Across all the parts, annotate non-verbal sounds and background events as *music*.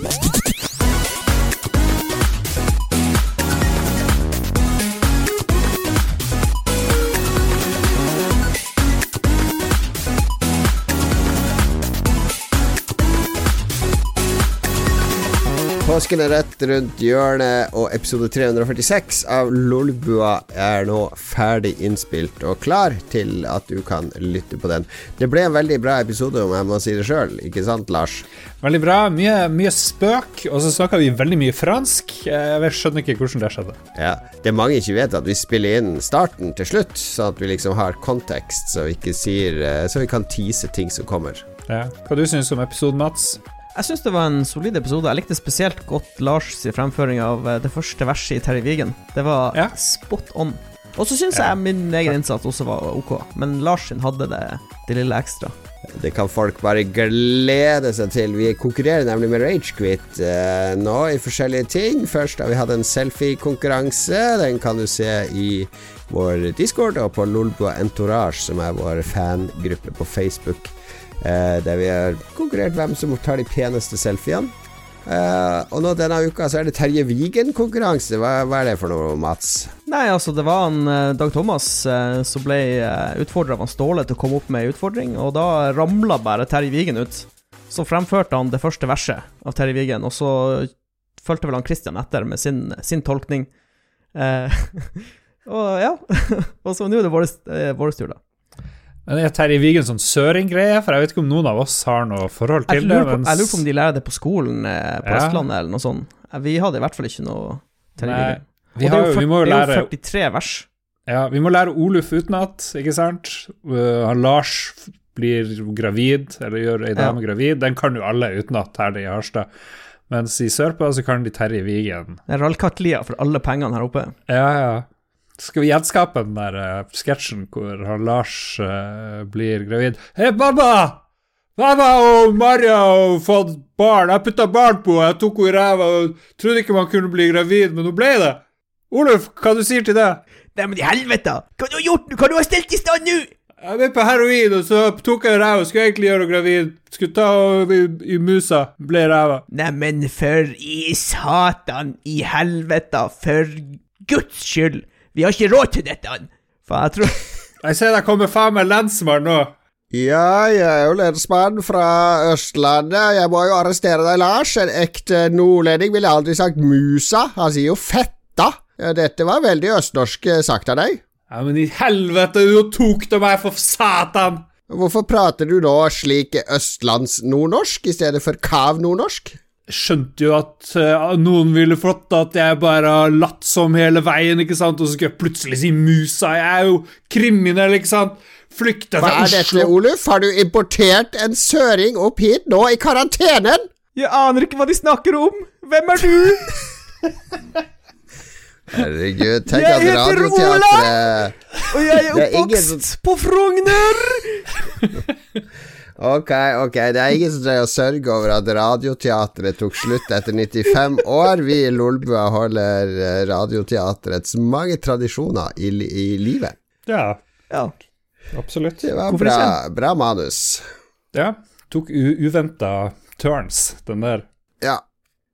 What? Er rett rundt hjørnet, og episode 346 av Lolbua er nå ferdig innspilt og klar til at du kan lytte på den. Det ble en veldig bra episode, om jeg må si det sjøl, ikke sant, Lars? Veldig bra. Mye, mye spøk, og så snakka vi veldig mye fransk. Jeg skjønner ikke hvordan det skjedde. Ja, Det mange ikke vet, at vi spiller inn starten til slutt, sånn at vi liksom har kontekst, så vi ikke sier Så vi kan tease ting som kommer. Ja. Hva du syns om episoden, Mats? Jeg syns det var en solid episode. Jeg likte spesielt godt Lars' fremføring av eh, det første verset i Terry Vigen. Det var Ja. spot on. Og så syns jeg min egen innsats også var ok, men Lars sin hadde det, det lille ekstra. Det kan folk bare glede seg til. Vi konkurrerer nemlig med Ragequit eh, nå i forskjellige ting. Først har vi hatt en selfie-konkurranse. Den kan du se i vår discord og på Lolbua Entourage, som er vår fangruppe på Facebook. Eh, der vi har konkurrert hvem som tar de peneste selfiene. Eh, og nå denne uka så er det Terje Vigen-konkurranse. Hva, hva er det for noe, Mats? Nei, altså, det var en eh, Dag Thomas eh, som ble uh, utfordra av Ståle til å komme opp med ei utfordring, og da ramla bare Terje Vigen ut. Så fremførte han det første verset av Terje Vigen, og så fulgte vel han Christian etter med sin, sin tolkning. Eh, *laughs* og ja. *laughs* og så nå er det vår, eh, vår tur, da. Men Er Terje Vigen sånn søring-greie? For jeg vet ikke om noen av oss har noe forhold Jeg til det. på, mens- jeg lurer på om de lærer det på skolen eh, på Ja. Østlandet eller noe sånt. Eh, Vi hadde i hvert fall ikke noe Terje Vigen. vi, Og har, det er jo- jo vi må jo 40, det er jo 43 vers. Ja, vi må lære Oluf utenat, ikke sant? Uh, Lars blir gravid, eller gjør ei dame gravid. Den kan jo alle utenat her i Harstad. Mens i sørpå så kan de Terje Vigen. Det rallkattlia for alle pengene her oppe. Ja, ja. Skal vi gjenskape den der uh, sketsjen hvor han Lars uh, blir gravid? Hei, mamma! Mamma og Maria har fått barn. Jeg putta barn på henne, jeg tok henne i ræva og trodde ikke man kunne bli gravid, men hun ble det. Oluf, hva du sier til det? Nei, men i helvete! Hva du har gjort nå? Hva du har stelt i stand nå? Jeg ble på heroin, og så tok jeg ræva. Skulle egentlig gjøre henne gravid. Skulle ta henne i, i musa. Ble ræva. Neimen, for i satan i helvete, for guds skyld! Vi har ikke råd til dette! For jeg tror *laughs* Jeg ser det kommer faen meg lensmann nå. Ja, jeg er jo lensmann fra Østlandet. Jeg må jo arrestere deg, Lars. En ekte nordlending ville aldri sagt musa. Han sier jo fetta. Ja, dette var veldig østnorsk eh, sagt av deg. Ja, men i helvete, du tok det meg, for satan! Hvorfor prater du nå slik østlands-nordnorsk i stedet for kav-nordnorsk? Jeg skjønte jo at uh, noen ville fått at jeg bare har latt som hele veien, ikke sant, og så skal jeg plutselig si musa. Jeg er jo kriminell, ikke sant? Flykta Hva er dette, Oluf? Har du importert en søring opp hit nå i karantenen? Jeg aner ikke hva de snakker om! Hvem er du? *laughs* Herregud, tenk Jeg at heter Ola, Og jeg er oppvokst er ingen på Frogner! *laughs* Ok, ok, det er ingen som trenger å sørge over at Radioteatret tok slutt etter 95 år. Vi i Lolbua holder eh, Radioteatrets mange tradisjoner i, li i livet. Ja, Ja. absolutt. Det var bra, bra manus. Ja, tok uventa turns, den der. Ja.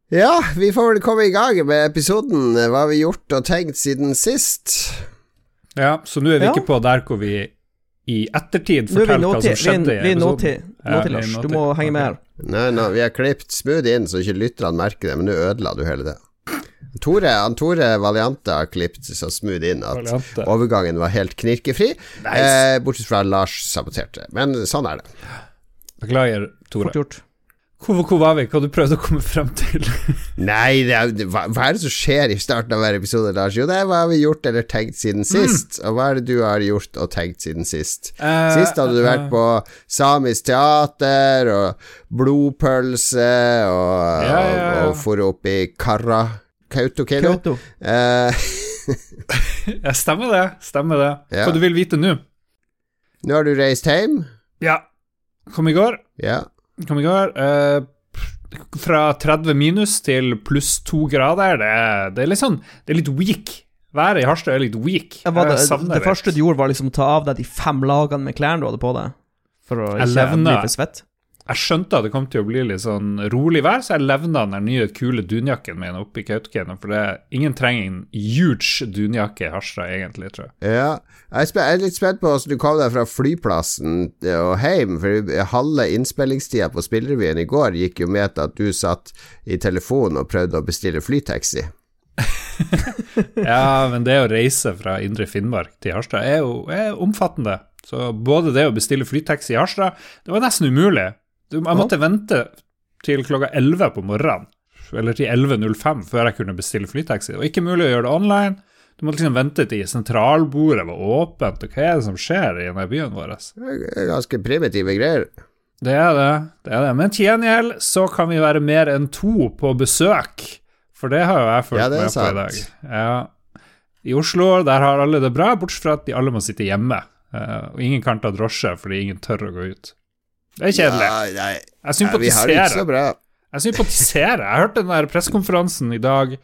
ja, vi får vel komme i gang med episoden. Hva har vi gjort og tenkt siden sist? Ja, så nå er vi Ja. ikke på der hvor vi i ettertid Nå er hva som skjedde i vi er episoden. vi er Lars. Du må henge med her. Nei, nå, vi har klippet smooth inn så ikke lytterne merker det, men nå ødela du hele det. Tore, han Tore Valiante har klippet så smooth inn at Valiante. overgangen var helt knirkefri. Eh, bortsett fra Lars saboterte. Men sånn er det. Beklager, Tore. Fort gjort. Hvor, hvor var vi? Hva du prøvde å komme frem til? *laughs* Nei, det er, det, hva, hva er det som skjer i starten av hver episode, Lars? Jo, det er hva har vi gjort eller tenkt siden sist. Og hva er det du har gjort og tenkt siden sist? Uh, Sist hadde du eh, vært på samisk teater og blodpølse og, Ja, ja, ja. og, for opp i Karra Kautokeino. Kauto. Uh, *laughs* Ja, stemmer det. Stemmer det. Hva du vil vite nå? nå har du reist hjem. Ja. Kom i går. Ja. Kom i går. eh, fra 30 minus til pluss to grader. Det er, det er litt sånn Det er litt weak. Været i Harstad er litt weak. Ja, det, det første du gjorde, var liksom å ta av deg de fem lagene med klærne du hadde på deg, for å ikke levna. bli for svett? Jeg skjønte at det kom til å bli litt sånn rolig vær, så jeg levna den nye kule dunjakken min oppi Kautokeino. For det, ingen trenger en huge dunjakke i Harstad, egentlig, tror jeg. Ja, jeg er, jeg er litt spent på hvordan du kom deg fra flyplassen og hjem, for halve innspillingstida på Spillrevyen i går gikk jo med til at du satt i telefonen og prøvde å bestille flytaxi. *laughs* Ja, men det å reise fra indre Finnmark til Harstad er jo er omfattende. Så både det å bestille flytaxi i Harstad, det var nesten umulig. Jeg måtte vente til klokka 11 på morgenen, eller til 11.05 før jeg kunne bestille flytaxi. Det var ikke mulig å gjøre det online. Du måtte liksom vente til sentralbordet var åpent, og hva er det som skjer i denne byen vår? Ganske primitive greier. Det er det. det er det. Men til gjengjeld så kan vi være mer enn to på besøk. For det har jo jeg fulgt Ja, med på i dag. Ja. I Oslo der har alle det bra, bortsett fra at de alle må sitte hjemme. Eh, og ingen kan ta drosje fordi ingen tør å gå ut. Det er kjedelig. Ja, nei, Jeg ja, vi har det ikke så sympatiserer. bra. Jeg sympatiserer. Jeg hørte den der pressekonferansen i dag.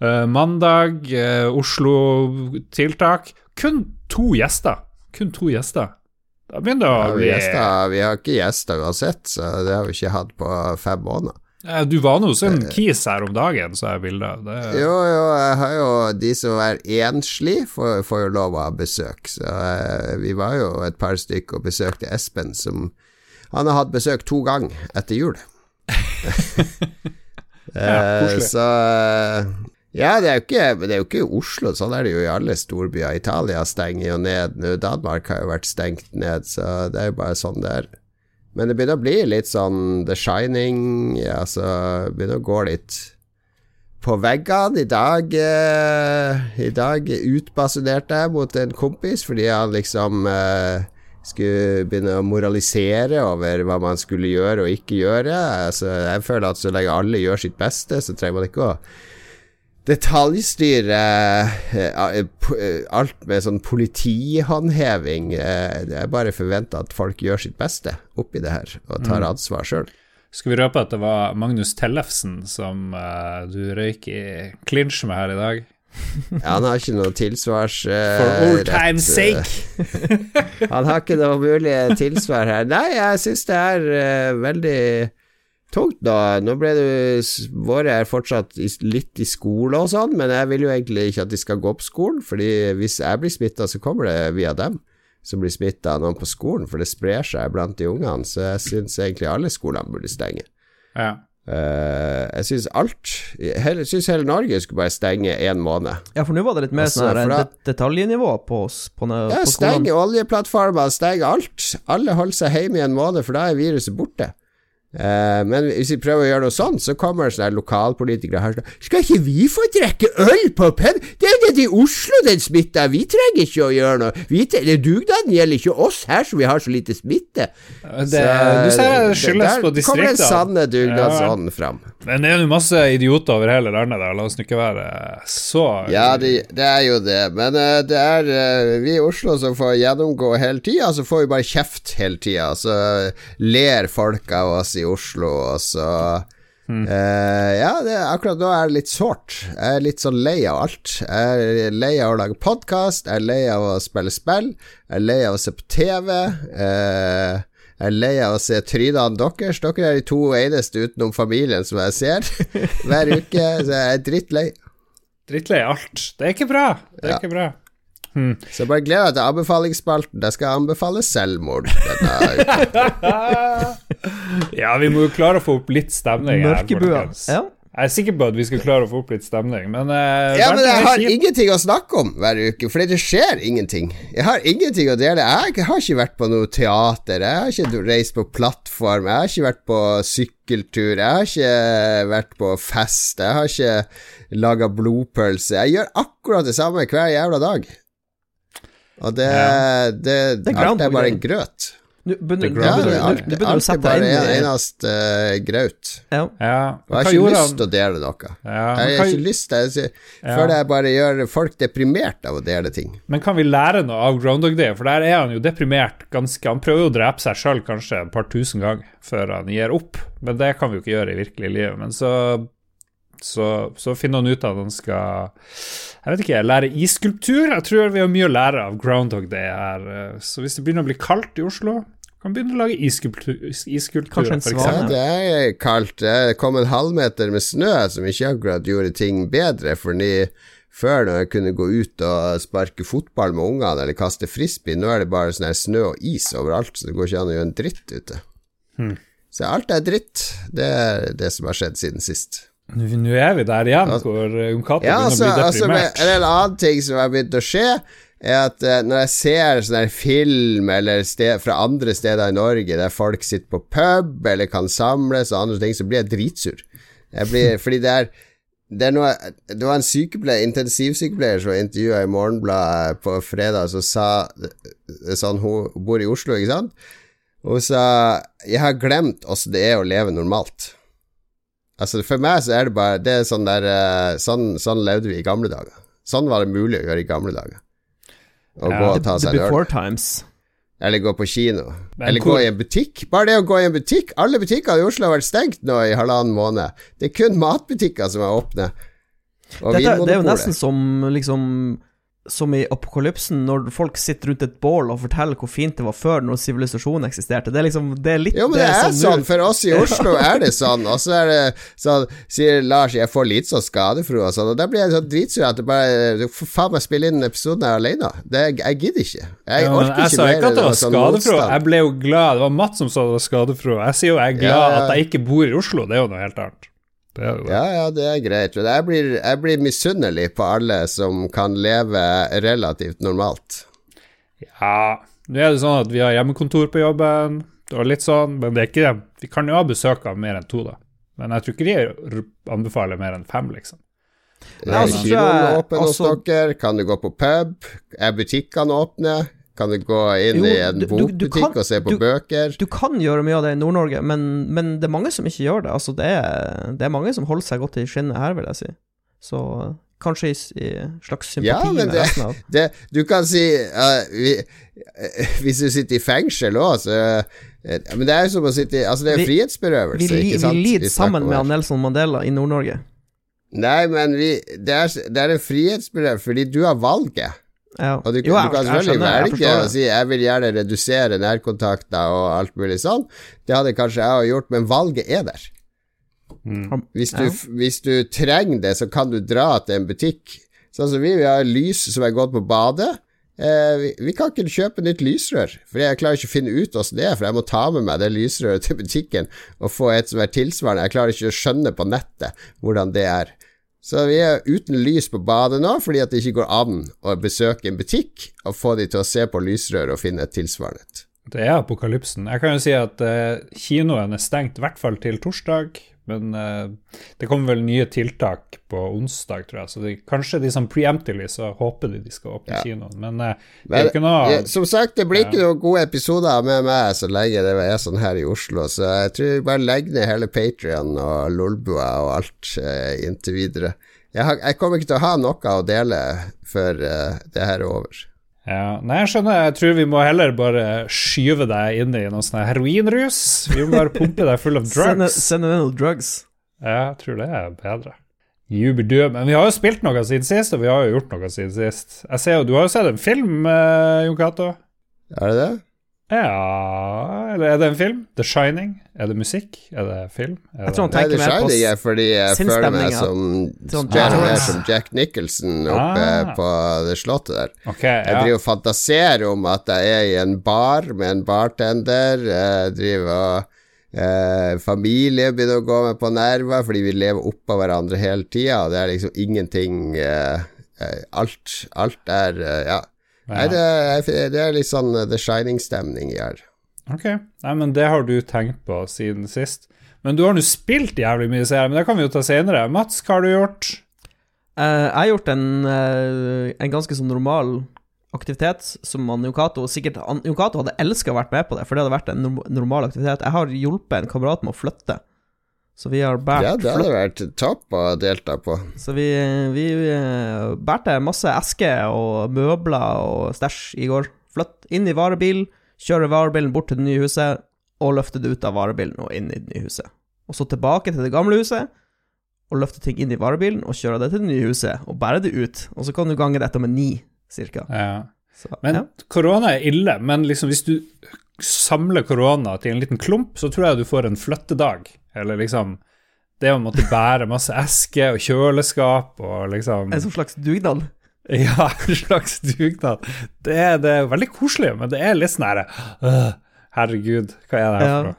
Uh, mandag, uh, Oslo-tiltak. Kun to gjester. Kun to gjester. Da begynner det Ja, å vi, bli gjester, vi har ikke gjester uansett, så det har vi ikke hatt på fem måneder. Eh, Du var nå hos en kis her om dagen, så jeg ville Det, Jo, jo, jeg har jo De som er enslige, får, får jo lov ha besøk. Så eh, vi var jo et par stykker og besøkte Espen, som Han har hatt besøk to ganger etter jul. *laughs* ja, så eh, Ja, det er, ikke, det er jo ikke Oslo, sånn er det jo i alle storbyer. Italia stenger jo ned nå. Danmark har jo vært stengt ned, så det er jo bare sånn det er. Men det begynner å bli litt sånn The Shining, altså begynner å gå litt på veggene. I dag eh, I dag utbasunerte jeg mot en kompis fordi han liksom eh, skulle begynne å moralisere over hva man skulle gjøre og ikke gjøre. Altså, jeg føler at så lenge alle gjør sitt beste, så trenger man ikke å detaljstyre eh, p- eh, alt med sånn politihåndheving. Jeg Det bare forventer at folk gjør sitt beste oppi det her, og tar ansvar sjøl. Skal vi røpe at det var Magnus Tellefsen som eh, du røyk i clinch med her i dag? *laughs* Han har ikke noe tilsvars... uh, For old rett, time's eh, sake! *laughs* Han har ikke noe mulig tilsvar her. Nei, jeg syns det er uh, veldig tungt nå. Nå ble jo Våre er fortsatt i, litt i skole og sånn, men jeg vil jo egentlig ikke at de skal gå på skolen, fordi hvis jeg blir smitta, så kommer det via dem som blir smitta av noen på skolen, for det sprer seg blant de ungene, så jeg syns egentlig alle skolene burde stenge. Ja. Eh, jeg syns alt hele, Jeg syns hele Norge skulle bare stenge én måned. Ja, for nå var det litt mer Altså, sånn det- detaljnivå på, oss? på, på Ja, stenge steng oljeplattformer, steng alt. Alle holder seg hjemme i en måned, for da er viruset borte. Eh, men hvis vi prøver å gjøre noe sånn, så kommer sånne her lokalpolitikere her Skal ikke vi få drikke øl på pub? Det er det i Oslo den smitta, vi trenger ikke å gjøre noe. Vi tre- det- Dugnaden gjelder ikke oss her som vi har så lite smitte. Det, du ser det skyldes der på kommer den sanne dugnadsånden fram. Men det er jo masse idioter over hele landet der, la oss ikke være så Ja, det, det er jo det, men uh, det er uh, vi i Oslo som får gjennomgå hele tida, så får vi bare kjeft hele tida. Så ler folk av oss i Oslo, og så eh, Ja, det, akkurat nå er det litt sårt. Jeg er litt sånn lei av alt. Jeg er lei av å lage podkast, jeg er lei av å spille spill, jeg er lei av å se på TV. eh, jeg er lei av å se trynene deres. Dere er de to eneste utenom familien som jeg ser *laughs* hver uke, så jeg er drittlei. Drittlei alt. Det er ikke bra. Det er Ja. ikke bra. Så bare gled deg til anbefalingsspalten. Der skal jeg anbefale selvmord. *laughs* Ja, vi må jo klare å få opp litt stemning her, folkens. Ja. Jeg er sikker på at vi skal klare å få opp litt stemning, men uh, Ja, men jeg har kjipt. ingenting å snakke om hver uke, fordi det skjer ingenting. Jeg har ingenting å dele. Jeg har ikke vært på noe teater, jeg har ikke reist på plattform, jeg har ikke vært på sykkeltur, jeg har ikke vært på fest, jeg har ikke laga blodpølse. Jeg gjør akkurat det samme hver jævla dag. Og det, Ja. det, Det Alt er bare en grøt. Du begynner, du er Ja, begynner, day. du, alt, å er sette bare deg en inn i eneste uh, graut. ja. Ja, Og jeg har ikke lyst til å dele noe. Ja, Jeg har ikke lyst til Jeg Ja. føler jeg bare gjør folk deprimert av å dele ting. men kan vi lære noe av Groundhog Day? For der er han jo deprimert ganske Han prøver jo å drepe seg sjøl kanskje et par tusen ganger før han gir opp, men det kan vi jo ikke gjøre i virkelig livet. Men så så, så finner han ut at han skal Jeg vet ikke, lære isskulptur. Jeg tror vi har mye å lære av Groundhog Day her. Så hvis det begynner å bli kaldt i Oslo, Kan begynne å lage isskulptur- isskulpturer, en for. Ja, det er kaldt. Det kom en halvmeter med snø som ikke akkurat gjorde ting bedre, fordi før når jeg kunne gå ut og sparke fotball med ungene eller kaste frisbee, nå er det bare sånn her snø og is overalt, så det går ikke an å gjøre en dritt ute. Hmm. Så alt er dritt. Det er det som har skjedd siden sist. Nå er vi der igjen, hvor eh, Cato Ja, begynner altså, å bli altså deprimert. En annen ting som har begynt å skje, er at uh, når jeg ser sånn her film eller sted, fra andre steder i Norge der folk sitter på pub eller kan samles og andre ting, så blir jeg dritsur. Jeg blir, *laughs* fordi det er det, er noe, det var en sykepleier, intensivsykepleier som intervjua i Morgenbladet på fredag, som sa sånn, Hun bor i Oslo, ikke sant? Hun sa 'Jeg har glemt åssen det er å leve normalt'. Altså For meg så er det bare Det er sånn der eh, Sånn, sånn levde vi i gamle dager. Sånn var det mulig å gjøre i gamle dager. Å Ja, gå og ta seg en øl. times. Eller gå på kino. Men Eller hvor- gå i en butikk. Bare det å gå i en butikk Alle butikker i Oslo har vært stengt nå i halvannen måned. Det er kun matbutikker som er åpne. Og Dette, det er jo nesten som liksom Som i apokalypsen, når folk sitter rundt et bål og forteller hvor fint det var før, når sivilisasjonen eksisterte. Det er liksom Det er litt Jo, men det er som sånn. For oss i *laughs* Oslo er det sånn. Og så er det sånn Sier Lars jeg får litt sånn skadefro og sånn, og da blir jeg sånn dritsur at det bare Du får faen meg spille inn episoden her alene. Det, jeg gidder ikke. Jeg Ja, orker jeg ikke sa ikke at det var sånn. Jeg ble jo glad. Det var Mats som sa det var skadefro. Jeg sier jo jeg er glad Ja, ja. at jeg ikke bor i Oslo. Det er jo noe helt annet. Det er jo det. Ja, ja, det er greit. Men jeg blir, jeg blir misunnelig på alle som kan leve relativt normalt. Ja, nå er det sånn at vi har hjemmekontor på jobben, og litt sånn, men det er ikke det. Vi kan jo ha besøk av mer enn to, da. Men jeg tror ikke de anbefaler mer enn fem, liksom. Er Ja, så tror kinoen åpen hos dere? Kan du gå på pub? Er butikkene åpne? Kan du gå inn Jo, i en bokbutikk og se på du- bøker? Du kan gjøre mye av det i Nord-Norge, men, men det er mange som ikke gjør det. Altså, det er, det er mange som holder seg godt i skinnet her, vil jeg si. Så kanskje i, i slags sympati Ja, men med det- resten av Det, du kan si uh, vi, uh, Hvis du sitter i fengsel òg, så uh, Men det er jo som å sitte i Altså, det er Vi- frihetsberøvelse, Vi, ikke sant? vi lider sammen med Nelson Mandela i Nord-Norge. Nei, men vi, det, er, det er en frihetsberøvelse fordi du har valget. Ja. Og du, Jo, jeg- du kan selvfølgelig jeg velge å si jeg vil gjerne redusere nærkontakter og alt mulig sånn. Det hadde kanskje jeg òg gjort, men valget er der. Mm. Hvis du, Ja. hvis du trenger det, så kan du dra til en butikk. Sånn som vi, vi har lys som er gått på badet. Eh, vi, vi kan ikke kjøpe nytt lysrør, for jeg klarer ikke å finne ut hvordan det er, for jeg må ta med meg det lysrøret *laughs* til butikken og få et som er tilsvarende. Jeg klarer ikke å skjønne på nettet hvordan det er. Så vi er uten lys på badet nå, fordi at det ikke går an å besøke en butikk og få de til å se på lysrør og finne et tilsvarende. Det er apokalypsen. Jeg kan jo si at eh, kinoen er stengt i hvert fall til torsdag, men uh, det kommer vel nye tiltak på onsdag, tror jeg. Så de, kanskje de som preemptively, så håper de de skal åpne Ja. kinoen. Men eh, det er jo ikke noe ja, som sagt, det blir ikke noen gode episoder med meg så lenge det er sånn her i Oslo, så jeg tror vi bare legger ned hele Patrion og Lolbua og alt eh, inntil videre. Jeg, har, jeg kommer ikke til å ha noe å dele før det her er over. Ja, nei, jeg skjønner. Jeg tror vi må heller bare skyve deg inn i noe sånn heroinrus. Vi må bare pumpe deg full av *laughs* drugs. send noe drugs. Ja, jeg tror det er bedre. Jubidø. Men vi har jo spilt noe siden sist, og vi har jo gjort noe siden sist. Jeg ser jo, Du har jo sett en film, eh, Jon Cato? Er det det? Ja Eller er det en film? The Shining? Er det musikk? Er det film? Er Jeg tror han tenker det mer på Shining er fordi jeg føler meg som, Sånn som Jack Nicholson oppe Ah. på det slottet der. Ok, Jeg driver og fantaserer om at jeg er i en bar med en bartender. Jeg driver og eh, Familie begynner å gå meg på nerver fordi vi lever oppå hverandre hele tida, det er liksom ingenting eh, eh, alt, alt er eh, Ja. Nei, det er, det er litt sånn eh, The Shining-stemning i her. Ok. Nei, men det har du tenkt på siden sist. Men du har nå spilt jævlig mye serier, men det kan vi jo ta senere. Mats, hva har du gjort? Uh, jeg har gjort en, uh, en ganske sånn normal aktivitet som han Jon sikkert han- hadde elska å vært med på det, for det hadde vært en normal aktivitet. Jeg har hjulpet en kamerat med å flytte, så vi har båret Ja, det hadde vært topp å delta på. Så vi, vi vi bærte masse esker og møbler og stæsj i går. Flytt inn i varebil, kjøre varebilen bort til det nye huset, og løfte det ut av varebilen og inn i det nye huset. Og så tilbake til det gamle huset, og løfte ting inn i varebilen og kjøre det til det nye huset, og bære det ut. Og så kan du gange dette med ni, cirka. Ja. Så, Men ja. korona er ille, men liksom hvis du samler korona til en liten klump, så tror jeg du får en flyttedag. Eller liksom Det å måtte bære masse esker og kjøleskap og liksom En sånn slags dugnad. *laughs* Ja, en slags dugnad. Det det er veldig koselig, men det er litt sånn herre øh, Herregud, hva er det her Ja. for noe?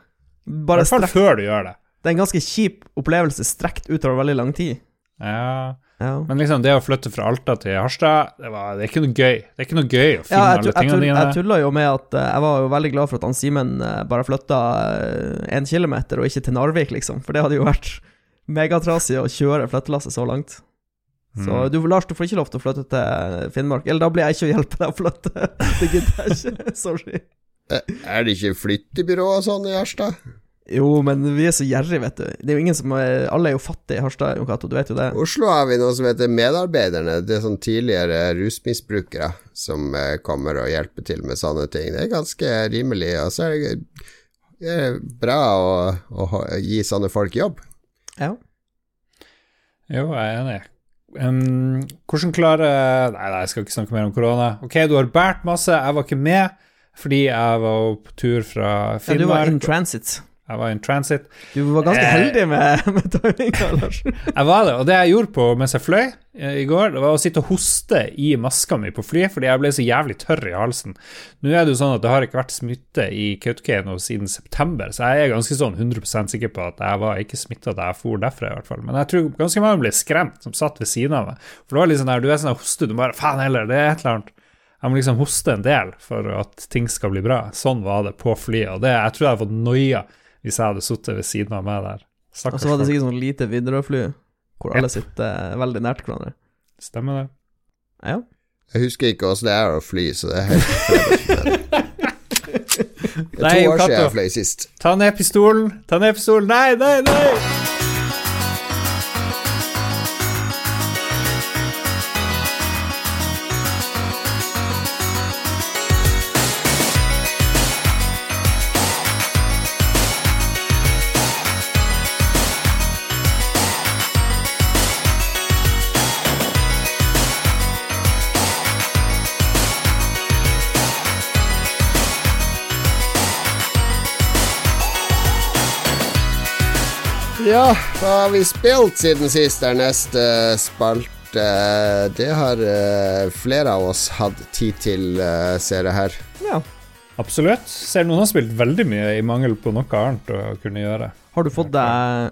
I hvert fall før du gjør det. det er en ganske kjip opplevelse strekt utover veldig lang tid. Ja, Ja. Men liksom det å flytte fra Alta til Harstad, det, var, det er ikke noe gøy. Det er ikke noe gøy å finne Ja, alle tingene dine. jeg tulla jo med at eh, jeg var jo veldig glad for at han Simen eh, bare flytta én kilometer, og ikke til Narvik, liksom. For det hadde jo vært megatrasig å kjøre flyttelasset så langt. Så Mm. du, Lars, du får ikke lov til å flytte til Finnmark. Eller da blir jeg ikke å hjelpe deg å flytte. Det gidder jeg ikke. Sorry. Eh, Er det ikke flyttebyrå og sånn i Harstad? Jo, men vi er så gjerrige, vet du. Det er jo ingen som er, Alle er jo fattige i Harstad, Jon Cato, du vet jo det. Oslo har vi noe som heter Medarbeiderne. Det er sånn tidligere rusmisbrukere som eh, kommer og hjelper til med sånne ting. Det er ganske rimelig, og så er det, det er bra å, å ha- gi sånne folk jobb. Ja. Jo, jeg er enig. Um, hvordan klarer Nei, nei, jeg skal ikke snakke mer om korona. Ok, du har båret masse. Jeg var ikke med fordi jeg var på tur fra ja du var in Finnmark. transit. Jeg var in transit. Du var ganske Eh. heldig med, *laughs* med timinga, *laughs* Lars. Jeg var det, og det jeg gjorde på mens jeg fløy eh, i går, det var å sitte og hoste i maska mi på flyet fordi jeg ble så jævlig tørr i halsen. Nå er det jo sånn at det har ikke vært smitte i Kautokeino siden september, så jeg er ganske sånn 100 sikker på at jeg var ikke smitta da jeg for derfra, i hvert fall. Men jeg tror ganske mange ble skremt som satt ved siden av meg. For det var litt sånn der, du er sånn der hoste, du bare faen heller, det er et eller annet. Jeg må liksom hoste en del for at ting skal bli bra. Sånn var det på flyet, og det, jeg tror jeg har fått noia hvis jeg hadde sittet ved siden av meg der. Og så var det sikkert sånn lite Widerøe-fly, hvor alle Yep. sitter eh, veldig nært hverandre. Stemmer det? Ja. Jeg husker ikke åssen det er å fly, så det er helt fremmed. Det er to år siden jeg fløy sist. Ta ned pistolen! Ta ned pistolen! Nei, nei, nei! Hva har vi spilt siden sist? er neste spalte. Det har eh, flere av oss hatt tid til, uh, ser jeg her. ja. Absolutt. Ser noen har spilt veldig mye i mangel på noe annet å kunne gjøre. Har du fått deg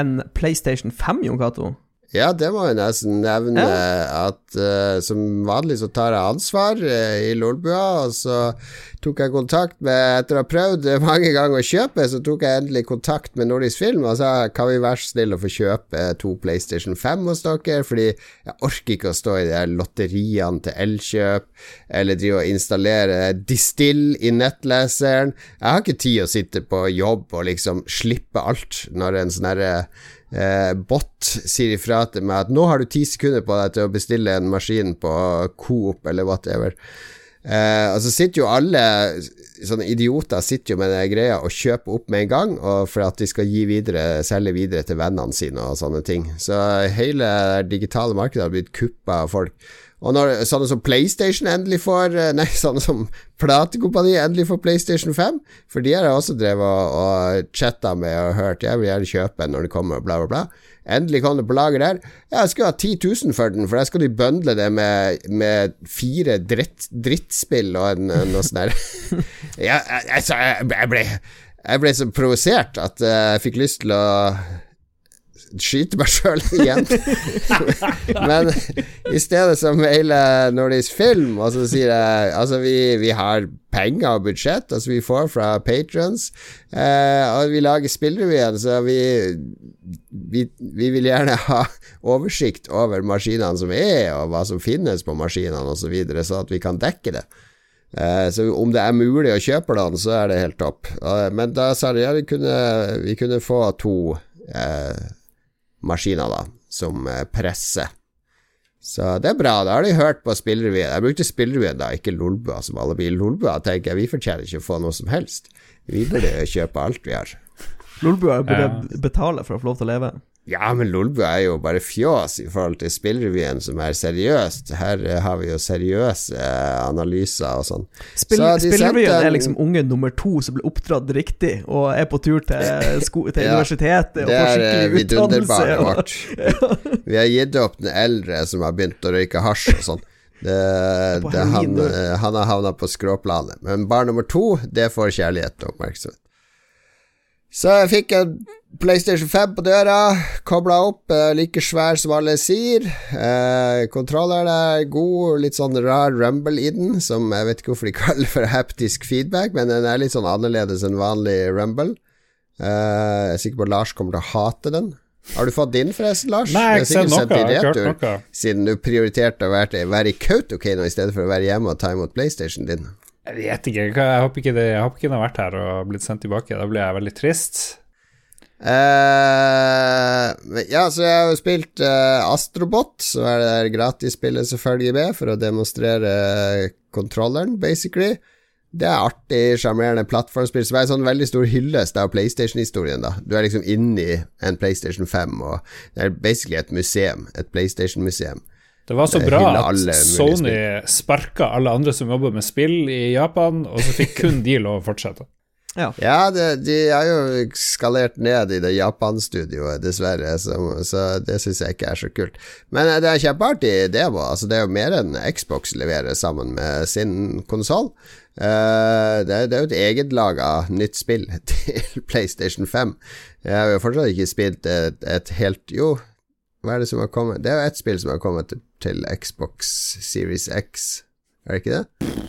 en PlayStation 5, Jon Cato? Ja, det må jeg nesten nevne. At uh, som vanlig så tar jeg ansvar uh, i Lolbua, og så tok jeg kontakt med Etter å ha prøvd *laughs* mange ganger å kjøpe, så tok jeg endelig kontakt med Nordisk Film og sa kan vi være så snill å få kjøpe to PlayStation 5 hos dere, fordi jeg orker ikke å stå i de lotteriene til Elkjøp, eller drive og installere Distill i nettleseren. Jeg har ikke tid å sitte på jobb og liksom slippe alt når en sånn herre eh, bot sier ifra til meg at nå har du ti sekunder på deg til å bestille en maskin på Coop eller whatever. Eh, og så sitter jo alle sånne idioter sitter jo med den greia og kjøper opp med en gang, for at de skal gi videre, selge videre til vennene sine og sånne ting. Så hele det digitale markedet har blitt kuppa av folk. Og når sånne som PlayStation endelig får eh, Nei, *laughs* sånne som Platekompaniet endelig får PlayStation 5, for de har jeg også drevet og, og chatta med og hørt Jeg vil gjerne kjøpe den når det kommer, bla, bla, bla. Endelig kom det på lager der. Ja, jeg skulle ha 10 000 for den, for der skal de bøndle det med, med fire dritt, drittspill og en, en noe sånt der. *laughs* ja, altså, jeg, jeg ble jeg ble så provosert at eh, jeg fikk lyst til å skyte meg sjøl igjen. *laughs* Men i stedet så mailer Nordisk Film, og så sier jeg Altså, vi, vi har penger og budsjett, altså vi får fra patrons, eh, og vi lager spillrevyen, så vi, vi Vi vil gjerne ha oversikt over maskinene som er, og hva som finnes på maskinene, osv., så, videre, så at vi kan dekke det. Eh, så om det er mulig å kjøpe den, så er det helt topp. Eh, men da sa de ja, vi kunne, vi kunne få to eh, maskiner, da, som eh, presser. Så det er bra. Da har de hørt på spillrevyen. Jeg brukte spillrevyen da, ikke Lolbua, som alle blir. Lolbua tenker jeg vi fortjener ikke å få noe som helst. Vi burde kjøpe alt vi har. Lolbua burde Ja. betale for å få lov til å leve. Ja, men Lolbua er jo bare fjås i forhold til spillrevyen, som er seriøst. Her har vi jo seriøse eh, analyser og sånn. Spill, Spillrevyen er liksom unge nummer to som ble oppdratt riktig, og er på tur til, *laughs* sko til Ja, universitetet og får er eh, skikkelig utdannelse. vidunderbarnet og- vårt. *laughs* Vi har gitt opp den eldre som har begynt å røyke hasj og sånn. Det, det, han, eh, han har havna på skråplanet. Men barn nummer to, det får kjærlighet og oppmerksomhet. Så jeg fikk en PlayStation 5 på døra, kobla opp, eh, like svær som alle sier. Eh, kontrolleren er god, litt sånn rar rumble i den, som jeg vet ikke hvorfor de *laughs* kaller for haptisk feedback, men den er litt sånn annerledes enn vanlig rumble. Eh, jeg er sikker på at Lars kommer til å hate den. Har du fått din, forresten, Lars? Nei, jeg har er sikkert noe. Jeg har hørt noe. Siden du prioriterte å være, være i Kautokeino i stedet for å være hjemme og ta imot PlayStation din. Jeg vet ikke. Jeg, håper ikke det Jeg håper ikke den har vært her og blitt sendt tilbake. Da blir jeg veldig trist. Uh, ja, så jeg har jo spilt uh, Astrobot, så er det der gratisspillet selvfølgelig med, for å demonstrere kontrolleren, basically. Det er artig, sjarmerende plattformspill som er en sånn veldig stor hyllest av PlayStation-historien. da Du er liksom inni en PlayStation 5, og det er basically et museum. Et PlayStation-museum. Det var så bra at Sony sparka alle andre som jobber med spill i Japan, og så fikk kun de lov å fortsette. *laughs* Ja. Ja, det, de har jo skalert ned i det Japan-studioet, dessverre, så, så det syns jeg ikke er så kult. Men eh, det er kjempeartig demo. Altså, det er jo mer enn Xbox leverer sammen med sin konsoll. det, er- det er jo et egetlaga nytt spill *laughs* til PlayStation 5. Jeg har jo fortsatt ikke spilt et, et helt Jo, hva er det som har kommet? Det er jo ett spill som har kommet til, til Xbox Series X, er det ikke det?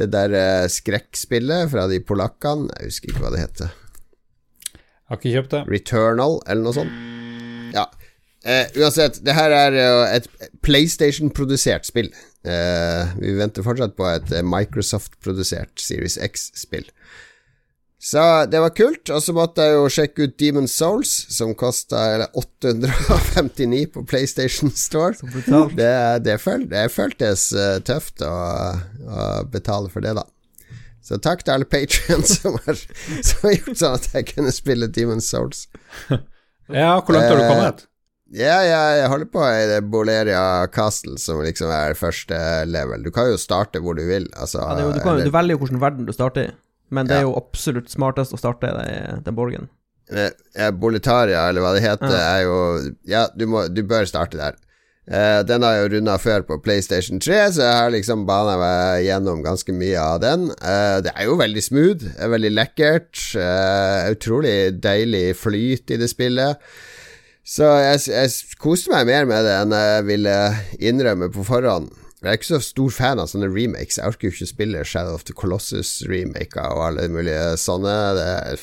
Det der eh, skrekkspillet fra de polakkene, jeg husker ikke hva det heter. Har ikke kjøpt det. Returnal, eller noe sånt. Ja. Eh, uansett, det her er et PlayStation-produsert spill. Eh, vi venter fortsatt på et eh, Microsoft-produsert Series X-spill. Så det var kult, og så måtte jeg jo sjekke ut Demon Souls, som kosta 859 på PlayStation Store. Det, det, føl, det føltes eh, tøft å, å betale for det, da. Så takk til alle patrions *laughs* som, som har gjort sånn at jeg kunne spille Demon Souls. *laughs* Ja, hvor langt har du Eh, kommet? Ja, jeg holder på i Boleria Castle, som liksom er første level. Du kan jo starte hvor du vil. Altså, Ja, det du, kan, eller- du velger jo hvilken verden du starter i, men det er jo absolutt smartest å starte i den, borgen. Eh, eh, Boletaria, eller hva det heter, Ja. er jo Ja, du, må, du bør starte der. Uh, den har jeg jo runda før på PlayStation 3, så jeg har liksom bana meg gjennom ganske mye av den. Uh, det er jo veldig smooth, veldig lekkert. Uh, utrolig deilig flyt i det spillet. Så jeg, jeg koste meg mer med det enn jeg ville innrømme på forhånd. Jeg er ikke så stor fan av sånne remakes. Jeg orker jo ikke spille Shadow of the Colossus-remaker og alle mulige sånne. Det er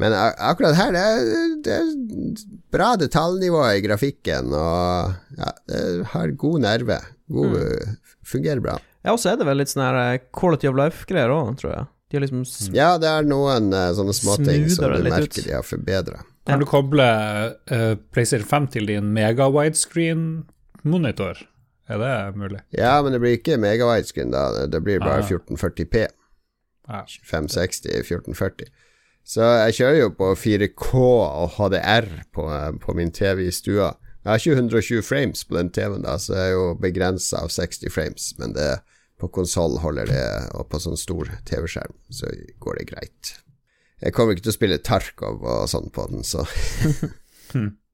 men akkurat her, det er, det er bra detaljnivå i grafikken, og ja, det har god nerve. God, Fungerer bra. Ja, og så er det vel litt sånn her eh, quality of life-greier òg, tror jeg. De har liksom s- Ja, det er noen eh, sånne småting som du merker ut. de har forbedra. Kan du koble uh, PlayStation 5 til din mega-widescreen-monitor? Er det mulig? Ja, men det blir ikke megawidescreen da, det blir bare Ah. 1440P. Ja. 560 1440. Så jeg kjører jo på 4K og HDR på, på min TV i stua. Jeg har ikke 120 frames på den TV-en, da, så jeg er jo begrensa av 60 frames. Men det, på konsoll holder det, og på sånn stor TV-skjerm, så går det greit. Jeg kommer ikke til å spille Tarkov og sånn på den, så *laughs* *laughs*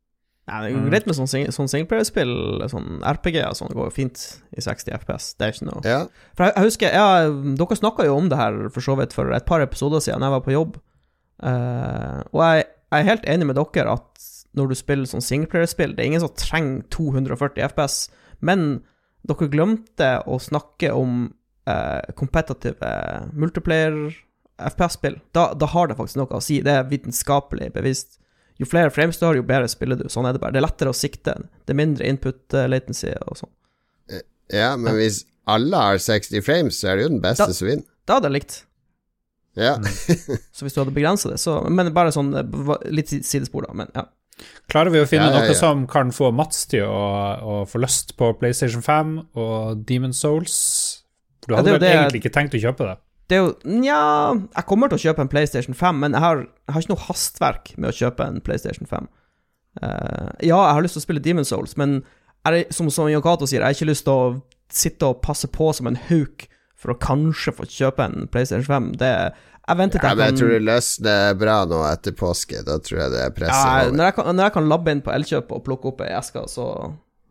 Ja, det er greit med sånn, sing sånn singleplayerspill, sånn RPG og sånn, går jo fint i 60 FPS. Det er ikke noe ja. For jeg, jeg husker, ja, dere snakka jo om det her for så vidt for et par episoder siden, jeg var på jobb. Uh, og jeg, jeg er helt enig med dere at når du spiller sånn singleplayerspill, det er ingen som trenger 240 FPS, men dere glemte å snakke om uh, kompetitive multiplayer FPS-spill. Da, da har det faktisk noe å si. Det er vitenskapelig bevist. Jo flere frames du har, jo bedre spiller du. Sånn er det bare. Det er lettere å sikte. Det er mindre input latency og sånn. ja, men hvis alle har 60 frames, så er det jo den beste som vinner. Da hadde jeg likt. Ja. *laughs* Så hvis du hadde begrensa det, så Men bare sånn eh, litt sidespor, da. Men ja. Klarer vi å finne Ja, ja, ja. noe som kan få Mats til å, å få lyst på PlayStation 5 og Demon Souls? Du Ja, hadde vel det- egentlig ikke tenkt å kjøpe det? Det er jo Nja, jeg kommer til å kjøpe en PlayStation 5, men jeg har, jeg har ikke noe hastverk med å kjøpe en PlayStation 5. Uh, ja, jeg har lyst til å spille Demon Souls, men er som, som Yokato sier, jeg har ikke lyst til å sitte og passe på som en hauk for å kanskje få kjøpe en PlayStation 5. Det Jeg venter til Ja, jeg men jeg tror det løsner bra nå etter påske. Da tror jeg det er presset ja, når, jeg kan, når jeg kan labbe inn på Elkjøp og plukke opp ei eske, så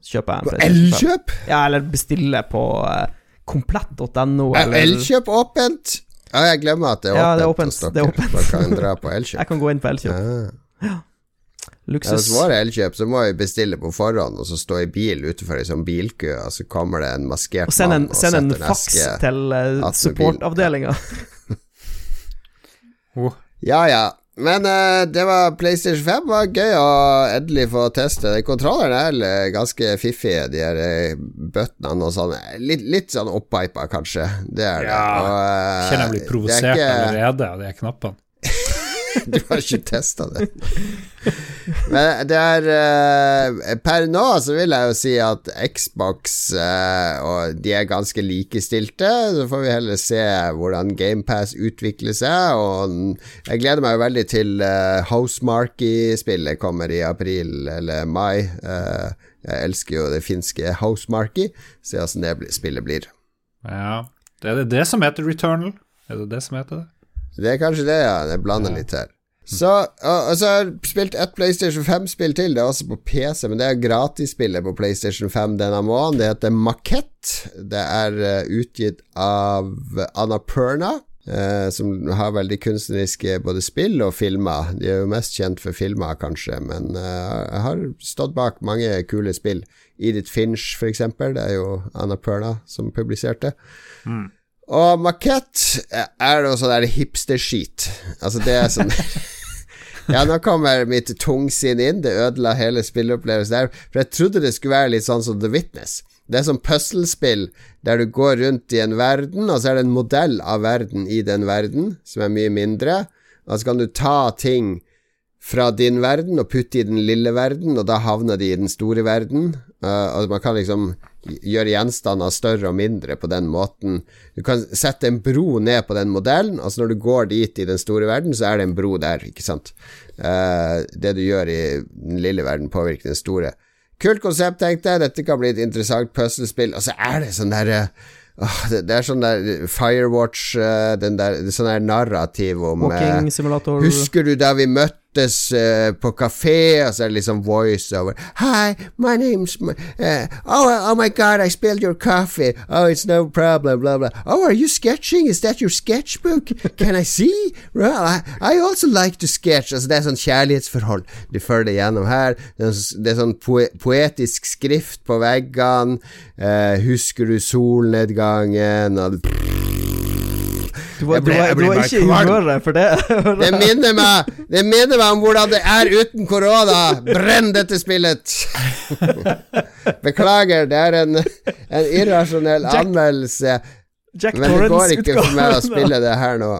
kjøper jeg en På PlayStation 5. Elkjøp? Ja, eller bestille på eh, komplett.no, Er eller Elkjøp åpent? Ja, jeg glemmer at det er Ja, åpent. det er åpent, det er åpent. Man kan dra på *laughs* Jeg kan gå inn på Elkjøp. Ja. Ja, hvis det var Elkjøp så må vi bestille på forhånd, og så stå i bil utenfor ei sånn bilkø, og så kommer det en maskert Og send en, mann og send en setter en faks til uh, supportavdelinga. *laughs* Oh. Ja, ja. Men uh, det var PlayStation 5. var gøy å endelig få teste. Den Kontrolleren er eh, ganske fiffige, de her uh, buttonene og sånn. Litt, litt sånn opphypa, kanskje. Det er det. Ja, Og, uh, Kjenner jeg blir er provosert ikke- allerede av de knappene. *laughs* Du har ikke testa det. Men det er eh, Per nå så vil jeg jo si at Xbox eh, og de er ganske likestilte. Så får vi heller se hvordan GamePass utvikler seg. Og jeg gleder meg jo veldig til uh, Housemarky-spillet kommer i april eller mai. Eh, jeg elsker jo det finske Housemarky. Se åssen det spillet blir. Ja. Det er det, det som heter Returnal? Er det det som heter det? Det er kanskje det, ja. Det blander litt her. Så, og, og så har jeg spilt et PlayStation 5-spill til. Det er også på PC, men det er gratisspillet på PlayStation 5 denne måneden. Det heter Makett. Det er uh, utgitt av Annapurna. uh, som har veldig kunstneriske både spill og filmer. De er jo mest kjent for filmer, kanskje, men uh, har stått bak mange kule spill. Edith Finch, for eksempel. Det er jo Annapurna som publiserte. Og makett er noe sånn der hipster-skit. Altså, det er sånn *laughs* Ja, nå kommer mitt tungsinn inn. Det ødela hele spilleopplevelsen der. For jeg trodde det skulle være litt sånn som The Witness. Det er sånn puslespill der du går rundt i en verden, og så er det en modell av verden i den verden, som er mye mindre. Og så kan du ta ting fra din verden og putte i den lille verden, og da havner de i den store verden. Uh, og man kan liksom gjøre gjenstander større og mindre på den måten. Du kan sette en bro ned på den modellen, Altså når du går dit i den store verden, så er det en bro der, ikke sant. Uh, det du gjør i den lille verden, påvirker den store. Kult konsept, tenkte jeg. Dette kan bli et interessant puslespill. Og så er det sånn derre Åh, det, det er sånn der Firewatch uh, Den der Sånn der narrativ om uh, Walking simulator. Husker du da vi møttes uh, på kafé, og så er det liksom voiceover Hi, my name's uh, oh, oh my god, I spilled your coffee. Oh, it's no problem, blah, blah. Oh, are you sketching? Is that your sketchbook? Can I see? Well, I, I also like to sketch. Altså, det er sånn kjærlighetsforhold du følger gjennom her. Er, det er sånn poe poetisk skrift på veggene. Uh, husker du solnedgangen? Og Du var, ble- du var, du var ikke i humøret for det. *laughs* Det minner meg Det minner meg om hvordan det er uten korona. Brenn dette spillet! *laughs* Beklager, det er en, en irrasjonell Jack- anmeldelse. Jack Men det går ikke for meg å spille det her nå.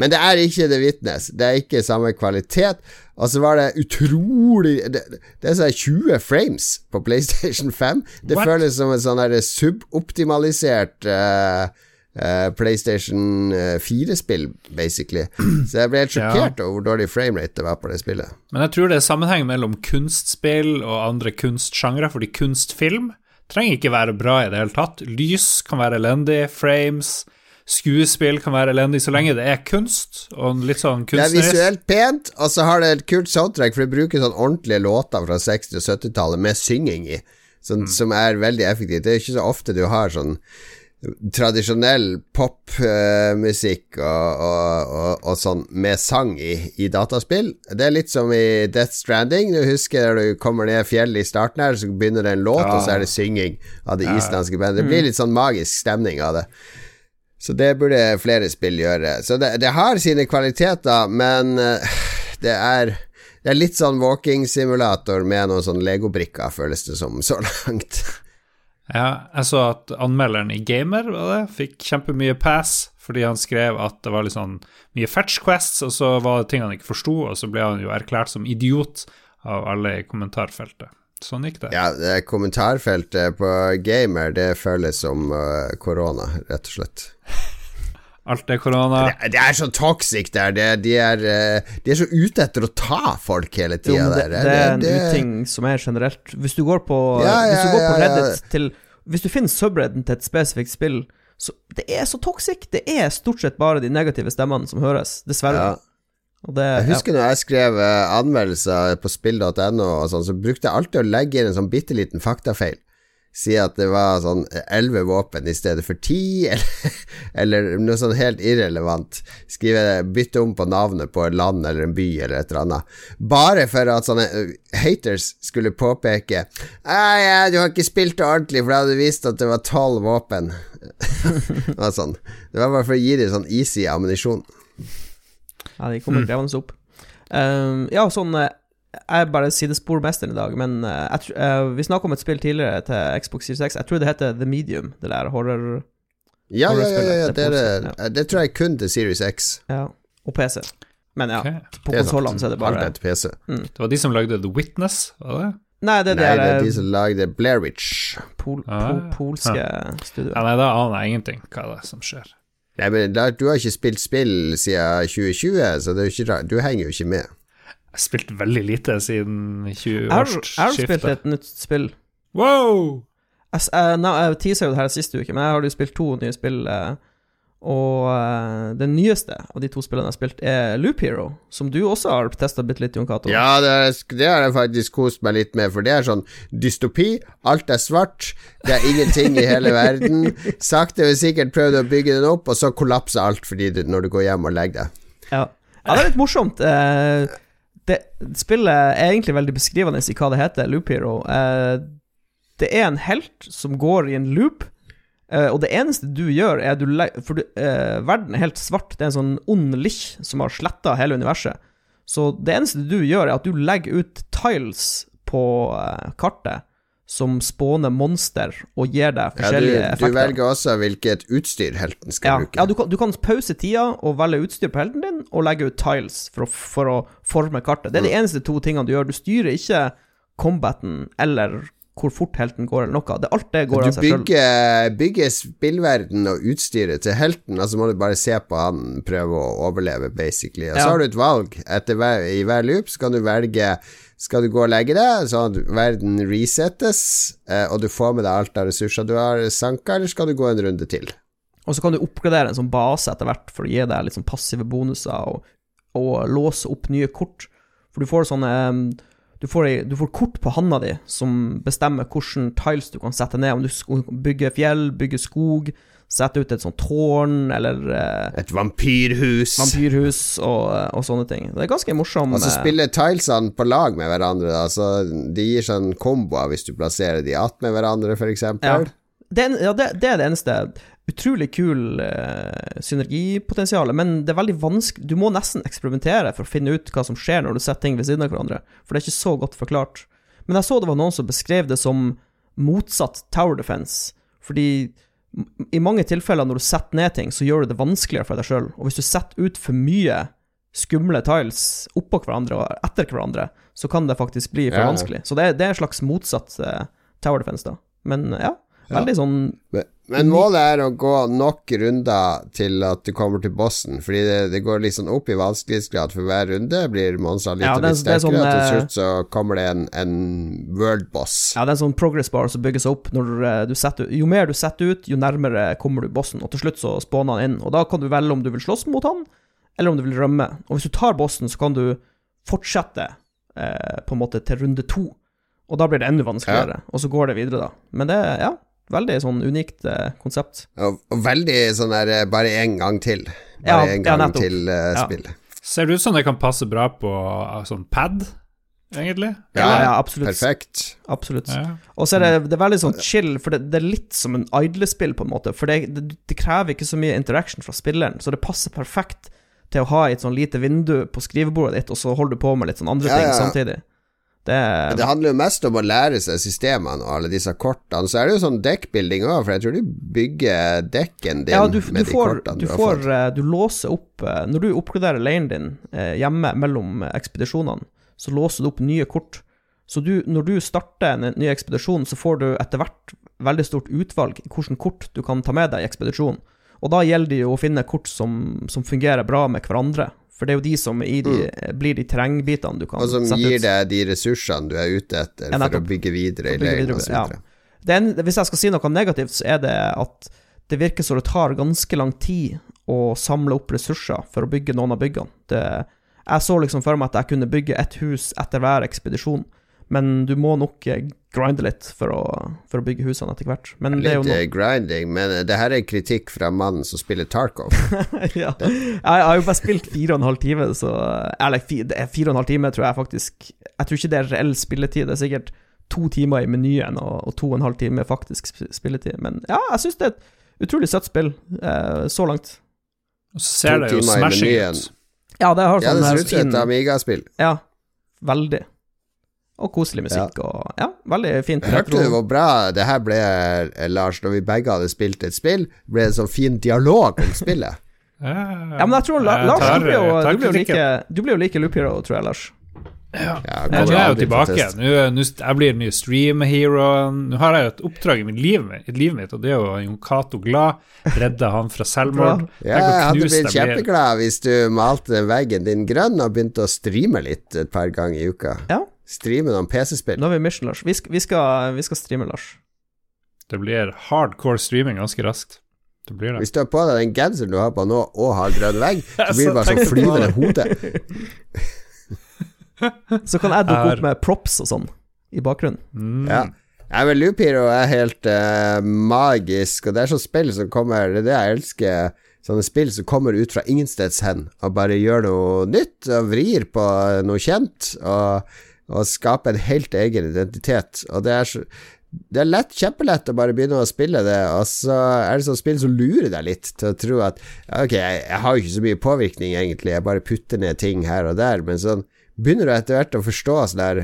Men det er ikke The Witness. Det er ikke samme kvalitet. Og så var det utrolig Det, det er sånn 20 frames på PlayStation 5. Det What? føles som en sånn suboptimalisert eh, eh, PlayStation 4-spill, basically. *clears throat* Så jeg ble helt Ja. sjokkert over hvor dårlig framerate det var på det spillet. Men jeg tror det er sammenheng mellom kunstspill og andre kunstsjangre, fordi kunstfilm trenger ikke være bra i det hele tatt. Lys kan være elendig, frames, skuespill kan være elendig, så lenge det er kunst og litt sånn Det er visuelt pent, og så har det et kult soundtrack, for det bruker sånn ordentlige låter fra 60- og 70-tallet med synging i, sånn, som er veldig effektivt. Det er ikke så ofte du har sånn tradisjonell popmusikk og, og, og, og sånn med sang i, i dataspill. Det er litt som i Death Stranding. Du husker når du kommer ned fjellet i starten her, så begynner det en låt, og så er det synging av det islandske bandet. Det blir litt sånn magisk stemning av det. Så det burde flere spill gjøre. Så det, det har sine kvaliteter, men eh, det er det er litt sånn walking-simulator med noen sånn legobrikker, føles det som, så langt. Ja, jeg så at anmelderen i Gamer var det, fikk kjempemye pass fordi han skrev at det var litt sånn mye fetch quests, og så var det ting han ikke forsto, og så ble han jo erklært som idiot av alle i kommentarfeltet. Sånn gikk det. Ja, det kommentarfeltet på Gamer, det føles som eh, korona, rett og slett. Alt er korona. Det, det er så toxic der. Det, de, er, eh, de er så ute etter å ta folk hele tida det, det er en uting som er generelt. Hvis du går på, Ja, ja, hvis du går på ja, ja. Reddit til Hvis du finner subredden til et spesifikt spill, så Det er så toxic. Det er stort sett bare de negative stemmene som høres, dessverre. Ja. Og det, Jeg husker når jeg skrev eh, anmeldelser på spill.no, sånn, så brukte jeg alltid å legge inn en sånn bitte liten faktafeil. Si at det var sånn elleve våpen i stedet for ti, *laughs* eller, eller noe sånn helt irrelevant. Skrive Bytte om på navnet på et land eller en by eller et eller annet. Bare for at sånne eh, haters skulle påpeke ja, du har ikke spilt det ordentlig, for da hadde du visst at det var tolv våpen. *laughs* det var sånn. Det var bare for å gi dem sånn easy ammunisjon. Ja, de kommer krevende opp. Um, ja, sånn eh, Jeg bare sidespormesteren i dag, men eh, jeg, tr- eh, vi snakka om et spill tidligere til Xbox Series X. Jeg tror det heter The Medium, det der horror... Ja, ja, ja, ja, ja, det, er, ja. det, det tror jeg kun til Series X. Ja, og PC. Men ja, på Det konsollene så er det bare Alt er til Det var de som lagde The Witness, var det? Nei, det Nei, de det er de som lagde Blair Witch. pol, Ah. pol, polske Ja, studioer. nei, da aner jeg ingenting hva det er som skjer. Nei, men da, Du har ikke spilt spill siden 2020, så det er ikke, du henger jo ikke med. Jeg har spilt veldig lite siden 20-årsskiftet. jeg har spilt et nytt spill. Wow! Jeg, eh, jeg teaser jo det her siste uke, men jeg har jo spilt to nye spill. eh, og eh, det nyeste av de to spillene jeg har spilt, er Loop Hero, som du også har testa bitte litt, Jon Cato. Ja, det, er, det har jeg faktisk kost meg litt med, for det er sånn dystopi. Alt er svart, det er ingenting i hele verden. *laughs* Sakte, men sikkert prøvd å bygge den opp, og så kollapser alt fordi du, når du går hjem og legger deg. Ja. ja, det er litt morsomt. Eh, det, spillet er egentlig veldig beskrivende i hva det heter, Loop Hero. Eh, det er en helt som går i en loop, eh, og det eneste du gjør, er du For du, eh, verden er helt svart. Det er en sånn ond lich som har sletta hele universet. Så det eneste du gjør, er at du legger ut tiles på eh, kartet som spåner monster og gir deg Ja, du, du effekter. velger også hvilket utstyr helten skal Ja, bruke. ja du, kan, du kan pause tida og velge utstyr på helten din, og legge ut tiles for å, for å forme kartet. Det er de Mm. eneste to tingene du gjør. Du styrer ikke combaten eller hvor fort helten går, eller noe. Det, alt det går Du av seg sjøl. bygger, bygger spillverden og utstyret til helten, og så må du bare se på han prøve å overleve, basically. Og så har du et valg. Hver, I hver loop så kan du velge Skal du gå og legge deg, sånn at verden resettes, eh, og du får med deg alt av ressurser du har sanka, eller skal du gå en runde til? Og så kan du oppgradere en sånn base etter hvert for å gi deg litt sånn passive bonuser og, og låse opp nye kort. For du får sånne du får, ei- du får kort på handa di som bestemmer hvilke tiles du kan sette ned. Om du skal bygge fjell, bygge skog, sette ut et sånt tårn eller eh, Et vampyrhus. vampyrhus og, og sånne ting. Det er ganske morsom Og så eh, spiller tilesene på lag med hverandre, da, så de gir sånn komboer hvis du plasserer de attmed hverandre, for ja. Det, ja, det, det er det eneste. Utrolig kul eh, synergipotensial, men det er veldig vanskelig Du må nesten eksperimentere for å finne ut hva som skjer når du setter ting ved siden av hverandre, for det er ikke så godt forklart. Men jeg så det var noen som beskrev det som motsatt Tower Defense, fordi i mange tilfeller når du setter ned ting, så gjør du det vanskeligere for deg sjøl, og hvis du setter ut for mye skumle tiles oppå hverandre og etter hverandre, så kan det faktisk bli for Ja. vanskelig. Så det er, det er en slags motsatt eh, Tower Defense, da. Men ja, Ja. Veldig sånn Men, men målet er å gå nok runder til at du kommer til bossen, fordi det, det går litt sånn opp i vanskelighetsgrad for hver runde. Blir monstrene litt Ja, det litt er sterkere, sånn, og til eh, slutt så kommer det en, en world boss. Ja, det er en sånn progress bar som bygger seg opp når eh, du setter Jo mer du setter ut, jo nærmere kommer du bossen, og til slutt så spawner han inn. Og da kan du velge om du vil slåss mot han, eller om du vil rømme. Og hvis du tar bossen, så kan du fortsette eh, på en måte til runde to. Og da blir det enda vanskeligere, og så går det videre, da. Men det ja, veldig sånn unikt eh, konsept. Og, og veldig sånn der eh, bare én gang til. Bare én ja, gang ja, til spillet Ja. Ser det ut som det kan passe bra på uh, sånn pad, egentlig? Ja, ja, absolutt. Perfekt. Absolutt. Ja. Og så er det, det er veldig sånn chill, for det, det er litt som en idlespill, på en måte. For det, det, det krever ikke så mye interaction fra spilleren, så det passer perfekt til å ha et sånn lite vindu på skrivebordet ditt, og så holder du på med litt sånn andre Ja, ting ja. samtidig. Det Det handler jo mest om å lære seg systemene og alle disse kortene. Så er det jo sånn dekkbuilding òg, for jeg tror du bygger dekken din ja, du, du med de får, kortene du, du, har fått. eh, du låser opp eh, Når du oppgraderer leiren din eh, hjemme mellom ekspedisjonene, så låser du opp nye kort. Så du, når du starter en ny ekspedisjon, så får du etter hvert veldig stort utvalg i hvilke kort du kan ta med deg i ekspedisjonen. Og da gjelder det jo å finne kort som, som fungerer bra med hverandre. For det er jo de som i de, blir de terrengbitene du kan sette ut. Og som gir deg de ressursene du er ute etter Ja, for å bygge videre i leiren så ja. Hvis jeg skal si noe negativt, så er det at det virker som det tar ganske lang tid å samle opp ressurser for å bygge noen av byggene. Det, jeg så liksom for meg at jeg kunne bygge et hus etter hver ekspedisjon, men du må nok eh, grinde litt for å, for å bygge husene etter hvert. Men det er jo Litt eh, grinding, men eh, det her er kritikk fra mannen som spiller Tarkov. *laughs* ja. Jeg, har jo bare spilt fire og en halv time, så Eller fire, fire og en halv time, tror jeg faktisk Jeg tror ikke det er reell spilletid. Det er sikkert to timer i menyen og, og to og en halv time faktisk spilletid. Men ja, jeg syns det er et utrolig søtt spill eh, så langt. Og så ser To det jo timer i smashing menyen. ut. Ja, det har Ja, sånn det ser ut som et Amiga-spill. Ja, veldig. Og koselig musikk og Ja, veldig fint. Jeg hørte du hvor bra det her ble, eh, Lars, når vi begge hadde spilt et spill, ble det sånn fin dialog om spillet. *laughs* Ja, Ja, men jeg tror La, Lars, tar- du blir jo, du blir jo like. Du blir jo like Loop Hero, tror jeg, Lars. Ja, Ja, kommer nå er jeg jo tilbake. Nå, nå, jeg blir den nye stream-heroen. Nå har jeg jo et oppdrag i mitt liv, livet mitt, og det er jo Jon Cato glad. Redde han fra selvmord. Ja, jeg hadde blitt jeg kjempeglad hvis du malte veggen din grønn og begynte å streame litt et par ganger i uka. Ja, Streame noen PC-spill. nå har vi mission, Lars. Vi skal, vi skal, vi skal streame, Lars. Det blir hardcore streaming ganske raskt. Det blir det. Hvis du har på deg den genseren du har på nå, og har grønn vegg, *laughs* så blir det bare sånn flyvende hode. *laughs* Så kan jeg dukke opp med props og sånn i bakgrunnen. Mm. Ja. Jeg men Loop Hero er helt uh, magisk, og det er sånn spill som kommer Det er det jeg elsker. Sånne spill som kommer ut fra ingensteds hen, og bare gjør noe nytt, og vrir på noe kjent, og, og skape en helt egen identitet. Og det er så det er lett, kjempelett å bare begynne å spille det, og så er det sånn spill som lurer deg litt til å tro at Ok, jeg, jeg har jo ikke så mye påvirkning, egentlig, jeg bare putter ned ting her og der, men sånn begynner du etter hvert å forstå sånn der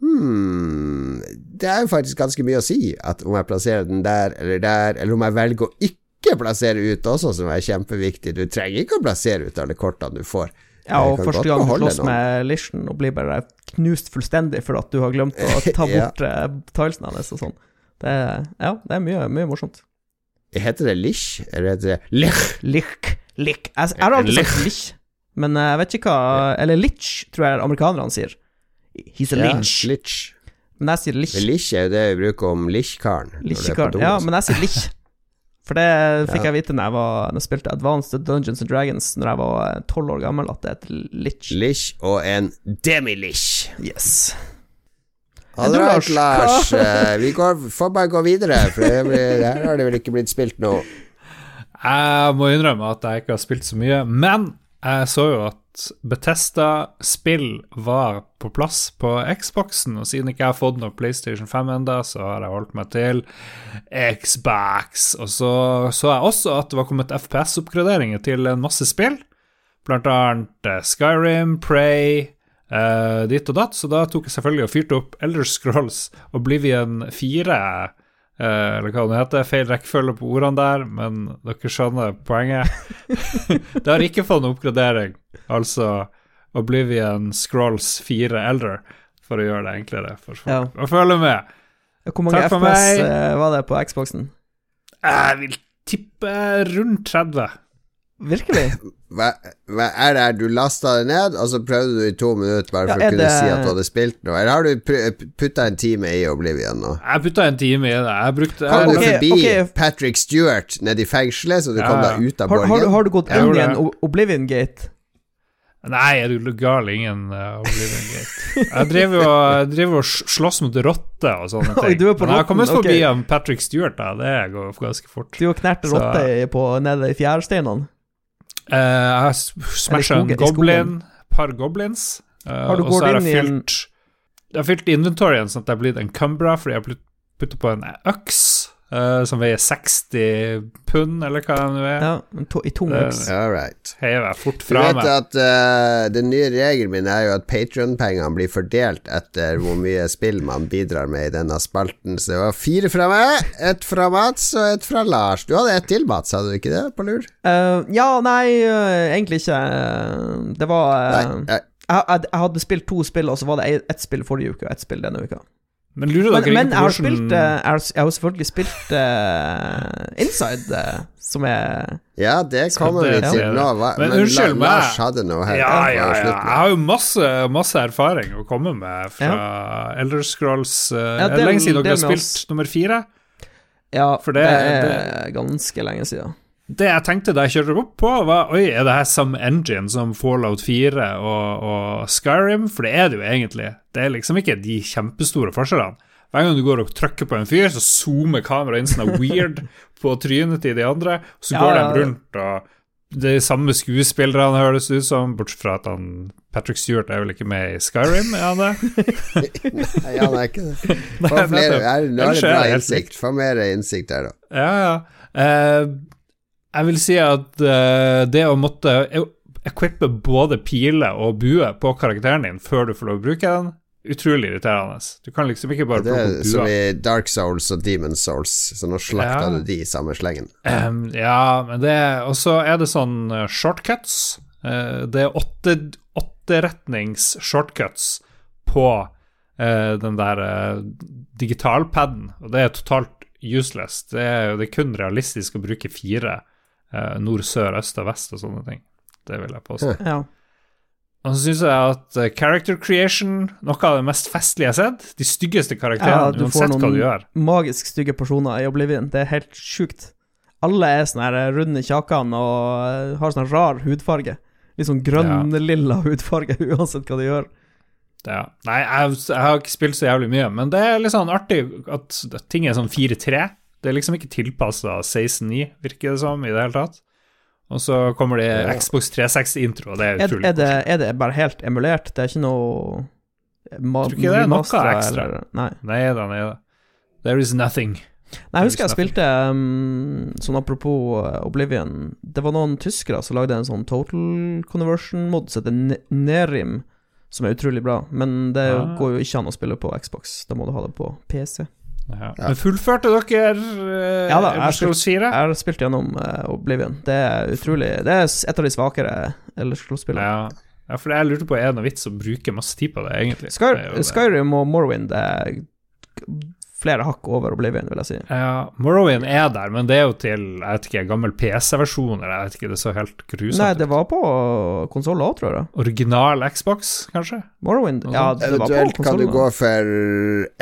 Hmm, det er jo faktisk ganske mye å si at om jeg plasserer den der eller der, eller om jeg velger å ikke plassere ut også, som er kjempeviktig. Du trenger ikke å plassere ut alle kortene du får. Ja, og første gang du slåss med Lishen og blir bare knust fullstendig for at du har glemt å *laughs* ta bort ja. tilesene hennes og sånn. Det ja, det er mye, mye morsomt. Heter det Lish, eller heter det Lich? Lich, lich. Jeg, jeg har alltid sagt lich, men jeg vet ikke hva Eller lich, tror jeg amerikanerne sier. He's a Ja, lich. Litch. Men jeg sier lich. Lich er jo det vi bruker om Lich-karen. Ja, altså. men jeg sier lich. For det fikk Ja. jeg vite når jeg, var, når jeg spilte Advanced Dungeons and Dragons Når jeg var tolv år gammel, at det er et lich. Lich og en demi-lich. Yes. All right, Lars? Lars. *laughs* eh, vi går, får bare gå videre, for det blir, her har det vel ikke blitt spilt noe. Jeg må innrømme at jeg ikke har spilt så mye, men jeg så jo at Betesta-spill var på plass på Xboxen, og siden ikke jeg har fått noe PlayStation 5 enda, så har jeg holdt meg til Xbox. Og så så jeg også at det var kommet FPS-oppgraderinger til en masse spill, blant annet eh, Skyrim, Prey, uh, ditt og datt, så da tok jeg selvfølgelig og fyrte opp Elder Scrolls Oblivion 4 Eh, eller hva det heter. Feil rekkefølge på ordene der, men dere skjønner poenget. *laughs* det har ikke fått noen oppgradering, altså Oblivion Scrolls 4 Elder, for å gjøre det enklere for folk Ja. å følge med. Hvor mange FPS eh, var det på Xboxen? Jeg vil tippe rundt 30. Virkelig? *laughs* Hva, hva er det her? Du lasta det ned, og så prøvde du i to minutter bare Ja, for å kunne det- si at du hadde spilt noe? Eller har du putta en time i Oblivion nå? Jeg putta en time i det. Jeg brukte Kom du okay, forbi okay. Patrick Stewart nede i fengselet, så du Ja, kom deg ut av Har, har, du, har du gått inn i en det. Oblivion Gate? Nei, er du gal? Ingen uh, Oblivion Gate. Jeg driver jo driver og slåss mot rotter og sånne *laughs* Oi, ting. du er på Men jeg har kommet forbi okay. Patrick Stewart, da. Det går ganske fort. Du har knert rotter rotte i- på nede i fjærsteinene. Eh, jeg har smasha en goblin, par goblins. eh, Har og så har jeg fylt Jeg har fylt inventoryen sånn at jeg har blitt en cumbra fordi jeg har putta på en øks eh, som veier 60 pund, eller hva det nå er. Ja, to, i tungvekt. Uh. All right. Heier jeg fort Du vet meg. at uh, den nye regelen min er jo at Patron-pengene blir fordelt etter hvor mye spill man bidrar med i denne spalten. Så det var fire fra meg, ett fra Mats og ett fra Lars. Du hadde ett til, Mats, hadde du ikke det, på lur? Uh, ja, nei, egentlig ikke. Det var Nei, jeg, jeg, jeg hadde spilt to spill, og så var det ett spill forrige uke og ett spill denne uka. Men lurer dere men ikke jeg har på spilt hvordan eh, Jeg har, jeg har selvfølgelig spilt uh, Inside, uh, som er Ja, det kommer vi til nå. Hva, Men men unnskyld meg. Lars hadde noe her. ja, ja, ja. Jeg har jo masse, masse erfaring å komme med fra Elder Scrolls. Uh, Ja, det lenge siden dere har spilt nummer fire? Ja, For det, det- er ganske lenge siden. Det jeg tenkte da jeg kjørte opp på, var Oi, er det her samme engine som Fallout 4 og, og Skyrim? For det er det jo egentlig. Det er liksom ikke de kjempestore forskjellene. Hver gang du går og trykker på en fyr, så zoomer kameraet inn sånn weird *laughs* på trynet til de andre, og så Ja, går de rundt og Det er samme skuespillerne, høres det ut som, bortsett fra at han Patrick Stewart er vel ikke med i Skyrim, er han det? *laughs* Nei, han er ikke det. Få Nei, flere, er, nå er det bra innsikt. Få mer innsikt der, da. Ja, ja. Eh, jeg vil si at uh, det å måtte equippe både pile og bue på karakteren din før du får lov å bruke den, utrolig irriterende. Du kan liksom ikke bare plukke er bua. som i Dark Souls og Demon Souls, så nå slakta Ja. du de i samme slengen. Um, ja, men det Og så er det sånn eh, shortcuts. Uh, det er åtte åtteretnings shortcuts på uh, den der uh, digitalpaden, og det er totalt useless. Det er, det er kun realistisk å bruke fire. Eh, nord, sør, øst og vest og sånne ting. Det vil jeg påstå. Ja. Og så syns jeg at eh, character creation, noe av det mest festlige jeg har sett, de styggeste karakterene, Ja, du uansett hva du gjør. Magisk stygge personer i Oblivion. Det er helt sjukt. Alle er sånn her runde i kjakene og eh, har sånn rar hudfarge. Litt sånn grønn-lilla hudfarge *laughs* uansett hva de gjør. Ja. Nei, jeg, jeg har ikke spilt så jævlig mye, men det er litt sånn artig at ting er sånn 4-3. Det er liksom ikke tilpassa 16-9, virker det som, i det hele tatt. Og så kommer det Ja. Xbox 360-intro, og det er Er, utrolig er, det, er det bare helt emulert? Det er ikke noe ma Tror ikke det er noe ekstra. eller- Nei. Nei da, nei da. There is nothing. Nei, jeg husker jeg spilte um, Sånn apropos uh, Oblivion Det var noen tyskere som lagde en sånn total conversion-mod som heter Nerim, som er utrolig bra. Men det Ah. går jo ikke an å spille på Xbox. Da må du ha det på PC. Ja. Men fullførte dere uh, Ja da, jeg Elder 4? Jeg har spilt gjennom uh, Oblivion. Det er utrolig Det er et av de svakere Elderskroll-spillene. Ja. ja, for jeg lurte på er det noe vits å bruke masse tid på det, egentlig. Skyrim og Morrowind er flere hakk over Oblivion, vil jeg si. Ja, Morrowind er der, men det er jo til jeg vet ikke, gammel PC-versjon, eller jeg vet ikke, det så helt grusomt Nei, det var på konsoller òg, tror jeg. Original Xbox, kanskje? Morrowind Ja, det det var på Eventuelt kan du gå for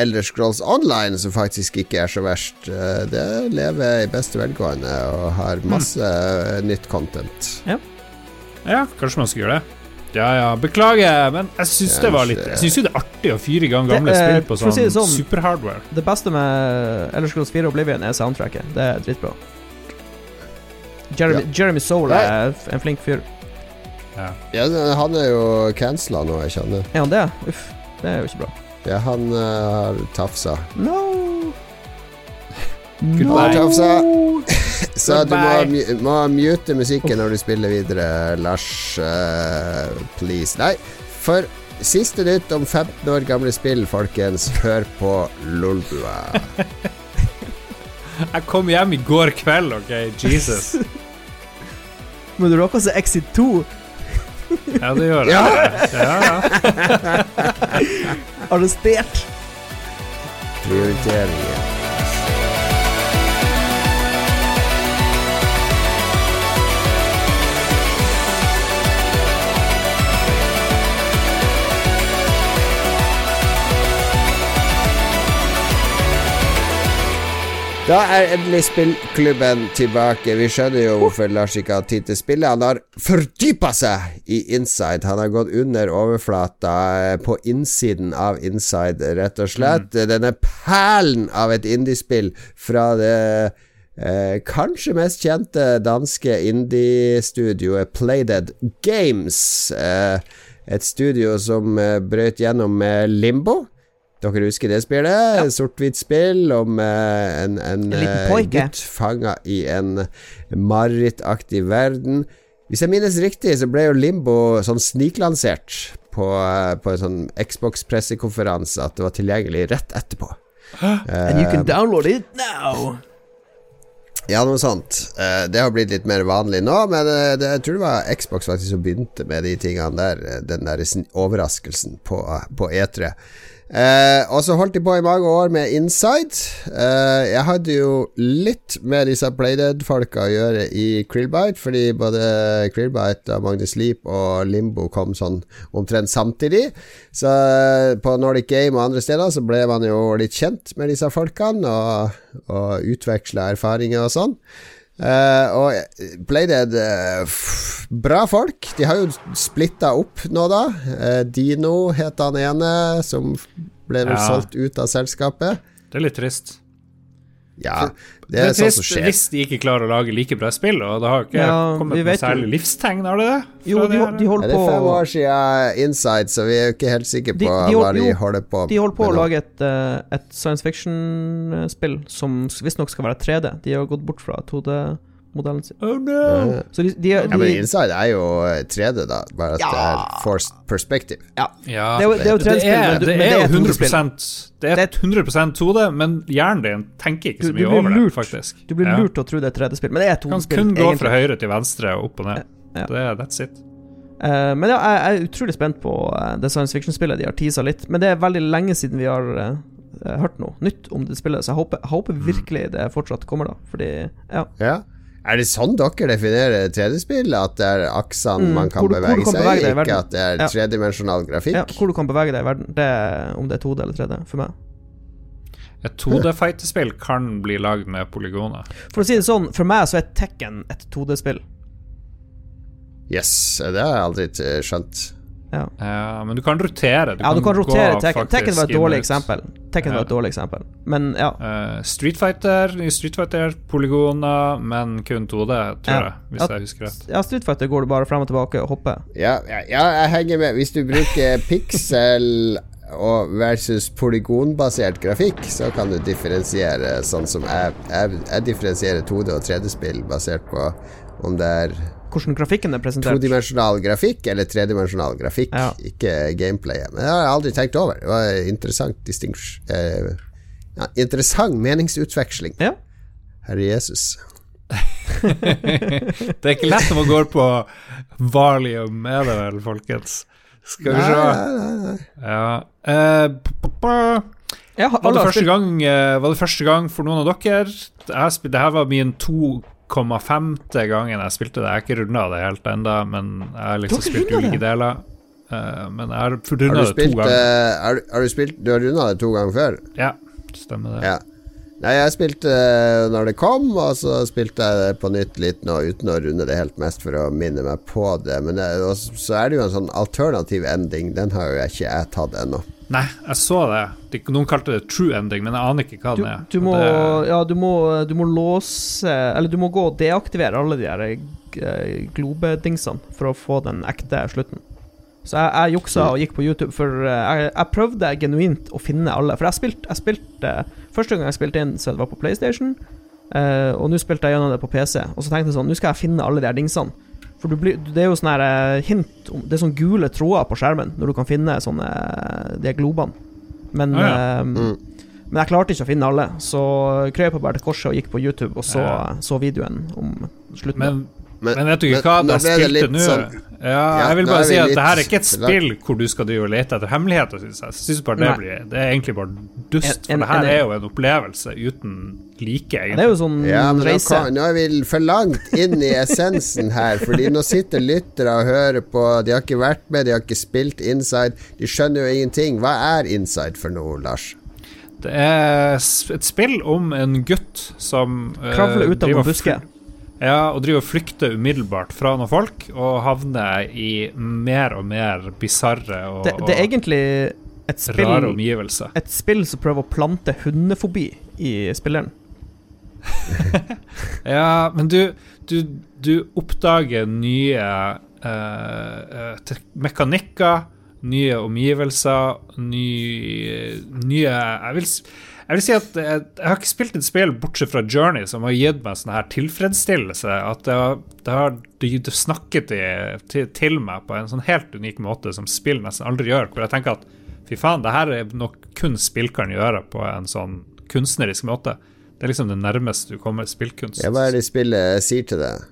Elder Scrolls Online, som faktisk ikke er så verst. Eh, Det lever i beste velgående og har masse mm. nytt content. Ja, kanskje man skal gjøre det. Ja, ja, beklager, men jeg syns det var litt Jeg syns jo det er artig å fyre i gang gamle Det, eh, spill på sånn, si sånn- superhardware. Det beste med Ellers Scrolls 4 Oblivion er soundtracket. Det er dritbra. Jeremy, Jeremy Soul er en flink fyr. Ja. Ja, han er jo cancela nå, jeg kjenner. Er han det? Uff, det er jo ikke bra. Ja, han har har tafsa. No Goodbye. Tafsa. *laughs* Så du må, må mute musikken når du spiller videre, Lars. Uh, please. Nei, for siste nytt om 15 år gamle spill, folkens. Hør på Lolbua. *laughs* Jeg kom hjem i går kveld, OK? Jesus. *laughs* Men du råker også Exit 2. Ja, det gjør jeg. Ja. Ja, ja. Arrestert. Prioriteringer. Da er endelig spillklubben tilbake. Vi skjønner jo hvorfor Lars ikke har tid til spillet. Han har fordypa seg i Inside. Han har gått under overflata eh, på innsiden av Inside, rett og slett. Denne perlen av et indiespill fra det eh, kanskje mest kjente danske indie-studioet Playdead Games. Eh, et studio som eh, brøt gjennom med Limbo. Dere husker det spillet? Sort-hvitt spill om eh, en, en, En eh, gutt fanga i en marerittaktig verden. Hvis jeg minnes riktig, så ble jo Limbo sånn sniklansert på, eh, på en sånn Xbox-pressekonferanse at det var tilgjengelig rett etterpå. And you Eh, can download it now. ja, noe sånt. Eh, det har blitt litt mer vanlig nå, men eh, det, jeg tror det var Xbox faktisk som begynte med de tingene der. eh, Den der overraskelsen på, på E3. Eh, og så holdt de på i mange år med Inside. Eh, jeg hadde jo litt med disse Playdead-folka å gjøre i Krillbite, fordi både Krillbite og Magnus Leap og Limbo kom sånn omtrent samtidig. Så eh, på Nordic Game og andre steder så ble man jo litt kjent med disse folkene og, og utveksla erfaringer og sånn. Uh, og Playdead uh, Bra folk. De har jo splitta opp nå, da. Uh, Dino het han ene, som ble Ja. solgt ut av selskapet. Det er litt trist. Ja, det Det er er sånn trist sånn hvis de ikke klarer å lage like bra spill, og det har ikke Ja, kommet noe særlig livstegn, har det det? Jo, de, de, det på Ja, det er fem år siden Inside, så vi er jo ikke helt sikre på De- de hva de holder på De holder på å lage et, eh, et science fiction-spill som visstnok skal være 3D. De har gått bort fra 2D-modellen sin. Oh no! Ja. Så de, de, de, Ja, men Inside er jo 3D, da. Bare at det er forced perspective. ja. Ja, Det er jo- det er jo 3D-spill, er, men det er det er jo 2D-spill. 100 Det er 100 2D, men hjernen din tenker ikke så mye over lurt. det, faktisk. Du blir Ja. lurt til å tro det er 3D-spill, men det er 2D-spill. Kan kun gå egentlig. fra høyre til venstre og opp og ned. Ja. Det er, that's it. Uh, men ja, jeg er utrolig spent på uh, det science fiction-spillet de har teasa litt. Men det er veldig lenge siden vi har eh, hørt noe nytt om det spillet, så jeg håper, jeg håper virkelig det fortsatt kommer, da. Fordi, ja. Ja. Er det sånn dere definerer 3D-spill? At det er aksene Mm, man kan hvor bevege hvor du bevege kan seg bevege i, ikke at det er Ja. tredimensjonal grafikk? ja. Hvor du kan bevege deg i verden. Det er, om det er 2D eller 3D, for meg. Et 2D-fightespill kan bli lagd med polygoner. For å si det sånn, for meg så er Tekken et 2D-spill. Yes, det har jeg aldri skjønt. Ja. Uh, men du kan rotere. ja, du kan rotere Tekken. Tekken var et dårlig eksempel. Tekken var et dårlig eksempel. Men ja. Uh, Street Fighter, Street Fighter, polygoner, men kun 2D, tror Ja. jeg, hvis Ja. jeg husker rett. ja, Street Fighter går du bare frem og tilbake og hopper. Ja, ja, ja, jeg henger med. Hvis du bruker *laughs* pixel og versus polygonbasert grafikk, så kan du differensiere sånn som jeg Jeg, jeg differensierer 2D- og 3D-spill basert på om det er Hvordan grafikken er presentert. todimensjonal grafikk eller tredimensjonal grafikk, Ja. ikke gameplayet. Men det har jeg aldri tenkt over. Det var interessant eh, ja, Interessant meningsutveksling. Ja. Herre Jesus. *laughs* Det er ikke lett om man går på Valium, er det vel, folkens? Skal vi se. nei, nei, nei. Ja. Eh, p- Ja, var, det første gang, uh, var det første gang for noen av dere? Det her var min 2,5. gangen jeg spilte det. Jeg har ikke runda det helt ennå, men jeg har liksom spilt ulike deler. Eh, men jeg har runda du det to ganger. Uh, har, du- har du spilt Du har runda det to ganger før? Ja, stemmer det. Ja. Nei, jeg spilte eh, når det kom, og så spilte jeg det på nytt litt nå uten å runde det helt mest for å minne meg på det. Men det, og så er det jo en sånn alternativ ending. Den har jo jeg ikke jeg tatt ennå. Nei, jeg så det. De- Noen kalte det true ending, men jeg aner ikke hva Du, den er. du, må, det- ja, du, må, du må låse Eller du må gå og deaktivere alle de her eh, globedingsene for å få den ekte slutten. Så jeg, jeg juksa og gikk på YouTube, for eh, jeg, jeg prøvde genuint å finne alle. For jeg spilte spilt, Første gang jeg spilte inn, så det var på PlayStation, eh, og nå spilte jeg gjennom det på PC. Og så tenkte jeg sånn Nå skal jeg finne alle de her dingsene. For du blir, det er jo sånne eh, hint om, Det er sånne gule tråder på skjermen når du kan finne sånne eh, de globene. Men Ah, ja. um, Mm. men jeg klarte ikke å finne alle, så krøp jeg bare til korset og gikk på YouTube og så, Ja. så videoen om slutten. Men, Men, men vet du men ikke hva nå jeg spilte litt nå? sånn- Ja, Ja, jeg vil bare si at det her er ikke et for spill hvor du skal drive og lete etter hemmeligheter, syns jeg. Synes bare det blir Det er egentlig bare dust, En- en- for det her en- er jo en opplevelse uten like, det er jo sånn Ja, men nå, reise. kan, nå er vi for langt inn i essensen her. Fordi nå sitter lyttere og hører på De har ikke vært med, de har ikke spilt Inside. De skjønner jo ingenting. Hva er Inside for noe, Lars? Det er et spill om en gutt som eh, Kravle ut av driver buske. Ja, og driver og flykter umiddelbart fra noen folk, og havner i mer og mer bisarre og, Det, det er egentlig et spill, rare omgivelser. Et spill som prøver å plante hundefobi i spilleren. *laughs* Ja, men du, du, du oppdager nye eh, mekanikker, nye omgivelser, nye, nye jeg, vil, jeg vil si at jeg, jeg har ikke spilt et spill bortsett fra Journey som har gitt meg sånn her tilfredsstillelse. At det har, det har det, snakket i, til, til meg på en sånn helt unik måte som spill nesten aldri gjør. Hvor jeg tenker at fy faen, det her er nok kun spill kan gjøre på en sånn kunstnerisk måte. Det er liksom det nærmeste du kommer spillkunst. Ja, hva er det spillet sier til deg?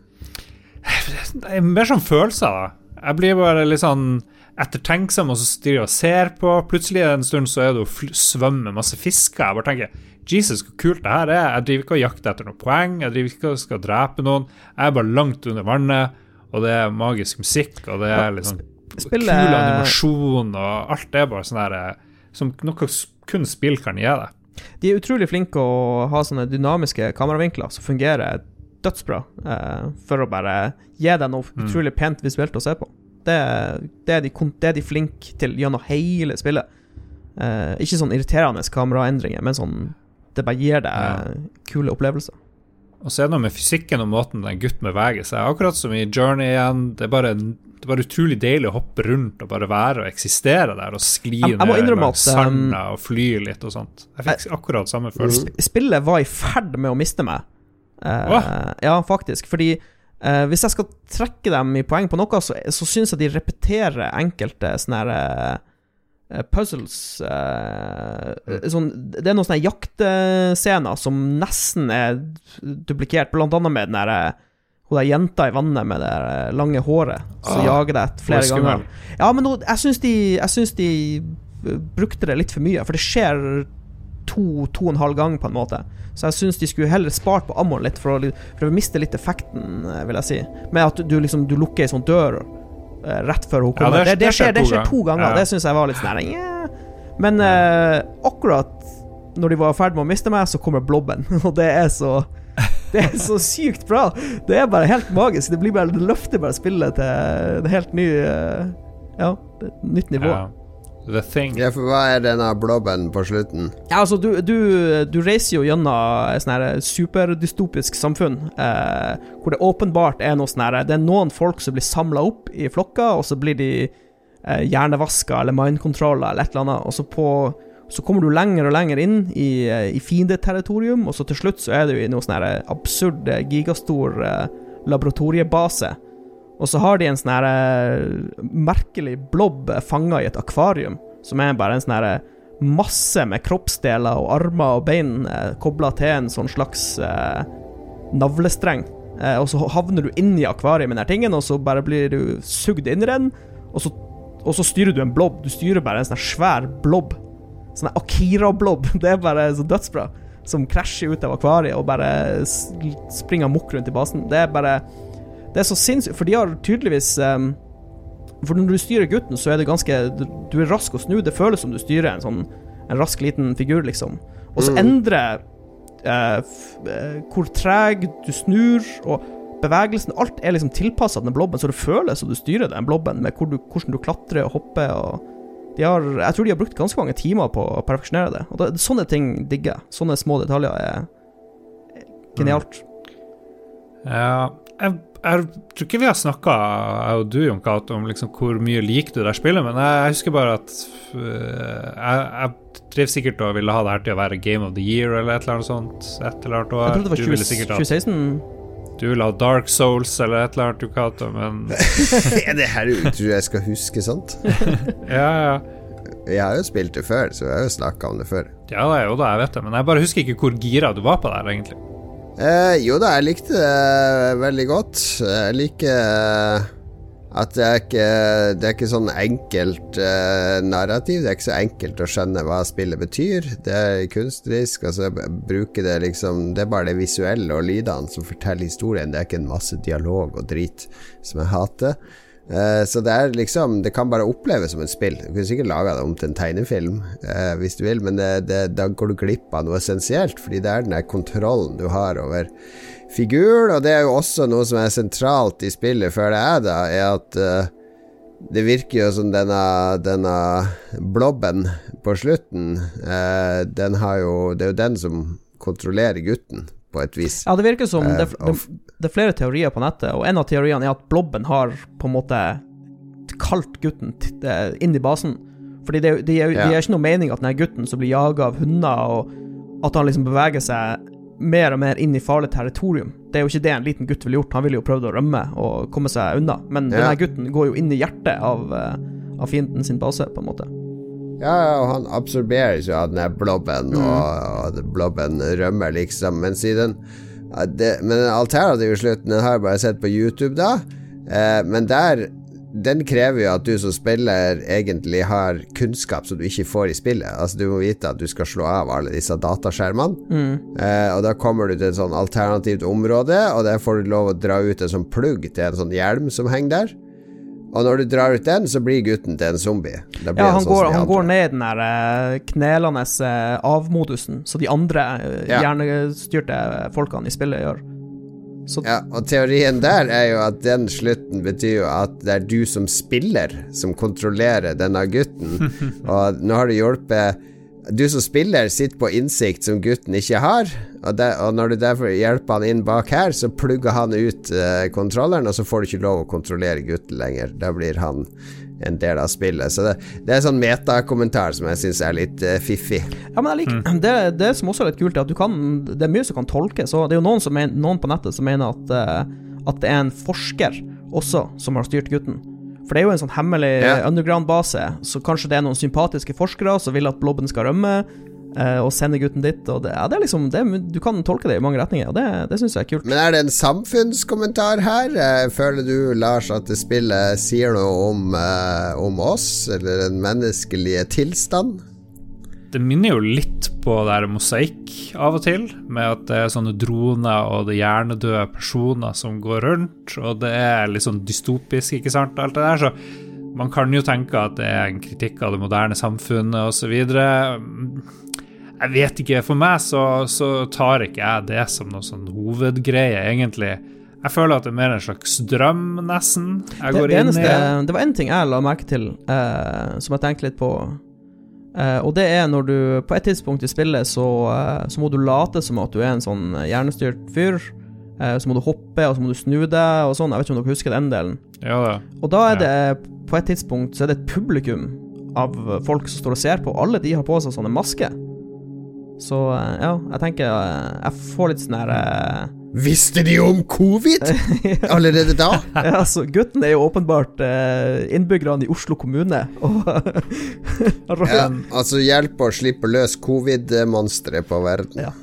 Det er mer sånn følelser, da. Jeg blir bare litt sånn ettertenksom, og så styrer og ser på. Plutselig en stund så er det å svømme masse fisker. Jeg bare tenker Jesus, hvor kult det her er. Jeg driver ikke og jakter etter noen poeng, jeg driver ikke og skal drepe noen. Jeg er bare langt under vannet, og det er magisk musikk, og det er liksom kul animasjon, og alt er bare sånn der eh, Som noe kun spill kan gi deg. De er utrolig flinke å ha sånne dynamiske kameravinkler som fungerer dødsbra, eh, for å bare gi deg noe Mm. utrolig pent visuelt å se på. Det, det, er de, det er de flinke til gjennom hele spillet. Eh, ikke sånn irriterende kameraendringer, men sånn det bare gir deg kule opplevelser. Og så er det noe med fysikken og måten den gutten beveger seg Akkurat som i Journey igjen. Det er bare, det er bare utrolig deilig å hoppe rundt og bare være og eksistere der og skli Jeg- jeg ned langs um, sanda og fly litt og sånt. Jeg fikk akkurat samme følelse. Spillet var i ferd med å miste meg. Eh, ja, faktisk. Fordi eh, hvis jeg skal trekke dem i poeng på noe, så, så syns jeg de repeterer enkelte sånne her uh, puzzles eh, sånn, Det er noen sånne jaktscener som nesten er duplikert, blant annet med den der, hun der jenta i vannet med det lange håret som Ah, jager deg flere er ganger. Ja, men nå- jeg syns de, de brukte det litt for mye, for det skjer to, to og en halv gang, på en måte. Så jeg syns de skulle heller spart på ammoen litt, for å, for å miste litt effekten, eh, vil jeg si. Med at du liksom du lukker ei sånn dør uh, rett før hun kommer. det- det, det, det skjer det skjer to ganger. Ja. Det syns jeg var litt sånn yeah. Men uh, akkurat når de var i ferd med å miste meg, så kommer blobben, *laughs* og det er så det er så sykt bra. Det er bare helt magisk. Det blir bare Det løfter bare spillet til et helt ny Ja, nytt nivå. Ja. The Thing. Ja, for hva er denne blobben på slutten? Ja, altså, du, du, du reiser jo gjennom et sånn superdystopisk samfunn, eh, hvor det åpenbart er noe sånn her Det er noen folk som blir samla opp i flokker, og så blir de eh, hjernevaska eller mindcontrolla eller et eller annet, og så på så kommer du lenger og lenger inn i, eh, i fiendeterritorium, og så til slutt så er du i noe sånn absurd, eh, gigastor eh, laboratoriebase. Og så har de en sånn her eh, merkelig blobb fanga i et akvarium, som er bare en sånn her masse med kroppsdeler og armer og bein eh, kobla til en sånn slags eh, navlestreng. Eh, og så havner du inn i akvariet med den tingen, og så bare blir du sugd inn i den, og så, og så styrer du en blobb. Du styrer bare en sånn svær blobb. Sånn Akira-blobb. *laughs* Det er bare så dødsbra. Som krasjer ut av akvariet og bare springer amok rundt i basen. Det er bare Det er så sinnssykt, for de har tydeligvis um, For når du styrer gutten, så er det ganske Du, er rask å snu. Det føles som du styrer en sånn En rask liten figur, liksom. Og så Mm. endrer uh, eh, hvor treg du snur, og bevegelsen Alt er liksom tilpassa den blobben, så det føles som du styrer den blobben, med hvor du, hvordan du klatrer og hopper. og de har, Jeg tror de har brukt ganske mange timer på å perfeksjonere det. Og det, Sånne ting digger jeg. Sånne små detaljer er genialt. Ja, jeg, jeg tror ikke vi har snakka, jeg og du, Jon Cato, om liksom hvor mye lik du der spiller spillet, men jeg, jeg husker bare at uh, jeg, jeg drev sikkert og ville ha det her til å være Game of the Year eller et eller annet sånt. Et eller annet år. Jeg trodde det var 20, ha 2016. Du ville ha Dark Souls eller et eller annet, du, Cato, men *laughs* Er det her du tror jeg skal huske sånt? *laughs* Ja, ja. Jeg har jo spilt det før, så jeg har jo snakka om det før. Ja, det er jo da, jeg vet det, men jeg bare husker ikke hvor gira du var på det her, egentlig. Eh, jo da, jeg likte det veldig godt. Jeg liker eh, at det er ikke Det er ikke sånn enkelt eh, narrativ. Det er ikke så enkelt å skjønne hva spillet betyr. Det er kunstnerisk. Altså, bruke det liksom Det er bare det visuelle og lydene som forteller historien. Det er ikke en masse dialog og drit som jeg hater. Eh, så det er liksom Det kan bare oppleves som et spill. Du kunne sikkert laga det om til en tegnefilm eh, hvis du vil, men det, det, da går du glipp av noe essensielt, fordi det er den der kontrollen du har over figuren, og det er jo også noe som er sentralt i spillet, føler jeg, da, er at eh, det virker jo som denne, denne blobben på slutten eh, Den har jo Det er jo den som kontrollerer gutten, på et vis. Ja, det virker som det, Eh, det, det er flere teorier på nettet, og en av teoriene er at blobben har på en måte kalt gutten eh, inn i basen. Fordi det, det, det Ja. ikke noe mening at den gutten som blir jaga av hunder, og at han liksom beveger seg mer og mer inn i farlig territorium. Det er jo ikke det en liten gutt ville gjort, han ville jo prøvd å rømme og komme seg unna. Men Ja. denne gutten går jo inn i hjertet av, eh, av fienden sin base, på en måte. Ja, og han absorberes jo av den der blobben, og, og blobben rømmer, liksom. Mens i den ja, det, Men den alternative slutten, den har jeg bare sett på YouTube, da. Eh, men der den krever jo at du som spiller egentlig har kunnskap som du ikke får i spillet. Altså Du må vite at du skal slå av alle disse dataskjermene, eh, og da kommer du til et sånn alternativt område, og der får du lov å dra ut en sånn plugg til en sånn hjelm som henger der. Og når du drar ut den, så blir gutten til en zombie. Ja, han sånn går, han går ned den der eh, knelende eh, av-modusen, så de andre eh, Ja. hjernestyrte folkene i spillet gjør. Så Ja, og teorien der er jo at den slutten betyr jo at det er du som spiller som kontrollerer denne gutten. *laughs* og nå har du hjulpet Du som spiller sitter på innsikt som gutten ikke har, og, der, og når du derfor hjelper han inn bak her, så plugger han ut uh, kontrolleren, og så får du ikke lov å kontrollere gutten lenger. Da blir han en del av spillet. Så det, det er en sånn metakommentar som jeg syns er litt uh, fiffig. Ja, men jeg liker det, det som også er litt kult, er at du kan Det er mye som kan tolkes. Og det er jo noen, som men, noen på nettet som mener at, uh, at det er en forsker også som har styrt gutten. For det er jo en sånn hemmelig yeah. underground-base, så kanskje det er noen sympatiske forskere som vil at blobben skal rømme, eh, og sende gutten ditt, Og det, ja, det er liksom det, Du kan tolke det i mange retninger, og det, det syns jeg er kult. Men er det en samfunnskommentar her? Eh, Føler du, Lars, at det spillet sier noe om, eh, om oss, eller den menneskelige tilstand? Det minner jo litt på det her mosaikk av og til, med at det er sånne droner og det er hjernedøde personer som går rundt, og det er litt sånn dystopisk, ikke sant, alt det der, så man kan jo tenke at det er en kritikk av det moderne samfunnet osv. Jeg vet ikke, for meg så, så tar ikke jeg det som noe sånn hovedgreie, egentlig. Jeg føler at det er mer en slags drøm, nesten. Jeg Det, går det, inn i eneste, det var én ting jeg la merke til, eh, som jeg tenkte litt på. Eh, og det er når du På et tidspunkt i spillet så, uh, så må du late som at du er en sånn hjernestyrt fyr. Uh, så må du hoppe, og så må du snu deg, og sånn. Jeg vet ikke om dere husker den delen. Ja da. Og da er det på et tidspunkt så er det et publikum av folk som står og ser på. Alle de har på seg sånne masker. Så eh, ja, jeg tenker eh, Jeg får litt sånn her eh, Visste de om covid *laughs* allerede da? *laughs* Ja, altså, gutten er jo åpenbart eh, innbyggerne i Oslo kommune. Og *laughs* Ja, altså hjelp å slippe løs covid-monsteret på verden. Ja.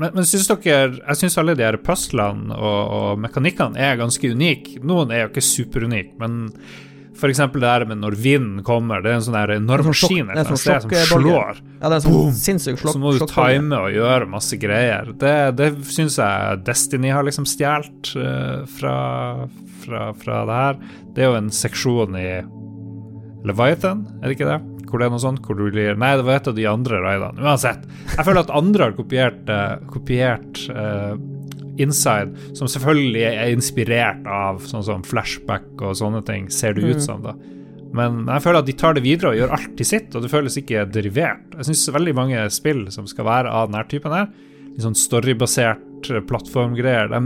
Men, men syns dere Jeg syns alle de her puzzlene og, og mekanikkene er ganske unike. Noen er jo ikke superunike, men f.eks. det der med når vinden kommer, det er en sånn der enorm sånn maskin et er sånn sted som slår. Ja, sånn sinnssyk. Så må du time og gjøre masse greier. Det, det syns jeg Destiny har liksom stjålet uh, fra, fra, fra det her. Det er jo en seksjon i Leviathan, er det ikke det? Hvor det er noe sånt hvor du blir Nei, det var et av de andre raidene. Uansett. Jeg føler at andre har kopiert, uh, kopiert eh, Inside, som selvfølgelig er inspirert av sånn som flashback og sånne ting, ser det ut Mhm. som, da. Men jeg føler at de tar det videre og gjør alt til sitt, og det føles ikke derivert. Jeg syns veldig mange spill som skal være av denne typen her, litt sånn storybasert eh, plattformgreier, de,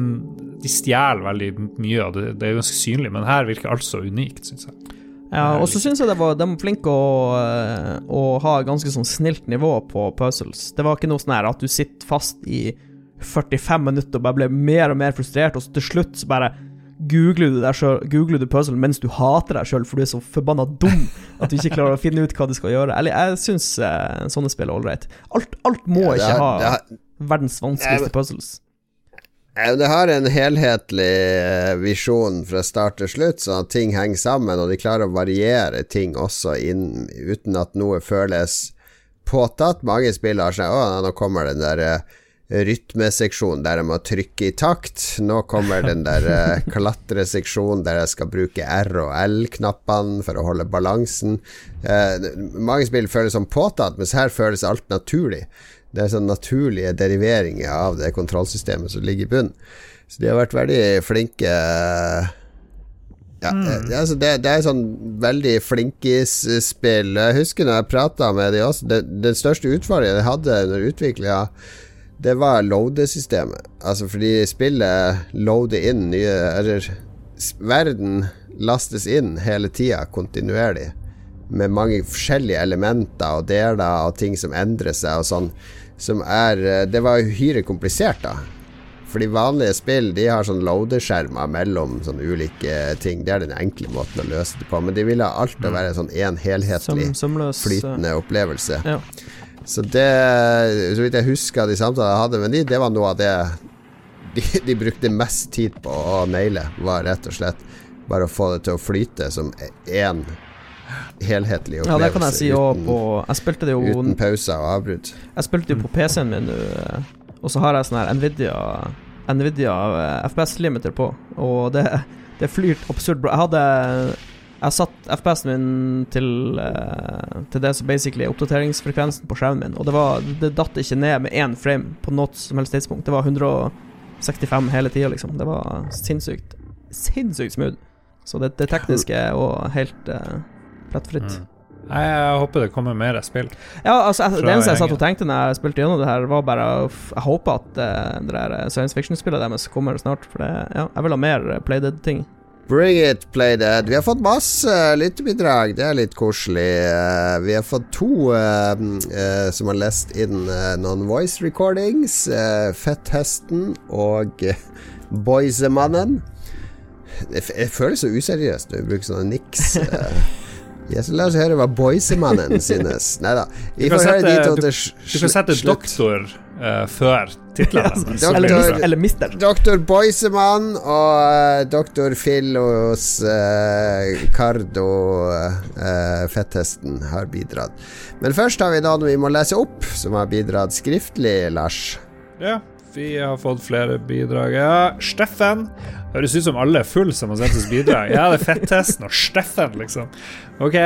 de stjeler veldig mye, og det, det er ganske synlig, men her virker alt så unikt, syns jeg. Ja, og så syns jeg det var, de var flinke å, eh, å ha ganske sånn snilt nivå på puzzles. Det var ikke noe sånn her at du sitter fast i 45 minutter og bare ble mer og mer frustrert, og så til slutt så bare googler du, deg selv, googler du puzzle mens du hater deg sjøl, for du er så forbanna dum at du ikke klarer å finne ut hva du skal gjøre. Eller jeg syns eh, sånne spill er ålreit. Alt, alt må Ja, ikke ha har- verdens vanskeligste puzzles. Det har en helhetlig eh, visjon fra start til slutt, sånn at ting henger sammen, og de klarer å variere ting også inn, uten at noe føles påtatt. Mange spill har sånn Å, nå kommer den der rytmeseksjonen der jeg må trykke i takt. Nå kommer den der eh, *laughs* klatreseksjonen der jeg skal bruke R og L-knappene for å holde balansen. Eh, mange spill føles som påtatt, mens her føles alt naturlig. Det er sånn naturlige deriveringer av det kontrollsystemet som ligger i bunnen. Så de har vært veldig flinke ja, eh, det, altså det, det er sånn veldig flinkis-spill. Jeg husker når jeg prata med de også det, Den største utfordringen jeg hadde under utviklinga, det var loadesystemet. Altså fordi spillet loader inn nye Eller verden lastes inn hele tida, kontinuerlig. Med mange forskjellige elementer og deler og ting som endrer seg og sånn. Som er eh, Det var uhyre komplisert, da. Fordi vanlige spill De har sånn loaderskjermer mellom sånne ulike ting. Det er den enkle måten å løse det på. Men de ville ha alt å være sånn en helhetlig, som, som løs, flytende opplevelse. Ja. Så det Så vidt jeg husker de samtalene jeg hadde med de, det var noe av det de, de brukte mest tid på å naile, var rett og slett Bare å få det til å flyte som én helhetlig opplevelse. Ja, det kan jeg si òg på Jeg spilte det jo uten pauser og avbrudd. Jeg spilte jo på PC-en min nå, og så har jeg sånn her Nvidia Nvidia eh, FPS limiter på, og det, det flyr absurd bra. Jeg hadde Jeg satt FPS-en min til, uh, til det som basically er oppdateringsfrekvensen på skjermen min, og det var Det datt ikke ned med én frame på noe som helst tidspunkt. Det var 165 hele tida, liksom. Det var sinnssykt Sinnssykt smooth. Så det, det tekniske er jo helt uh, plettfritt. Mm. Jeg, jeg håper det kommer mer spill. Ja, altså jeg, Det eneste jeg satt og tenkte når jeg spilte gjennom det her, var bare Jeg håper at uh, det der science fiction-spillet deres kommer snart, for det, ja, jeg vil ha mer playdead-ting. Bring it, play dead. Vi har fått masse lyttebidrag. Det er litt koselig. Eh, Vi har fått to uh, uh, som har lest inn uh, noen voice recordings. eh, Fetthesten og eh, Boysemannen. Det f- det føles så useriøst når vi bruker sånne niks. eh. *laughs* Ja, la oss høre hva Boysemannen synes. Nei da. Vi Du kan sette- du- til slutt Du kan sette doktor eh, før titlene. Doktor- Eller, mis- eller mister. Doktor Boysemann og uh, doktor Fillos uh, Cardo uh, Fetthesten har bidratt. Men først har vi noen vi må lese opp, som har bidratt skriftlig, Lars. Ja, vi har fått flere bidrag. Ja, Steffen. Høres ut som alle er full som har sendt oss bidrag. Ja, det er Fettesten og Steffen, liksom. Ok,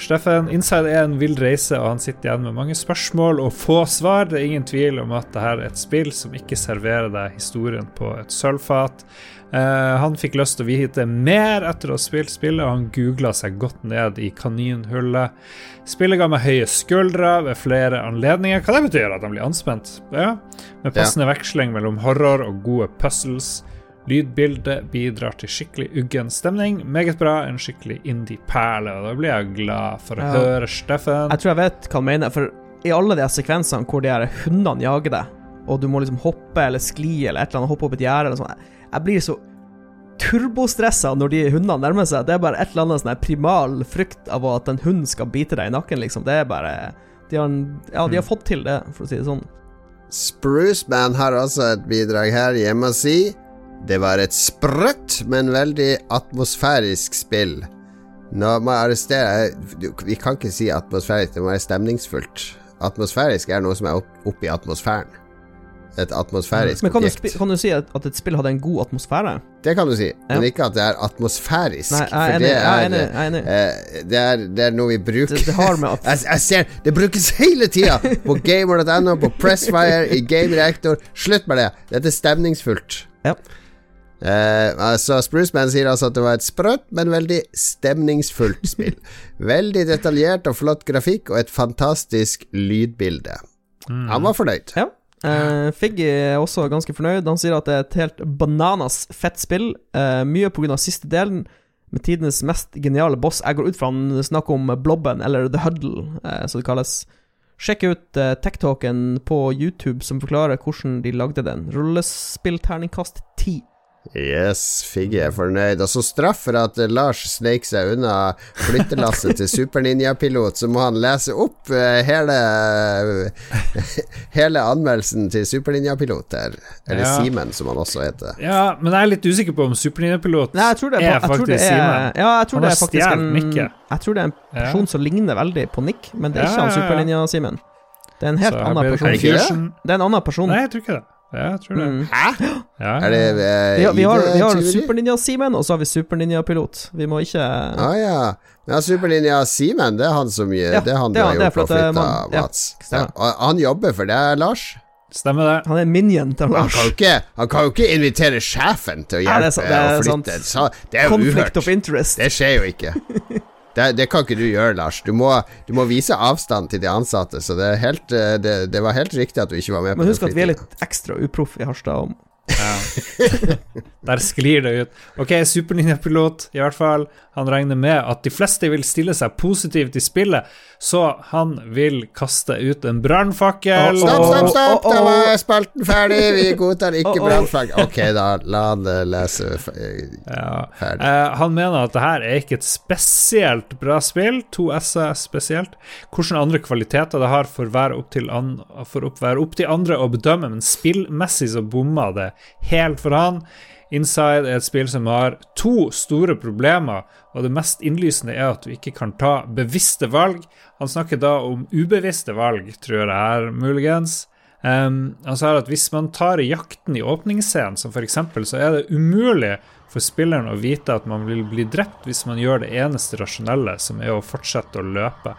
Steffen. Inside er en vill reise, og han sitter igjen med mange spørsmål og få svar. Det er ingen tvil om at dette er et spill som ikke serverer deg historien på et sølvfat. Eh, han fikk lyst til å vite mer etter å ha spilt spillet, og han googla seg godt ned i kaninhullet. Spillet ga meg høye skuldre ved flere anledninger. Hva det betyr? At han blir anspent? Ja. Med passende veksling mellom horror og gode puzzles. Lydbildet bidrar til skikkelig uggen stemning. Meget bra, en skikkelig indie-perle. Og da blir jeg glad for å Ja. høre Steffen. Jeg tror jeg vet hva han mener, for i alle de sekvensene hvor de her hundene jager deg, og du må liksom hoppe eller skli eller et eller annet, hoppe opp et gjerde eller sånn, jeg blir så turbostressa når de hundene nærmer seg. Det er bare et eller annet sånn primal frykt av at en hund skal bite deg i nakken, liksom. Det er bare De har, ja, de har fått til det, for å si det sånn. Spruceman har også et bidrag her. Jeg må si det var et sprøtt, men veldig atmosfærisk spill. Nå må jeg arrestere Vi kan ikke si atmosfærisk, det må være stemningsfullt. Atmosfærisk er noe som er opp- oppi atmosfæren. Et atmosfærisk Men kan du, objekt. spi- kan du si at, at et spill hadde en god atmosfære? Det kan du si, men Ja. ikke at det er atmosfærisk. Nei, jeg er for enig. det er enig. Jeg er enig. Uh, det, er, det er noe vi bruker Det, det har med at *laughs* jeg, jeg ser Det brukes hele tida! På *laughs* gamer.no, på Pressfire, i Game Reactor. Slutt med det! Dette er stemningsfullt. Ja. Uh, altså Spruceman sier altså at det var et sprøtt, men veldig stemningsfullt spill. *laughs* veldig detaljert og flott grafikk og et fantastisk lydbilde. Han var fornøyd. Ja. Uh, Figgy er også ganske fornøyd. Han sier at det er et helt bananas fett spill. Uh, mye pga. siste delen, med tidenes mest geniale boss. Jeg går ut fra han snakker om Blobben, eller The Huddle, uh, som det kalles. Sjekk ut uh, TechTalken på YouTube, som forklarer hvordan de lagde den. Rollespillterningkast 10. Yes, Figge er fornøyd. Og så straff for at Lars sneik seg unna flyttelasset til Super Ninja-pilot, så må han lese opp eh, hele Hele anmeldelsen til Super Ninja-pilot. Eller Ja. Simen, som han også heter. Ja, men jeg er litt usikker på om Super Nintendo-pilot Nei, jeg tror det er, er jeg tror det faktisk Simen. ja, jeg tror Han det har er faktisk stjålet en Jeg tror det er en Ja. person som ligner veldig på Nick, men det er ikke han ja, ja. Superlinja-Simen. Det er en helt annen person. Er. Det er en annen person. Nei, jeg tror ikke det. Ja, jeg tror det. Mm. Hæ? Ja, Er det eh, Vi har, vi har, vi har Superninja-Simen, og så har vi Superninja-pilot. Vi må ikke Ah, ja. Ja, Superninja-Simen, det er han som Ja, Det er han det du er har er gjort på eh, flytta, man- Mats. Ja. Han jobber for det, Lars? Stemmer det. Han er minion til Han kan jo ikke, han kan jo ikke invitere sjefen til å Nei, det er hjelpe det er å flytte. sant. Så, det er jo Conflict of uhørt. interest. Det skjer jo ikke. *laughs* Det, det kan ikke du gjøre, Lars. Du må, du må vise avstand til de ansatte. Så det, er helt, eh, det, det var helt riktig at du ikke var med Men husk at vi er litt ekstra uproff i Harstad. om- Ja. *laughs* Der sklir det ut. Ok, superninjapilot, i hvert fall. Han regner med at de fleste vil stille seg positivt i spillet, så han vil kaste ut en brannfakkel. Stopp, stopp, stopp! Da var spalten ferdig! Vi godtar ikke brannflagg. Ok, da. La han lese f- eh, Ja. Eh, han mener at det her er ikke et spesielt bra spill, to s-er spesielt. Hvilke andre kvaliteter det har, får være opp til, an, får opp, være opp til andre å bedømme, men spillmessig så bomma det helt for han. Inside er et spill som har to store problemer, og det mest innlysende er at du ikke kan ta bevisste valg. Han snakker da om ubevisste valg, tror jeg er muligens. Um, han sa at hvis man tar jakten i åpningsscenen, som f.eks., så er det umulig for spilleren å vite at man vil bli drept hvis man gjør det eneste rasjonelle, som er å fortsette å løpe.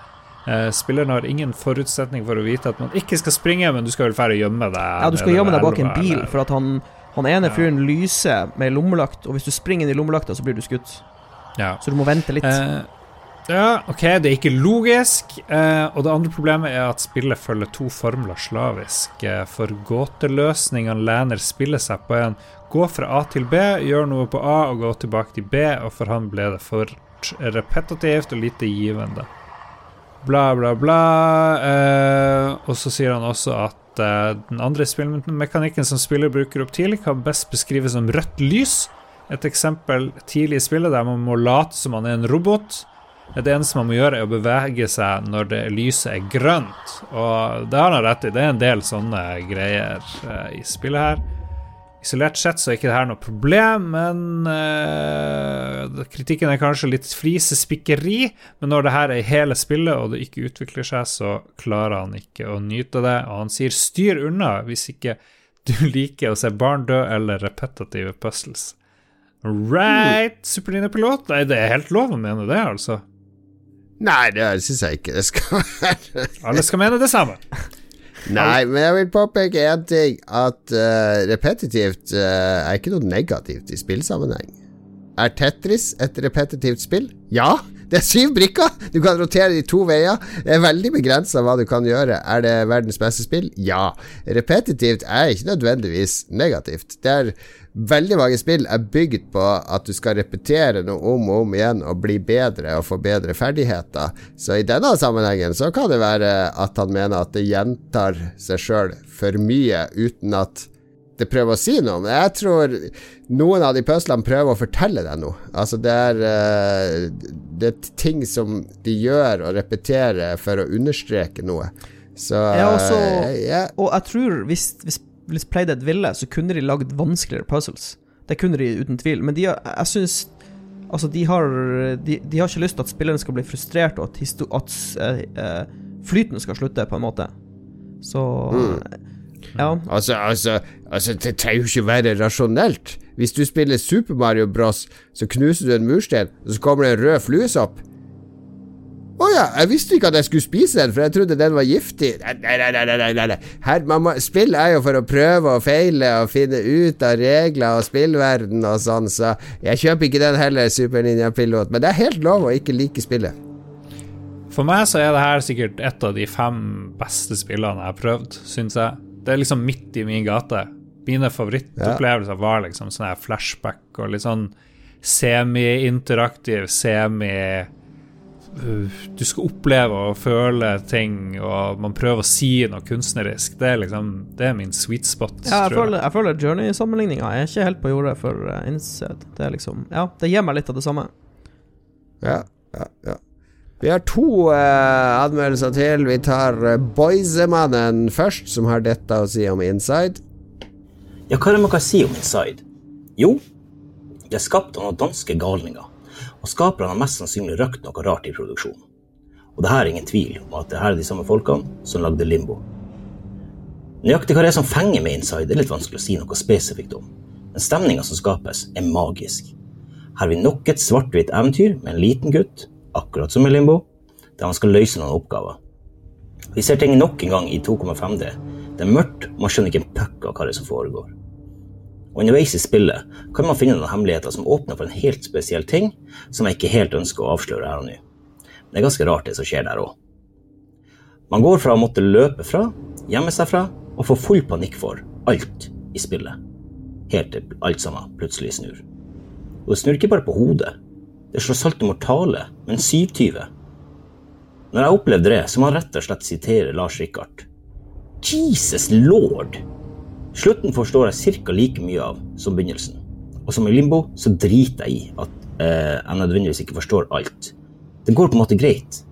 Uh, spilleren har ingen forutsetning for å vite at man ikke skal springe, men du skal vel fære gjemme deg. Ja, du skal gjemme deg bak en bil, for at han han ene fyren lyser med lommelakt, og hvis du springer inn i lommelakta, så blir du skutt. Ja. Så du må vente litt. Eh, ja, OK, det er ikke logisk. Eh, og det andre problemet er at spillet følger to formler slavisk. Eh, for gåteløsningene lener spillet seg på en gå fra A til B, gjør noe på A og gå tilbake til B, og for han ble det for repetitivt og lite givende. Bla, bla, bla. Eh, og så sier han også at uh, den andre spillmekanikken som spiller bruker opp tidlig, kan best beskrives som rødt lys. Et eksempel tidlig i spillet der man må late som man er en robot. Det eneste man må gjøre, er å bevege seg når det lyset er grønt. Og det har han rett i. Det er en del sånne greier uh, i spillet her. Isolert sett så er ikke det her noe problem, men uh, kritikken er kanskje litt flisespikkeri. Men når det her er hele spillet, og det ikke utvikler seg, så klarer han ikke å nyte det. Og han sier 'styr unna' hvis ikke du *laughs* liker å se barn dø eller repetitive puzzles. Right, Superlinja-pilot? Nei, det er helt lov å mene det, altså. Nei, det syns jeg ikke det skal være. *laughs* Alle skal mene det samme. Nei, men jeg vil påpeke én ting. At uh, repetitivt uh, er ikke noe negativt i spillsammenheng. Er Tetris et repetitivt spill? Ja! Det er syv brikker! Du kan rotere de to veier. Det er veldig begrensa hva du kan gjøre. Er det verdens beste spill? Ja. Repetitivt er ikke nødvendigvis negativt. Det er Veldig mange spill er bygd på at du skal repetere noe om og om igjen og bli bedre og få bedre ferdigheter. Så i denne sammenhengen så kan det være at han mener at det gjentar seg sjøl for mye uten at det prøver å si noe. Men jeg tror noen av de puslene prøver å fortelle deg noe. Altså det er, eh, det er ting som de gjør og repeterer for å understreke noe. Så ja, også, yeah. Og jeg tror hvis, hvis hvis Playdead ville, så kunne de lagd vanskeligere puzzles. Det kunne de uten tvil. Men de jeg syns Altså, de har, de, de har ikke lyst til at spillerne skal bli frustrert, og at, at uh, flyten skal slutte, på en måte. Så mm. Ja. Altså, altså, altså, det trenger jo ikke være rasjonelt. Hvis du spiller Super Mario Bros, så knuser du en murstein, og så kommer det en rød fluesopp. Å oh ja, jeg visste ikke at jeg skulle spise den, for jeg trodde den var giftig. Nei, nei, nei, nei, nei, nei. Her, mamma, spill er jo for å prøve og feile og finne ut av regler og spillverden og sånn, så jeg kjøper ikke den heller, Super Ninja Pilot, men det er helt lov å ikke like spillet. For meg så er det her sikkert et av de fem beste spillene jeg har prøvd, syns jeg. Det er liksom midt i min gate. Mine favorittopplevelser ja. var liksom sånn her flashback og litt sånn semi-interaktiv, semi du skal oppleve og føle ting, og man prøver å si noe kunstnerisk. Det er liksom Det er min sweet spot. Ja, jeg, føler, jeg føler Journey-sammenligninga er ikke helt på jordet for uh, Insed. Det er liksom Ja, det gir meg litt av det samme. Ja, ja, ja. Vi har to eh, anmeldelser til. Vi tar eh, Boysemannen først, som har dette å si om Inside. Ja, hva er det man kan si om Inside? Jo, det er skapt av noen danske galninger og skaperne har mest sannsynlig røkt noe rart i produksjonen. Og det her er ingen tvil om at det her er de samme folkene som lagde Limbo. Nøyaktig hva det er som fenger med Inside, er litt vanskelig å si noe spesifikt om, men stemninga som skapes, er magisk. Her har vi nok et svart-hvitt eventyr med en liten gutt, akkurat som i Limbo, der man skal løse noen oppgaver. Vi ser ting nok en gang i 2,5D. Det er mørkt, og man skjønner ikke en puck av hva det er som foregår. Og underveis i spillet kan man finne noen hemmeligheter som åpner for en helt spesiell ting, som jeg ikke helt ønsker å avsløre her og nå. Men det er ganske rart, det som skjer der òg. Man går fra å måtte løpe fra, gjemme seg fra, og få full panikk for alt i spillet. Helt til alt sammen plutselig snur. Og det snur ikke bare på hodet. Det slår salt og mortale, men 720. Når jeg opplevde det, så må jeg rett og slett sitere Lars Rikard. Jesus lord! Slutten forstår jeg ca. like mye av som begynnelsen. Og som i Limbo så driter jeg i at eh, jeg nødvendigvis ikke forstår alt. Det går på en måte greit.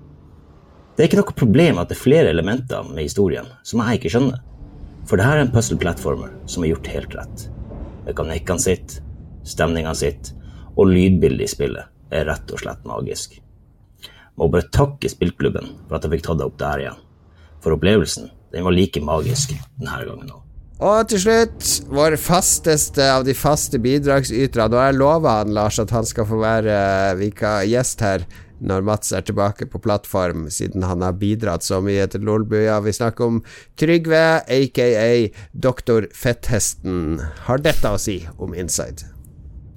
Det er ikke noe problem at det er flere elementer med historien som jeg ikke skjønner. For det her er en puzzle-plattformer som er gjort helt rett. mekanikkene sitt, stemningene sitt og lydbildet i spillet er rett og slett magisk. Må bare takke spillklubben for at jeg fikk tatt det opp der igjen. For opplevelsen, den var like magisk denne gangen òg. Og til slutt, vår fasteste av de faste bidragsyterne. Har jeg lova han Lars at han skal få være vika gjest her når Mats er tilbake på plattform, siden han har bidratt så mye til Lolbua. Vi snakker om Trygve, aka Doktor Fetthesten. Har dette å si om Inside?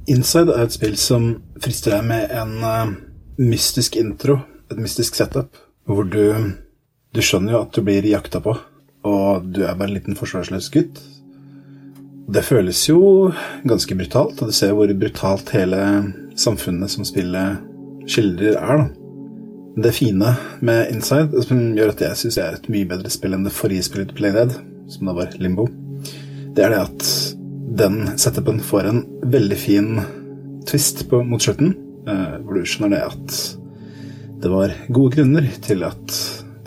Inside er et spill som frister deg med en uh, mystisk intro, et mystisk setup, hvor du, du skjønner jo at du blir jakta på, og du er bare en liten forsvarsløs gutt. Det føles jo ganske brutalt, og du ser hvor brutalt hele samfunnet som spillet skildrer, er. da. Det fine med Inside, som gjør at jeg syns det er et mye bedre spill enn det forrige spillet Playdead, som da var Limbo, det er det at den setupen får en veldig fin twist på, mot slutten, eh, hvor du skjønner det at det var gode grunner til at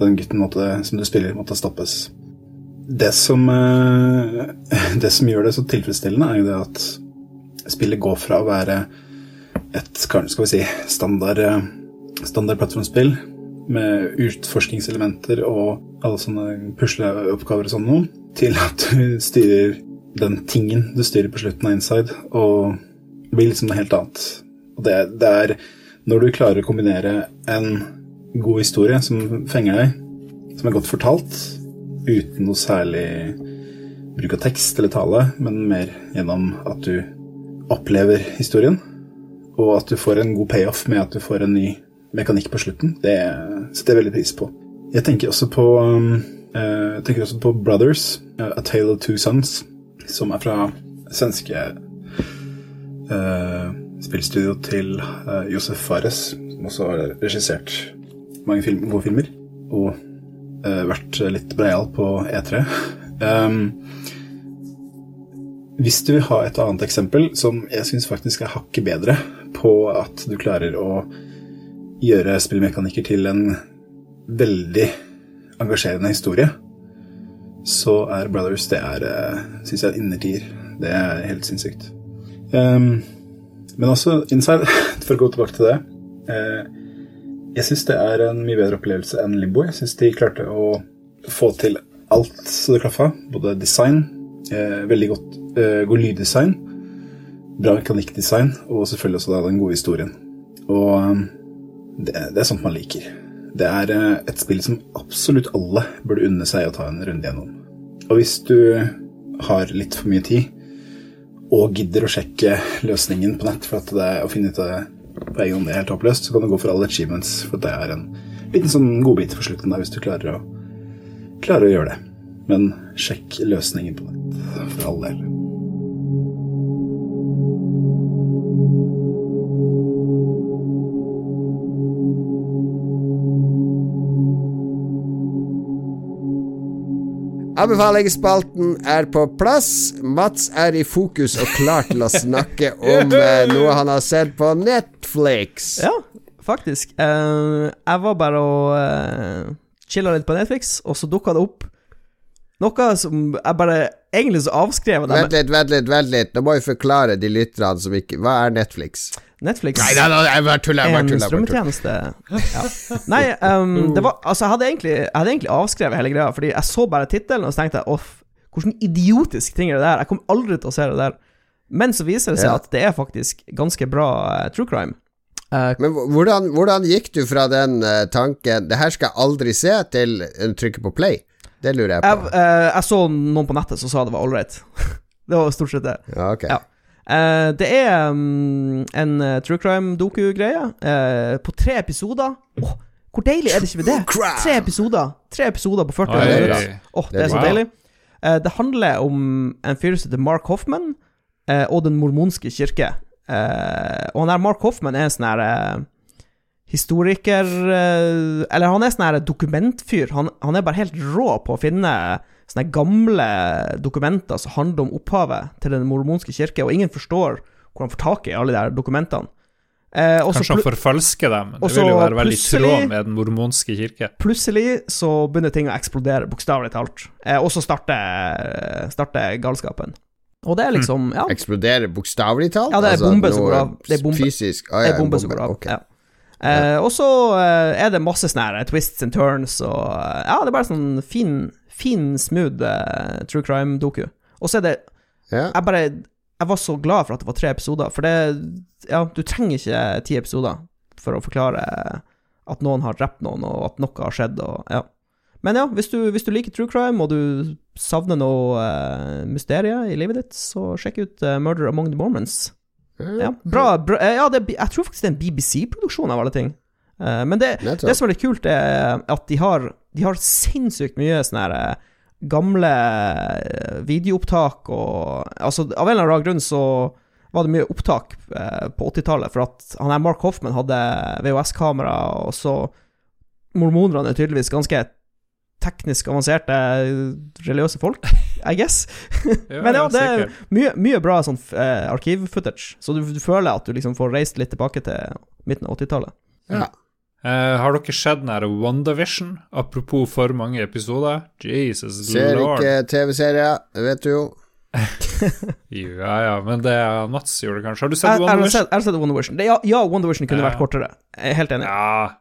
den gutten måtte, som du spiller, måtte stoppes. Det som, eh, *laughs* det som gjør det så tilfredsstillende, er jo det at spillet går fra å være et skal vi si, standard, eh, standard plattformspill med utforskningselementer og alle sånne pusleoppgaver og sånn noe, til at du styrer den tingen du styrer på slutten av Inside, og det blir liksom noe helt annet. Og det, det er når du klarer å kombinere en god historie som fenger deg, som er godt fortalt, uten noe særlig bruk av tekst eller tale, men mer gjennom at du opplever historien, og at du får en god payoff med at du får en ny mekanikk på slutten, det setter jeg veldig pris på. Jeg tenker også på, uh, tenker også på Brothers, A Tale of Two Sons, som er fra svenske uh, spillstudio til Josef Fares, som også har regissert mange film, gode filmer, og vært litt breial på E3. Um, *laughs* hvis du vil ha et annet eksempel som jeg syns faktisk er hakket bedre på at du klarer å gjøre spillmekanikker til en veldig engasjerende historie, så er Brothers det er, syns jeg, en innertier. Det er helt sinnssykt. Um, men også Inside, *laughs* for å gå tilbake til det uh, Jeg syns det er en mye bedre opplevelse enn Limbo. Jeg syns de klarte å få til alt så det klaffa. Både design, uh, veldig godt, uh, god lyddesign, bra mekanikkdesign, og selvfølgelig også da den gode historien. Og um, det, det er sånt man liker. Det er uh, et spill som absolutt alle burde unne seg å ta en runde gjennom. Og hvis du har litt for mye tid, og gidder å sjekke løsningen på nett for det å finne ut av det på egen hånd er helt håpløst, så kan du gå for alle achievements, for det er en liten sånn godbit for slutten der hvis du klarer å, klarer å gjøre det. Men sjekk løsningen på nett, for all del. Anbefalingsspalten er på plass. Mats er i fokus og klar til å snakke *laughs* om eh, noe han har sett på Netflix. Ja, faktisk. Eh, jeg var bare og uh, chilla litt på Netflix, og så dukka det opp noe som jeg bare Egentlig så avskrev det. Vent litt, vent litt, vent litt. Nå må vi forklare de lytterne som ikke Hva er Netflix? Netflix Nei, nei, nei jeg bare tuller. En strømmetjeneste. Ja. Nei, um, *laughs* det var Altså, jeg hadde, egentlig, jeg hadde egentlig avskrevet hele greia, fordi jeg så bare tittelen, og så tenkte jeg off, hvordan idiotisk ting er det der? Jeg kommer aldri til å se det der. Men så viser det seg ja. at det er faktisk ganske bra uh, true crime. Uh, Men hvordan, hvordan, gikk du fra den uh, tanken 'det her skal jeg aldri se', til uh, trykke på play? Det lurer jeg på. Jeg, jeg så noen på nettet som sa det var ålreit. *laughs* det var stort sett det. Ja, ok. Ja. Uh, det er um, en uh, true crime-doku-greie uh, på tre episoder. Oh, hvor deilig er det ikke med det? Tre episoder Tre episoder på 40 minutter. Oh, det er så deilig. det handler om en fyr som heter Mark Hoffman og Den mormonske kirke. og han der Mark Hoffman er en sånn her historiker Eller han er sånn her dokumentfyr. Han, han er bare helt rå på å finne sånne gamle dokumenter som handler om opphavet til den mormonske kirke, og ingen forstår hvor han får tak i alle de der dokumentene. Eh, Kanskje han forfalsker dem. Det vil jo være veldig i tråd med den mormonske kirke. Plutselig så begynner ting å eksplodere, bokstavelig talt. Eh, og så starter, starter, galskapen. Og det er liksom Ja, Eksploderer bokstavelig talt? Ja, det er Altså, bombe som går av. Det er bombe. Fysisk? Ah, det ja, er bombe som går av. ok. Ja. Eh, og så uh, er det masse sånne twists and turns og uh, Ja, det er bare sånn fin, fin smooth eh, true crime-doku. Og så er det Ja. Jeg bare Jeg var så glad for at det var tre episoder, for det Ja, du trenger ikke ti episoder for å forklare at noen har drept noen, og at noe har skjedd, og ja. Men ja, hvis du, hvis du liker true crime, og du savner noe uh, mysterie i livet ditt, så sjekk ut eh, Murder Among the Mormons. Ja, bra, bra eh, Ja, det, jeg tror faktisk det er en BBC-produksjon av alle ting. Eh, men det, det som er litt kult, er at de har, de har sinnssykt mye sånne her eh, gamle eh, videoopptak og Altså, av en eller annen grunn så var det mye opptak eh, på 80-tallet, for at han her Mark Hoffman hadde VHS-kamera, og så Mormonerne er tydeligvis ganske teknisk avanserte religiøse folk, I guess. *laughs* Men ja, det er mye, mye bra sånn eh, arkiv-footage, så du, du føler at du liksom får reist litt tilbake til midten av 80-tallet. Ja. Uh, har dere sett den her WandaVision? Apropos for mange episoder. Jesus Ser lord. ikke TV-serier, vet du jo. *laughs* Ja, ja, men det Mats gjorde kanskje. Har du sett WandaVision? jeg har sett Wonder Vision. Ja, ja, Wonder Vision kunne Ja. vært kortere. Jeg er helt enig. Ja,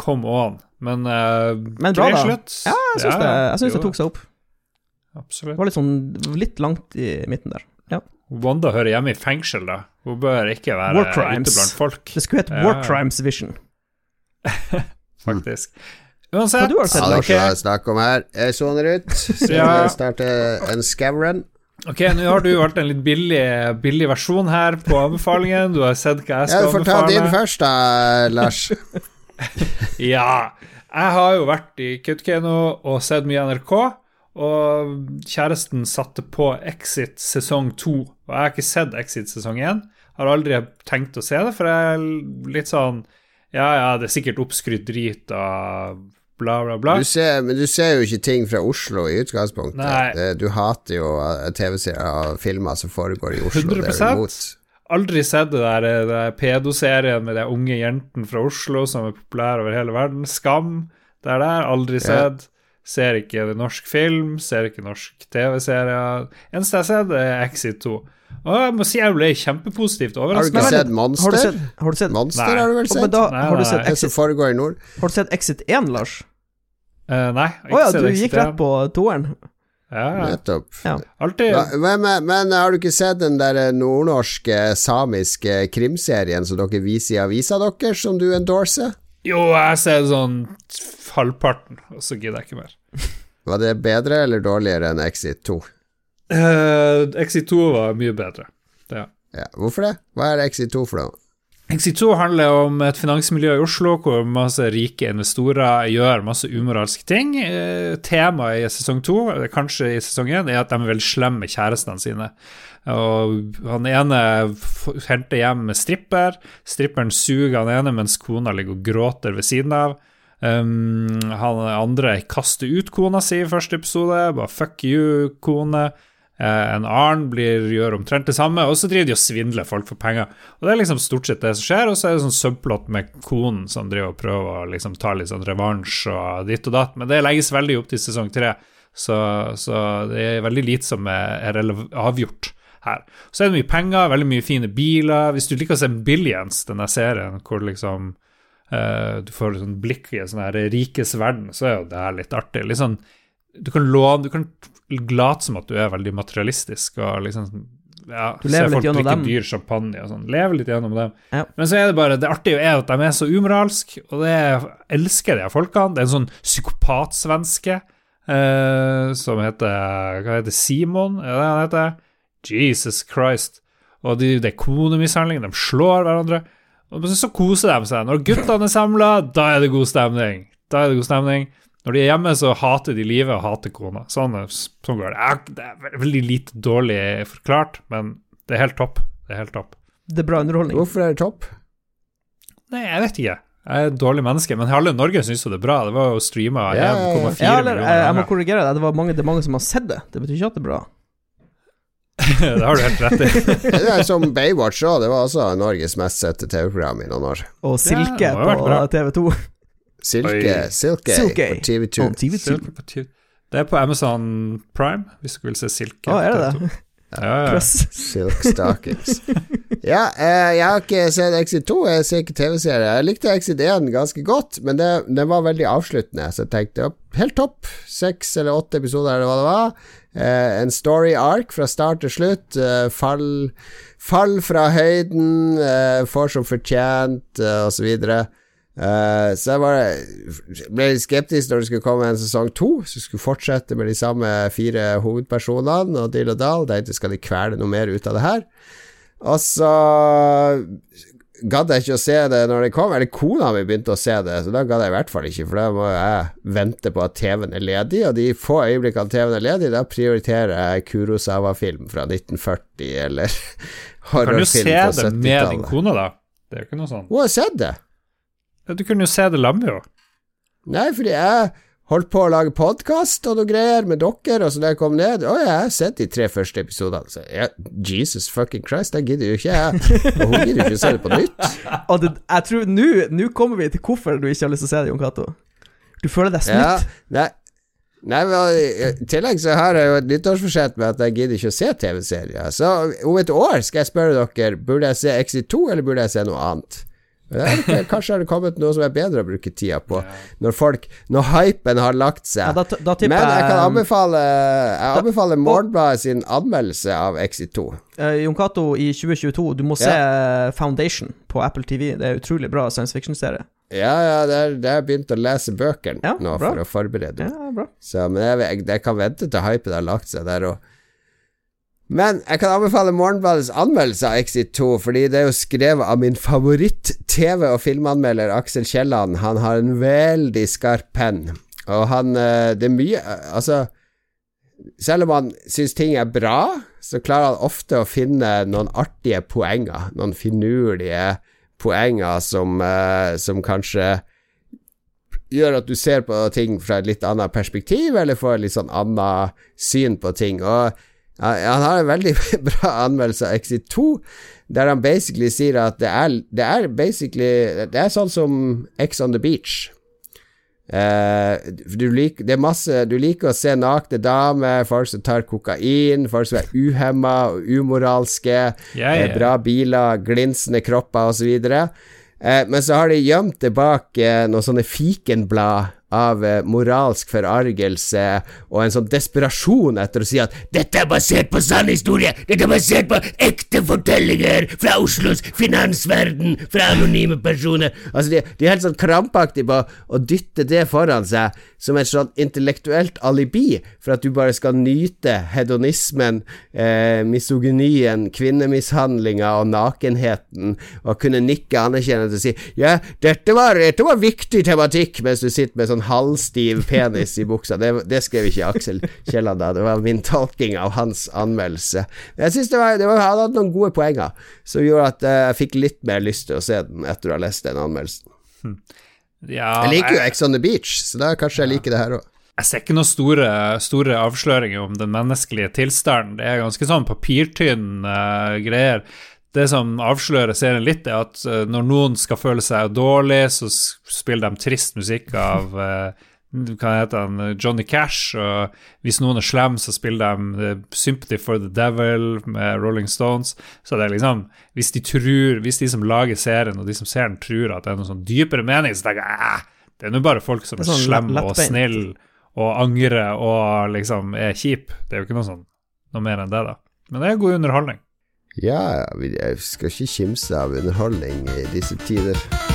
come on. Men, uh, Men bra, da. slutt. Ja, jeg syns det, jeg synes det tok seg opp. Det var litt sånn litt langt i midten der. Ja. Wanda hører hjemme i fengsel, da. Hun bør ikke være ute blant folk, Det skulle hett Ja. War Crimes Vision. *laughs* faktisk. Hva du har sett, Ja, det er ikke snakker om her. Jeg soner ut. *laughs* Så Ja. jeg starter en scavren. ok, nå har du valgt en litt billig, billig versjon her på anbefalingen. Du har sett hva jeg Ja, skal du får ta din først, da, Lars. *laughs* Ja. Jeg har jo vært i Kautokeino og sett mye NRK. Og kjæresten satte på Exit sesong to. Og jeg har ikke sett Exit sesong én. Har aldri tenkt å se det, for jeg er litt sånn Ja, ja, det er sikkert oppskrytt drit og bla, bla, bla. Du ser, men du ser jo ikke ting fra Oslo i utgangspunktet. Nei. Du hater jo eh, TV-serier og filmer som foregår i Oslo. Det er 100%. du imot. Aldri sett det der, det der pedoserien med de unge jentene fra Oslo som er populære over hele verden. Skam. Det er der. Aldri sett. Ser ikke norsk film, ser ikke norsk TV-serie. Eneste jeg har sett, er Exit 2. Og jeg må si jeg ble kjempepositivt overrasket. Har du ikke sett Monster? Har du sett, har du sett, Monster Nei. har du vel sett? da, Nei, har, du sett Exit, nord. har du sett Exit 1, Lars? Uh, nei, Å ja, du gikk rett på toeren. Ja, ja. Nettopp. Ja, men, men, men har du ikke sett den der nordnorske, samiske krimserien som dere viser i avisa deres, som du endorser? Jo, jeg ser sånn halvparten, og så gidder jeg ikke mer. *laughs* Var det bedre eller dårligere enn Exit 2? Uh, Exit 2 var mye bedre. Det, ja. Ja, hvorfor det? Hva er Exit 2 for noe? Exit 2 handler om et finansmiljø i Oslo hvor masse rike investorer gjør masse umoralske ting. Eh, Temaet i sesong 2, kanskje i sesong 1, er at de er veldig slemme med kjærestene sine. Og han ene henter hjem med stripper. Stripperen suger han ene mens kona ligger og gråter ved siden av. Um, han andre kaster ut kona si i første episode. Bare fuck you, kone. Uh, en annen blir, gjør omtrent det samme, og så driver de og svindler folk for penger. Og Det er liksom stort sett det som skjer, og så er det sånn subplot med konen som driver og prøver å liksom ta litt sånn revansj og ditt og datt, men det legges veldig opp til sesong tre, så, så det er veldig lite som er, er avgjort her. Så er det mye penger, veldig mye fine biler. Hvis du liker å se Billions, denne serien, hvor liksom uh, du får sånn blikk i en sånn her rikes verden, så er jo det her litt artig. Litt sånn du kan låne Du kan late som at du er veldig materialistisk og liksom ja, Du lever litt folk gjennom dem. dyr champagne og sånn. Lever litt gjennom dem. Ja. Men så er det bare Det artige er at de er så umoralske, og det jeg elsker de folkene. Det er en sånn psykopatsvenske eh, som heter Hva heter Simon? Ja, det han heter? Jesus Christ. Og de, det er konemishandling, de slår hverandre. Og så koser de seg. Når guttene er samla, da er det god stemning. Da er det god stemning. Når de er hjemme, så hater de livet og hater kona. Sånn, sånn går det. Det er veldig lite dårlig forklart, men det er helt topp. Det er helt topp. Det er bra underholdning. Hvorfor er det topp? Nei, jeg vet ikke. Jeg er et dårlig menneske, men halve Norge syns jo det er bra. Det var jo streama 1,4 ja, ja. 1,4 Ja, eller, jeg, jeg må korrigere deg. Det, var mange, det er mange som har sett det. Det betyr ikke at det er bra. *laughs* det har du helt rett i. *laughs* Det er som Baywatch òg, det var også Norges mest sette TV-program i noen år. Og Silke ja, på bra. TV2. Silke, Silke, Silke. på TV2. Oh, TV2. Silke på TV. Det er på Amazon Prime, hvis du vil se Silke. Å, er det på TV2. det? Ja, ja. Silk Stockings. *laughs* ja, eh, jeg har ikke sett Exit 2, jeg ser ikke TV-serier. Jeg likte Exit 1 ganske godt, men det, den var veldig avsluttende, så jeg tenkte helt topp. Seks eller åtte episoder, eller hva det var. Eh, en story arc fra start til slutt. Eh, fall, fall fra høyden, eh, får som fortjent, uh, osv. Uh, så jeg bare ble litt skeptisk når det skulle komme en sesong to, som skulle fortsette med de samme fire hovedpersonene og dill og Dahl Tenkte skal de kvele noe mer ut av det her? Og så gadd jeg ikke å se det når det kom, eller kona mi begynte å se det, så da gadd jeg i hvert fall ikke, for da må jeg vente på at TV-en er ledig, og de få øyeblikkene TV-en er ledig, da prioriterer jeg Kurosawa-film fra 1940 eller horrorfilm fra 70-tallet. Kan du se det med din 70-tallet. kone, da? Det er jo ikke noe sånn. Hun har sett det. Ja, Du kunne jo se det lamme, jo. Nei, fordi jeg holdt på å lage podkast og noe greier med dere, og så da jeg kom ned Å, jeg har sett de tre første episodene. Så jeg, Jesus fucking Christ, det gidder jo ikke jeg. Og hun gidder jo ikke å se det på nytt. Og det, jeg tror nå kommer vi til hvorfor du ikke har lyst til å se det, Jon Cato. Du føler deg Ja, nei, nei men I tillegg så har jeg jo et nyttårsforsett med at jeg gidder ikke å se TV-serier. Så om et år skal jeg spørre dere Burde jeg se Exit 2, eller burde jeg se noe annet. Jeg ikke, Kanskje har det kommet noe som er bedre å bruke tida på, når folk Når hypen har lagt seg. Ja, da, da Men jeg kan anbefale Jeg anbefaler Morgenbladet sin anmeldelse av Exit 2. Uh, Jon Cato i 2022, du må se Foundation på Apple TV. Det er utrolig bra science fiction-serie. Ja, ja, det er, det er begynt å lese bøkene Ja, nå bra. for å forberede Ja, meg. bra. Så, men jeg, jeg, jeg kan vente til hypen har lagt seg der òg. Men jeg kan anbefale Morgenbladets anmeldelse av Exit 2, fordi det er jo skrevet av min favoritt-TV- og filmanmelder Aksel Kielland. Han har en veldig skarp penn, og han eh, Det er mye eh, Altså selv om han syns ting er bra, så klarer han ofte å finne noen artige poenger. Noen finurlige poenger som, eh, som kanskje gjør at du ser på ting fra et litt annet perspektiv, eller får et litt sånn annet syn på ting. Og han har en veldig *laughs* bra anmeldelse av Exit 2, der han basically sier at det er, det er basically Det er sånn som X on the beach. Uh, du, lik, det masse, du liker å se nakne damer, folk som tar kokain, folk som er uhemma og umoralske, yeah, yeah. bra biler, glinsende kropper osv. Uh, men så har de gjemt bak eh, noen sånne fikenblad av eh, moralsk forargelse og en sånn desperasjon etter å si at 'dette er basert på sann historie', 'dette er basert på ekte fortellinger fra Oslos finansverden, fra anonyme personer'. Altså, de, de er helt sånn krampaktige på å dytte det foran seg som et sånn intellektuelt alibi for at du bare skal nyte hedonismen, eh, misogynien, kvinnemishandlinga og nakenheten, og kunne nikke anerkjennende og si 'ja, dette var, dette var viktig tematikk', mens du sitter med sånn halvstiv penis i buksa. Det, det skrev ikke Aksel Kielland da, det var min tolking av hans anmeldelse. Jeg synes det var, det var, Han hadde noen gode poenger som gjorde at eh, jeg fikk litt mer lyst til å se den etter å ha lest den anmeldelsen. Ja, Jeg liker jo Ex on the Beach, så da kanskje jeg liker det her òg. jeg ser ikke noen store, store avsløringer om den menneskelige tilstanden. Det er ganske sånn papirtynn uh, greier. Det som avslører serien litt, er at eh, når noen skal føle seg dårlig, så spiller de trist musikk av *laughs* eh, hva heter han, Johnny Cash, og hvis noen er slem, så spiller de eh, Sympathy for the Devil med Rolling Stones. Så det er liksom Hvis de tror, hvis de som lager serien, og de som ser den, tror at det er noen sånn dypere mening, så tenker jeg "Æ, det er nå bare folk som er, er, er sånn slemme og snille og angrer og liksom er kjip. Det er jo ikke noe sånn noe mer enn det, da. Men det er god underholdning. Ja, jeg skal ikke kimse av underholdning i disse tider.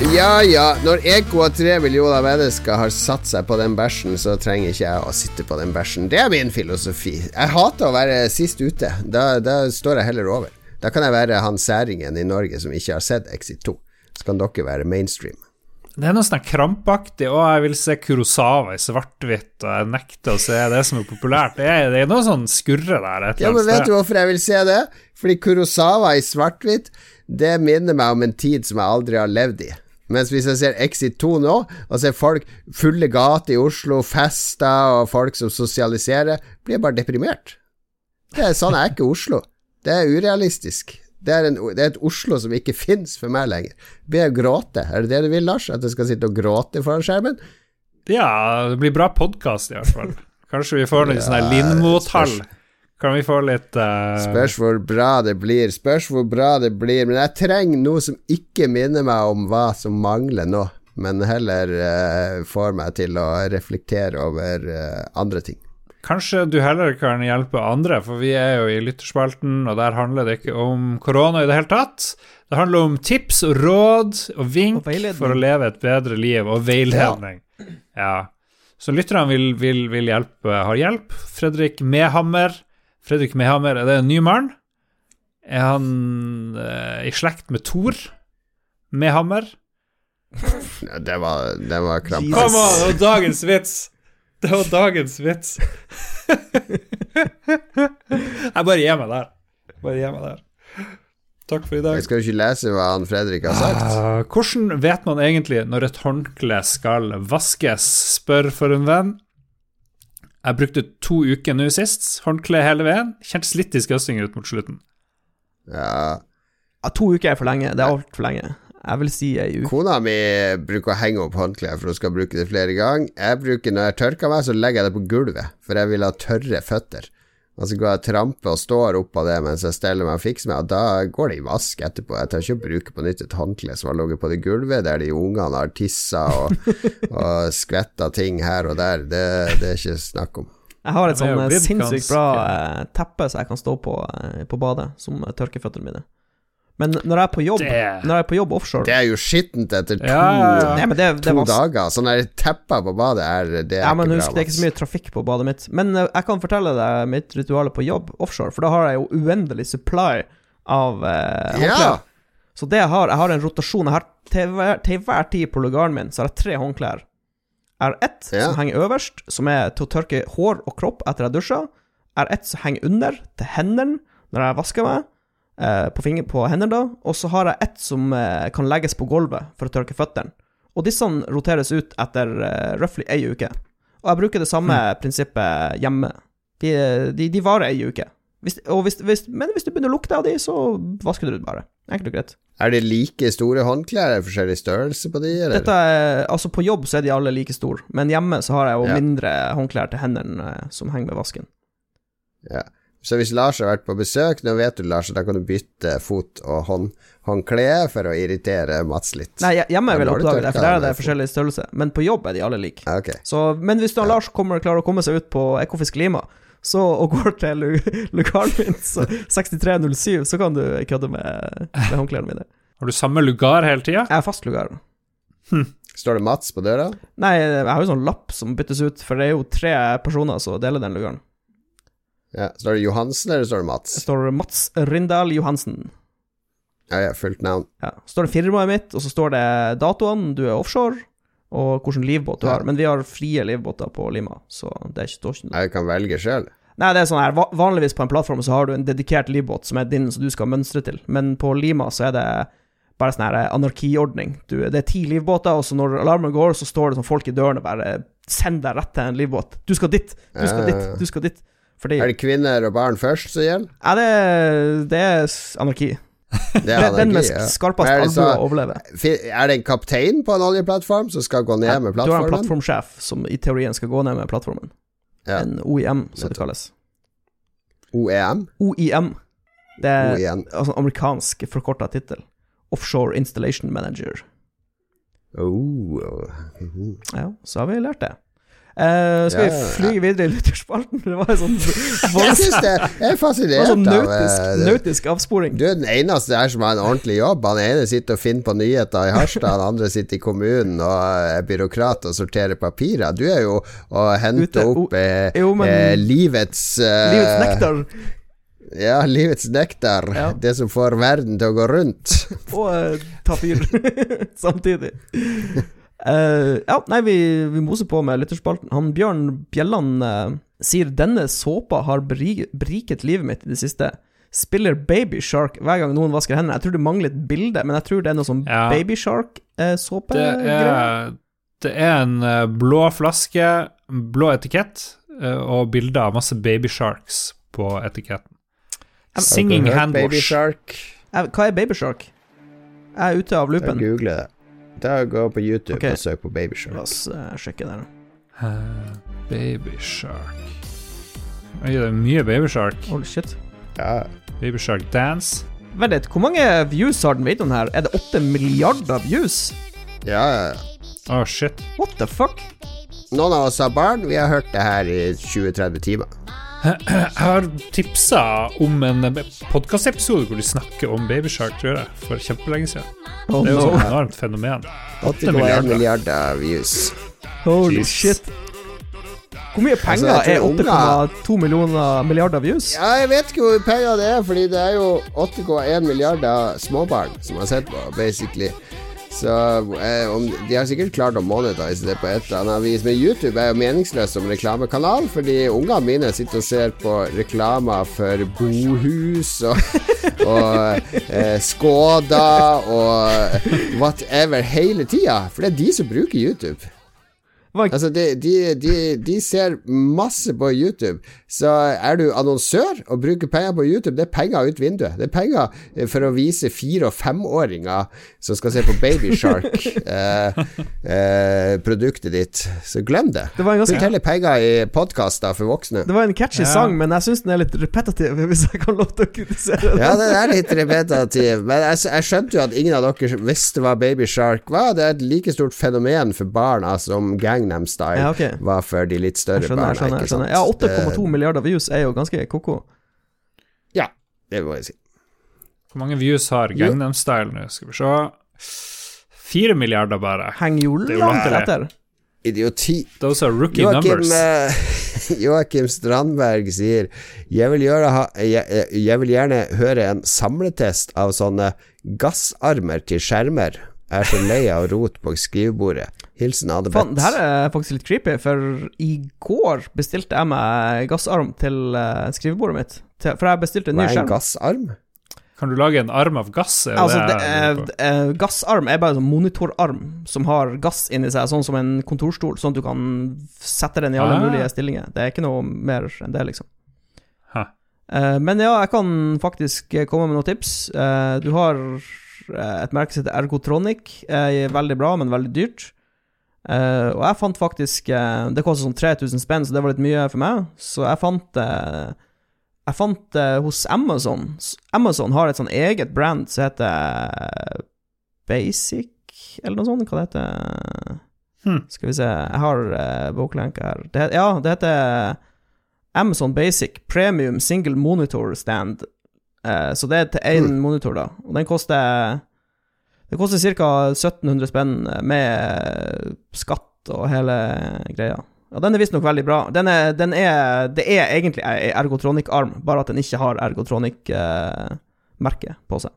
Ja ja, når Eko og tre millioner mennesker har satt seg på den bæsjen, så trenger ikke jeg å sitte på den bæsjen. Det er min filosofi. Jeg hater å være sist ute. Da, da står jeg heller over. Da kan jeg være han særingen i Norge som ikke har sett Exit 2. Så kan dere være mainstream. Det er noe sånn krampaktig, Å, jeg vil se Kurosawa i svart-hvitt, og jeg nekter å se det som er populært. Det er, det er noe sånn skurre der et Ja, men vet du hvorfor jeg vil se det? Fordi Kurosawa i svart-hvitt, det minner meg om en tid som jeg aldri har levd i. Mens hvis jeg ser Exit 2 nå, og ser folk fulle gater i Oslo, fester og folk som sosialiserer, blir jeg bare deprimert. Det er sånn er ikke Oslo. Det er urealistisk. Det er, en, det er et Oslo som ikke fins for meg lenger. Blir jeg gråte? Er det det du vil, Lars? At jeg skal sitte og gråte foran skjermen? Ja, det blir bra podkast, i hvert fall. Kanskje vi får litt sånn Ja, Lindmo-tall. Kan vi få litt uh... Spørs hvor bra det blir. Spørs hvor bra det blir. Men jeg trenger noe som ikke minner meg om hva som mangler nå, men heller uh, får meg til å reflektere over uh, andre ting. Kanskje du heller kan hjelpe andre, for vi er jo i lytterspalten, og der handler det ikke om korona i det hele tatt. Det handler om tips og råd og vink Og for å leve et bedre liv, og veiledning. Ja. Så lytterne vil, vil, vil hjelpe, har hjelp. Fredrik Mehammer. Fredrik Mehammer, er det en ny mann? Er han eh, i slekt med Thor Mehammer? Ja, Det var, det var krampe. Kom an, det var dagens vits! Det var dagens vits. Jeg bare gir meg der. Bare gir meg der. Takk for i dag. Jeg skal jo ikke lese hva han Fredrik har sagt. Ah, hvordan vet man egentlig når et håndkle skal vaskes, spør for en venn. Jeg brukte to uker nå sist, håndkle hele veien. Kjentes litt disgusting ut mot slutten. Ja. Ja, to uker er for lenge. Det er altfor lenge. Jeg vil si ei uke. Kona mi bruker å henge opp håndklær, for hun skal bruke det flere ganger. Jeg bruker, Når jeg tørker meg, så legger jeg det på gulvet, for jeg vil ha tørre føtter. Og så går jeg og tramper og står oppå det mens jeg steller meg og fikser meg, og da går det i vask etterpå. Jeg tar ikke å bruke på nytt et håndkle som har ligget på det gulvet, der de ungene har tissa og, *laughs* og skvetta ting her og der. Det, det er ikke snakk om. Jeg har et sånn eh, sinnssykt bra eh, teppe som jeg kan stå på eh, på badet, som tørker føttene mine. Men når jeg er på jobb, Det- når jeg er på jobb offshore Det er jo skittent etter to, Ja, ja, ja. Nei, men det, det to var dager. Sånn der tepper på badet er Det er Ja, men ikke husk, bra. det er ikke så mye trafikk på badet mitt. Men uh, jeg kan fortelle deg mitt ritual på jobb offshore, for da har jeg jo uendelig supply av eh, Ja! håndklær. Så det jeg har, jeg har en rotasjon. Jeg har til hver, til hver tid på lugaren min så har jeg tre håndklær. Jeg har ett Ja. som henger øverst, som er til å tørke hår og kropp etter jeg dusjer. Jeg har ett som henger under, til hendene, når jeg vasker meg. Eh, På, finger, på hendene, da. Og så har jeg ett som eh, kan legges på gulvet for å tørke føttene. Og disse roteres ut etter uh, røftlig ei uke. Og jeg bruker det samme prinsippet hjemme. De, de, de varer ei uke. Hvis, hvis, hvis, men hvis du begynner å lukte av de, så vasker du det bare. Enkelt og greit. Er det like store håndklær? Er det forskjellig størrelse på de, eller? Dette er, altså På jobb så er de alle like store, men hjemme så har jeg jo Ja. mindre håndklær til hendene eh, som henger ved vasken. Ja. Så hvis Lars har vært på besøk, nå vet du, Lars, da kan du bytte fot- og hånd, håndkle for å irritere Mats litt. Nei, hjemme Men vil jeg har du oppdage det, for der er det forskjellig størrelse. Men på jobb er de alle like. Okay. Så, men hvis da Lars kommer, klarer å komme seg ut på Ekofisk Lima så, og går til *laughs* lugaren min, så 6307, så kan du kødde med, med håndklærne mine. Har du samme lugar hele tida? Jeg er fast lugar. Står det Mats på døra? Nei, jeg har jo sånn lapp som byttes ut, for det er jo tre personer som deler den lugaren. Ja. Står det Johansen, eller står det Det Mats? står Mats Rindal Johansen. Ja, ja, fullt navn. Ja. Står det firmaet mitt, og så står det datoene, du er offshore, og hvilken livbåt du Ja. har. Men vi har frie livbåter på Lima, så det er ikke, står ikke noe Jeg kan velge sjøl. Nei, det er sånn her, vanligvis på en plattform så har du en dedikert livbåt som er din, som du skal mønstre til, men på Lima så er det bare sånn her anarkiordning. Du, det er ti livbåter, og så når alarmen går, så står det sånn folk i dørene bare Send deg rett til en livbåt. Du skal dit, du skal dit, du skal dit. Fordi Er det kvinner og barn først som gjelder? Ja, det, det er anarki. *laughs* Det er den med ja. skarpest det albue overlever. Er det en kaptein på en oljeplattform som skal gå ned med plattformen? Du har en plattformsjef som i teorien skal gå ned med plattformen. Ja. En OIM, som det kalles. OEM? OIM. Det er OIN. altså amerikansk forkorta tittel. Offshore Installation Manager. Oh. mhm. Ja, så har vi lært det. Eh, skal Ja, vi ja, fly videre i lytterspalten? Det var en sånn *laughs* Jeg syns det er fascinerende. sånn nautisk, eh, nautisk avsporing. Du er den eneste her som har en ordentlig jobb. Han ene sitter og finner på nyheter i Harstad, han andre sitter i kommunen og er byråkrat og sorterer papirer. Du er jo å hente Ute, opp eh, jo, men- eh, livets eh, Livets nektar Ja, livets nektar. Ja. Det som får verden til å gå rundt. og eh, ta fyr *laughs* samtidig. Eh, ja, nei, vi, vi moser på med lytterspalten. Han Bjørn Bjelland uh, sier denne såpa har beri, beriket livet mitt i det siste. spiller Baby Shark hver gang noen vasker hendene. Jeg tror det mangler et bilde, men jeg tror det er noe sånn Ja. Baby Shark-såpe. Det er, det er en eh, blå flaske, blå etikett og bilder av masse baby sharks på etiketten. Singing Har du hørt hand Baby. Shark. Hva er Baby Shark? Jeg er ute av loopen. Jeg googler det. Da Gå på YouTube okay. og søk på Baby La oss uh, sjekke der. da. baby shark Oi, det er mye baby shark. Holy shit. Ja. Baby shark dance. Vent litt, hvor mange views har den videoen her? Er det åtte milliarder views? ja, ja. Å, shit. What the fuck? Noen av oss har barn. Vi har hørt det her i 20-30 timer. Jeg har tipsa om en podkastepisode hvor de snakker om babyshark, tror jeg, for kjempelenge siden. Oh Det er jo no. et enormt fenomen. 8,1 milliarder. milliarder views. Holy Jeez. shit. Hvor mye penger Altså, er 8,2 millioner milliarder views? Ja, jeg vet ikke hvor mye penger det er, fordi det er jo 8,1 milliarder småbarn som har sett på, basically. Så eh, om, De har sikkert klart å monetize det på et eller annet vis, men YouTube er jo meningsløst som reklamekanal, fordi ungene mine sitter og ser på reklamer for bohus og, *laughs* og eh, Skoda og whatever hele tida, for det er de som bruker YouTube. Altså, de, de, de, de ser masse på YouTube. Så er du annonsør og bruker penger på YouTube, det er penger ut vinduet. Det er penger eh, for å vise fire- og femåringer som skal se på Babyshark, *laughs* eh, eh, ditt. Så glem det. Det var en ganske- Putt heller penger i podkaster for voksne. Det var en catchy Ja. sang, men jeg syns den er litt repetitiv, *laughs* hvis jeg kan lov til å kritisere den. Ja, den er litt repetitiv, men jeg, jeg skjønte jo at ingen av dere visste hva Babyshark var. Det er et like stort fenomen for barna som Gangnam Style Ja, okay. var for de litt større Jeg skjønner, jeg barna. skjønner. Ja, 8,2 milliarder views er jo ganske ko-ko. Ja, det må jeg si. Hvor mange views har Gangnam Style nå? Skal vi se. Fire milliarder bare. Henger jo langt etter. Idioti. Those are rookie Joachim, numbers. eh, *laughs* Joakim Strandberg sier jeg vil, gjøre, ha- jeg, jeg vil gjerne høre en samletest av sånne gassarmer til skjermer. Jeg er så lei av rot på skrivebordet. Hilsen Adebeth. det her er faktisk litt creepy, for i går bestilte jeg meg gassarm til eh, skrivebordet mitt. Til, for jeg bestilte en Hva ny er en skjerm. gassarm? Kan du lage en arm av gass? Er Altså, det er, på? eh, gassarm er bare en sånn monitorarm som har gass inni seg, sånn som en kontorstol, sånn at du kan sette den i alle Ah. mulige stillinger. Det er ikke noe mer enn det, liksom. Hæ. Eh, men ja, jeg kan faktisk komme med noen tips. Eh, du har et merke som heter Ergotronic. Veldig bra, men veldig dyrt. Eh, og jeg fant faktisk uh, Det kostet sånn 3000 spenn, så det var litt mye for meg. Så jeg fant eh, Jeg fant det hos Amazon. Amazon har et sånn eget brand som heter Basic, eller noe sånt. Hva det heter Hmm. Skal vi se Jeg har uh, boklenka her. Det, ja, det heter Amazon Basic Premium Single Monitor Stand. Eh, så det er til én monitor, da. Og den koster Det koster ca. 1700 spenn med skatt og hele greia. Og den er visstnok veldig bra. Den er, den er, det er egentlig ei ergotronic-arm, bare at den ikke har ergotronic-merke på seg.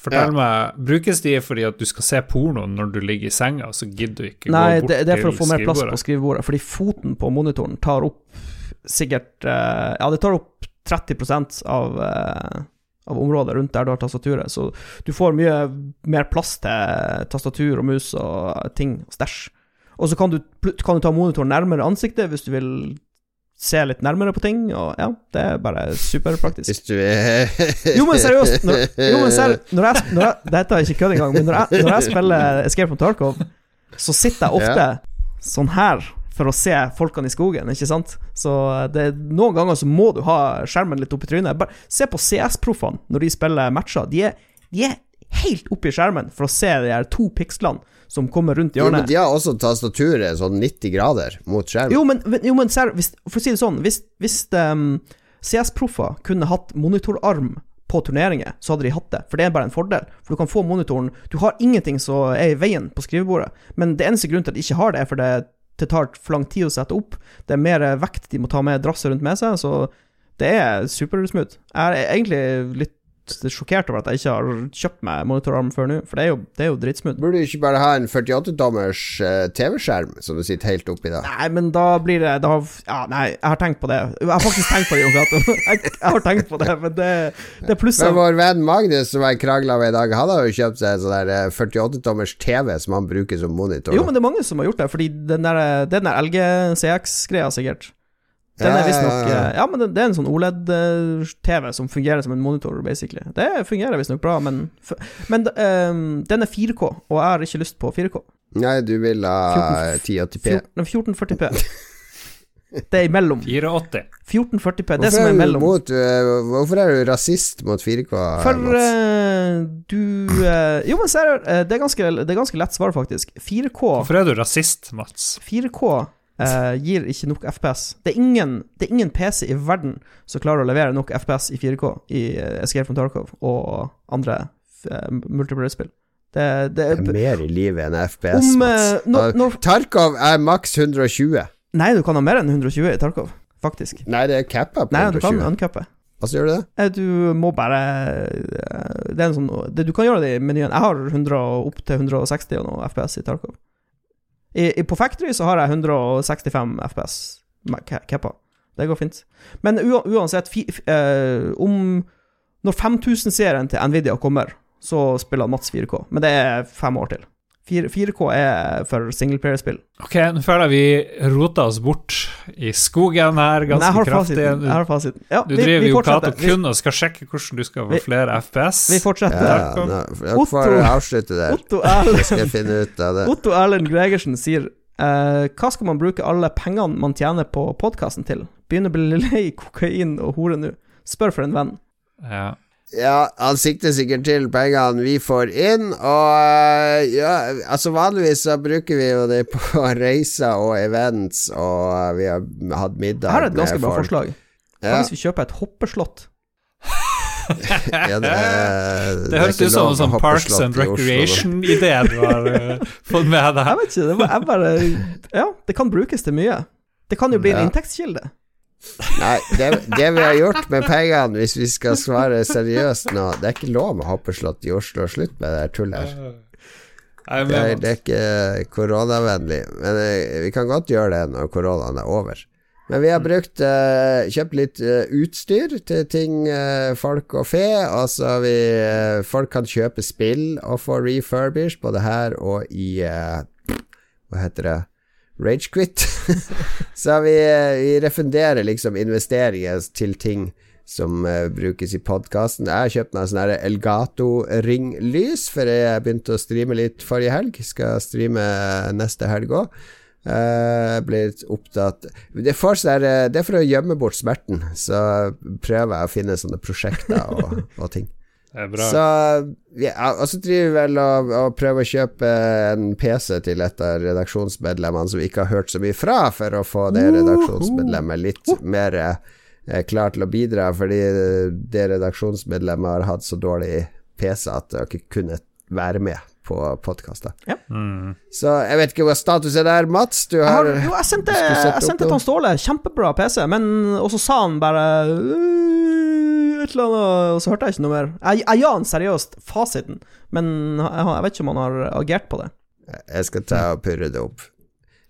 Fortell Ja. meg, brukes de fordi at du skal se porno når du ligger i senga, så gidder du ikke Nei, gå bort til skrivebordet? Nei, det er for å få mer plass på skrivebordet, fordi foten på monitoren tar opp sikkert eh, Ja, det tar opp 30% av, eh, av området rundt der du har tastaturet, så du får mye mer plass til tastatur og mus og ting og stæsj. Og så kan du, kan du ta monitoren nærmere ansiktet hvis du vil se litt nærmere på ting, og ja, det er bare superpraktisk. Hvis du er *laughs* Jo, men seriøst, når, jo, men ser, når jeg, når jeg Dette er ikke kødd engang, men når jeg, når jeg spiller Escape from Tarkov, så sitter jeg ofte sånn her for å se folkene i skogen, ikke sant? Så det, noen ganger så må du ha skjermen litt opp i trynet. Bare se på CS-proffene når de spiller matcher. De er, de er helt oppi skjermen for å se de her to pikslene som kommer rundt hjørnet. Jo, men de har også tastaturet sånn 90 grader mot skjermen. Jo, men, jo, men ser, hvis, for å si det sånn, hvis, hvis um, CS-proffer kunne hatt monitorarm på turneringer, så hadde de hatt det, for det er bare en fordel. For du kan få monitoren Du har ingenting som er i veien på skrivebordet, men det eneste grunnen til at de ikke har det, er for det, tar for lang tid å sette opp. Det er mer vekt de må ta med drasse rundt med seg, så det er supersmooth. Jeg er egentlig litt sjokkert over at jeg ikke har kjøpt meg monitorarm før nå, for det er jo, det er jo dritsmooth. Burde du ikke bare ha en 48-tommers eh, TV-skjerm som du sitter helt oppi da? Nei, men da blir det da, Ja, nei, jeg har tenkt på det. Jeg har faktisk tenkt på det, Jon Cato. *laughs* Jeg, jeg har tenkt på det, men det, det er plusset. Men vår venn Magnus som jeg krangla med i dag, han har jo kjøpt seg en sånn eh, 48-tommers TV som han bruker som monitor. Jo, men det er mange som har gjort det, fordi den der, er den der LG CX-greia, sikkert. Den er visstnok ja, ja. Ja, men det, er en sånn OLED-TV som fungerer som en monitor, basically. Det fungerer visstnok bra, men, men um, den er 4K, og jeg har ikke lyst på 4K. Nei, du vil ha 1080p. 1440p. Det er imellom. 84. 1440p, det Hvorfor som er, imellom. mot, eh, hvorfor er du rasist mot 4K? For eh, du uh, Jo, men ser du, eh, det, er ganske, det er ganske lett svar, faktisk. 4K Hvorfor er du rasist, Mats? 4K eh, gir ikke nok FPS. Det er, ingen, det er ingen PC i verden som klarer å levere nok FPS i 4K i eh, Escape from Tarkov og andre uh, multiplayer-spill. Det, det er er mer i livet enn FPS, Om, Mats. eh, når- når- Tarkov er maks 120. Nei, du kan ha mer enn 120 i Tarkov, faktisk. Nei, det er cappa på Nei, du kan 120. uncappe. Hva gjør du det? Eh, Du må bare eh, Det er en sånn Du kan gjøre det i menyen. Jeg har 100 opp til 160 og noe FPS i Tarkov. I, i, på Factory så har jeg 165 FPS cappa. Det går fint. Men uansett, fi, eh, om Når 5000-serien til Nvidia kommer, så spiller Mats 4K. Men det er fem år til. 4, 4K er for singleplayer-spill. Ok, nå føler jeg vi rota oss bort i skogen her jeg ganske har kraftig. fasiten. Jeg har fasiten. Ja, Du vi, driver vi jo Cato. Kun og skal sjekke hvordan du skal få Vi- flere FPS. vi fortsetter. Ja, ja, nå, får Otto- avslutte der. Otto Erlend skal finne ut av det. Otto Erlend Gregersen sier uh, Hva skal man bruke alle pengene man tjener på podkasten til? Begynner å bli lei kokain og hore nå. Spør for en venn. Ja. Ja, han sikter sikkert til pengene vi får inn, og øh, ja, altså vanligvis så bruker vi jo det på *laughs* reiser og events, og øh, vi har hatt middag Her er et ganske bra folk. forslag. Hva Ja, hvis vi kjøper et hoppeslott? ja, det, det, Det høres ut som en sånn Parks and. Recreation-idé du har eh, fått med deg. Jeg vet ikke, det var jeg bare Ja, det kan brukes til mye. Det kan jo bli en inntektskilde. Nei, det, det vi har gjort med pengene, hvis vi skal svare seriøst nå Det er ikke lov med hoppeslott i Oslo. Slutt med det tullet her. Er Det er, det er ikke koronavennlig, men eh, vi kan godt gjøre det når koronaen er over. Men vi har brukt eh, kjøpt litt eh, utstyr til ting folk og fe. Altså vi Folk kan kjøpe spill og få refurbished, både her og i Hva heter det? Ragequit. *laughs* Så vi, eh, vi refunderer liksom investeringer til ting som uh, brukes i podkasten. Jeg har kjøpt meg sånn Elgato-ringlys, for jeg begynte å streame litt forrige helg. Skal streame neste helg òg. Uh, blir opptatt det, sånn eh, det er for å gjemme bort smerten, så prøver jeg å finne sånne prosjekter og, og ting. Det. Så ja, Og så driver vi vel og, og prøver å kjøpe en PC til et av redaksjonsmedlemmene som vi ikke har hørt så mye fra, for å få det redaksjonsmedlemmet litt mer eh, klar til å bidra, fordi det redaksjonsmedlemmet har hatt så dårlig PC at de ikke kunne være med på podkaster. Mm. Så jeg vet ikke hva status er der, Mats. Du Jeg, har har, jo, jeg sendte, jeg sendte til han Ståle kjempebra PC, men Og så sa han bare «Øh, et eller annet, og så hørte jeg ikke noe mer. Jeg, jeg ga han seriøst fasiten, men jeg, jeg vet ikke om han har agert på det. Jeg skal ta og purre det opp.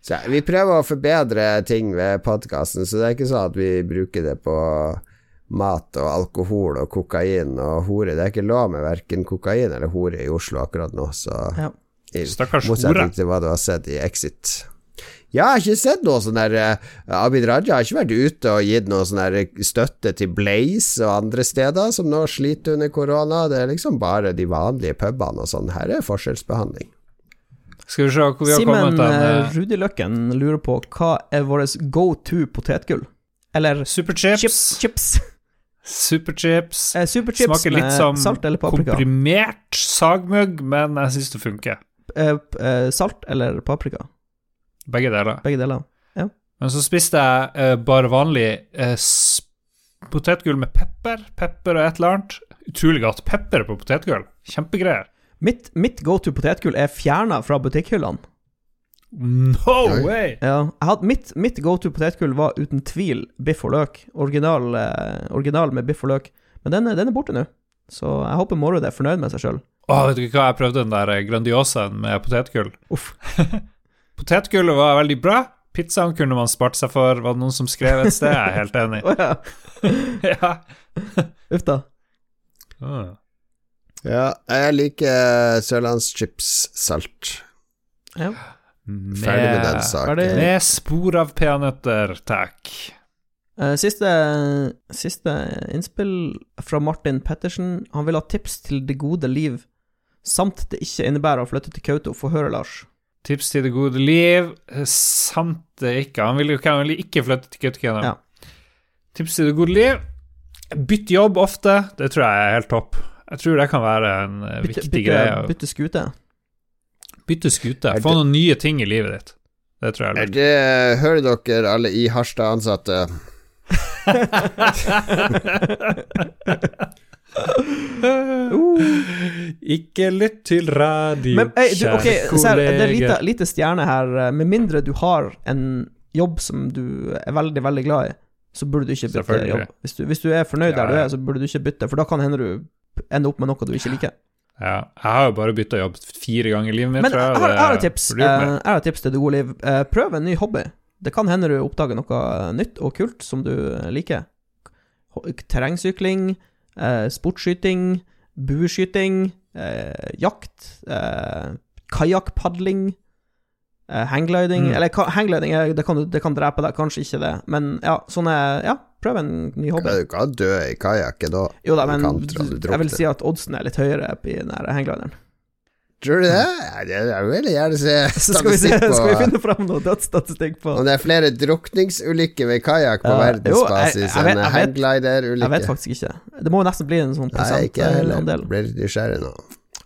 Så Vi prøver å forbedre ting ved podkasten, så det er ikke sånn at vi bruker det på mat og alkohol og kokain og hore. Det er ikke lov med verken kokain eller hore i Oslo akkurat nå, så Ja. i Stakkars motsetning hore. til hva du har sett i Exit. Ja, jeg har ikke sett noe sånn der eh, Abid Raja har ikke vært ute og gitt noe sånn der støtte til Blaze og andre steder som nå sliter under korona. Det er liksom bare de vanlige pubene og sånn. Her er forskjellsbehandling. Skal vi se hvor vi har Simen kommet hen. eh, eh, Rudi Løkken lurer på hva er vårt go to potetgull? Eller Superchips. chips. chips. Superchips. Eh, Superchips Smaker litt som komprimert sagmugg, men jeg syns det funker. Eh, eh, salt eller paprika. Begge deler. Begge deler. Men så spiste jeg eh, bare vanlig eh, potetgull med pepper. Pepper og et eller annet. Utrolig godt. Pepper på potetgull. Kjempegreier. Mitt, mitt go to potetgull er fjerna fra butikkhyllene. No way! Ja, jeg hadde, mitt, mitt go to potetgull var uten tvil biff og løk. Original, eh, original med biff og løk. Men den, er- den er borte nå. Så jeg håper Morud er fornøyd med seg sjøl. Å, vet du ikke hva, jeg prøvde den der Grandiosaen med potetgull. Uff. *laughs* Potetgullet var veldig bra. Pizzaen kunne man spart seg for, var det noen som skrev et sted. Jeg er helt enig. *laughs* Å ja. *laughs* ja. Uff da. Ah. Ja, jeg liker sørlandschips salt. Ja. Ferdig med den saken. Ferdig. Med spor av peanøtter, takk. Eh, siste, siste innspill fra Martin Pettersen. Han vil ha tips til det gode liv, samt det ikke innebærer å flytte til Kautokeino. Få høre, Lars. Tips til det gode liv, samt det ikke. Han vil jo ikke, han vil ikke flytte til Kautokeino. Ja. Tips til det gode liv, bytt jobb ofte. Det tror jeg er helt topp. Jeg tror det kan være en Bytte, viktig bytte, greie. bytte skute. Bytte skute. Få noen nye ting i livet ditt. Det tror jeg er lurt. det, hører dere alle i Harstad ansatte? *laughs* Ikke lytt til radio, Men ei, du, okay, kjære kollega. det er lite, lite stjerne her. Med mindre du har en jobb som du er veldig, veldig glad i, så burde du ikke bytte jobb. Hvis du, hvis du er fornøyd Ja, der du er, så burde du ikke bytte, for da kan hende du ender opp med noe du ikke liker. Ja, jeg har jo bare bytta jobb fire ganger i livet mitt, Men tror jeg jeg. har, jeg har et tips. Eh. Jeg har et tips til det gode liv. Eh, Prøv en ny hobby. Det kan hende du oppdager noe nytt og kult som du liker. Terrengsykling, eh, sportsskyting, bueskyting, eh, jakt, eh, kajakkpadling, eh, hanggliding Mm. Eller hanggliding, det kan, det kan drepe deg, kanskje ikke det, men ja, sånne Ja, prøv en ny hobby. Du kan dø i kajakken da. Jo da, men jeg vil si at oddsen er litt høyere i den hangglideren. Tror du det? Jeg vil gjerne se *laughs* skal vi, skal vi finne fram noe dødsstatistikk på om det er flere drukningsulykker ved kajakk på jeg- verdensbasis enn vet- Jeg vet faktisk ikke. Det må jo nesten bli en sånn Nei, ikke heller. prosentandel. Blir nysgjerrig nå.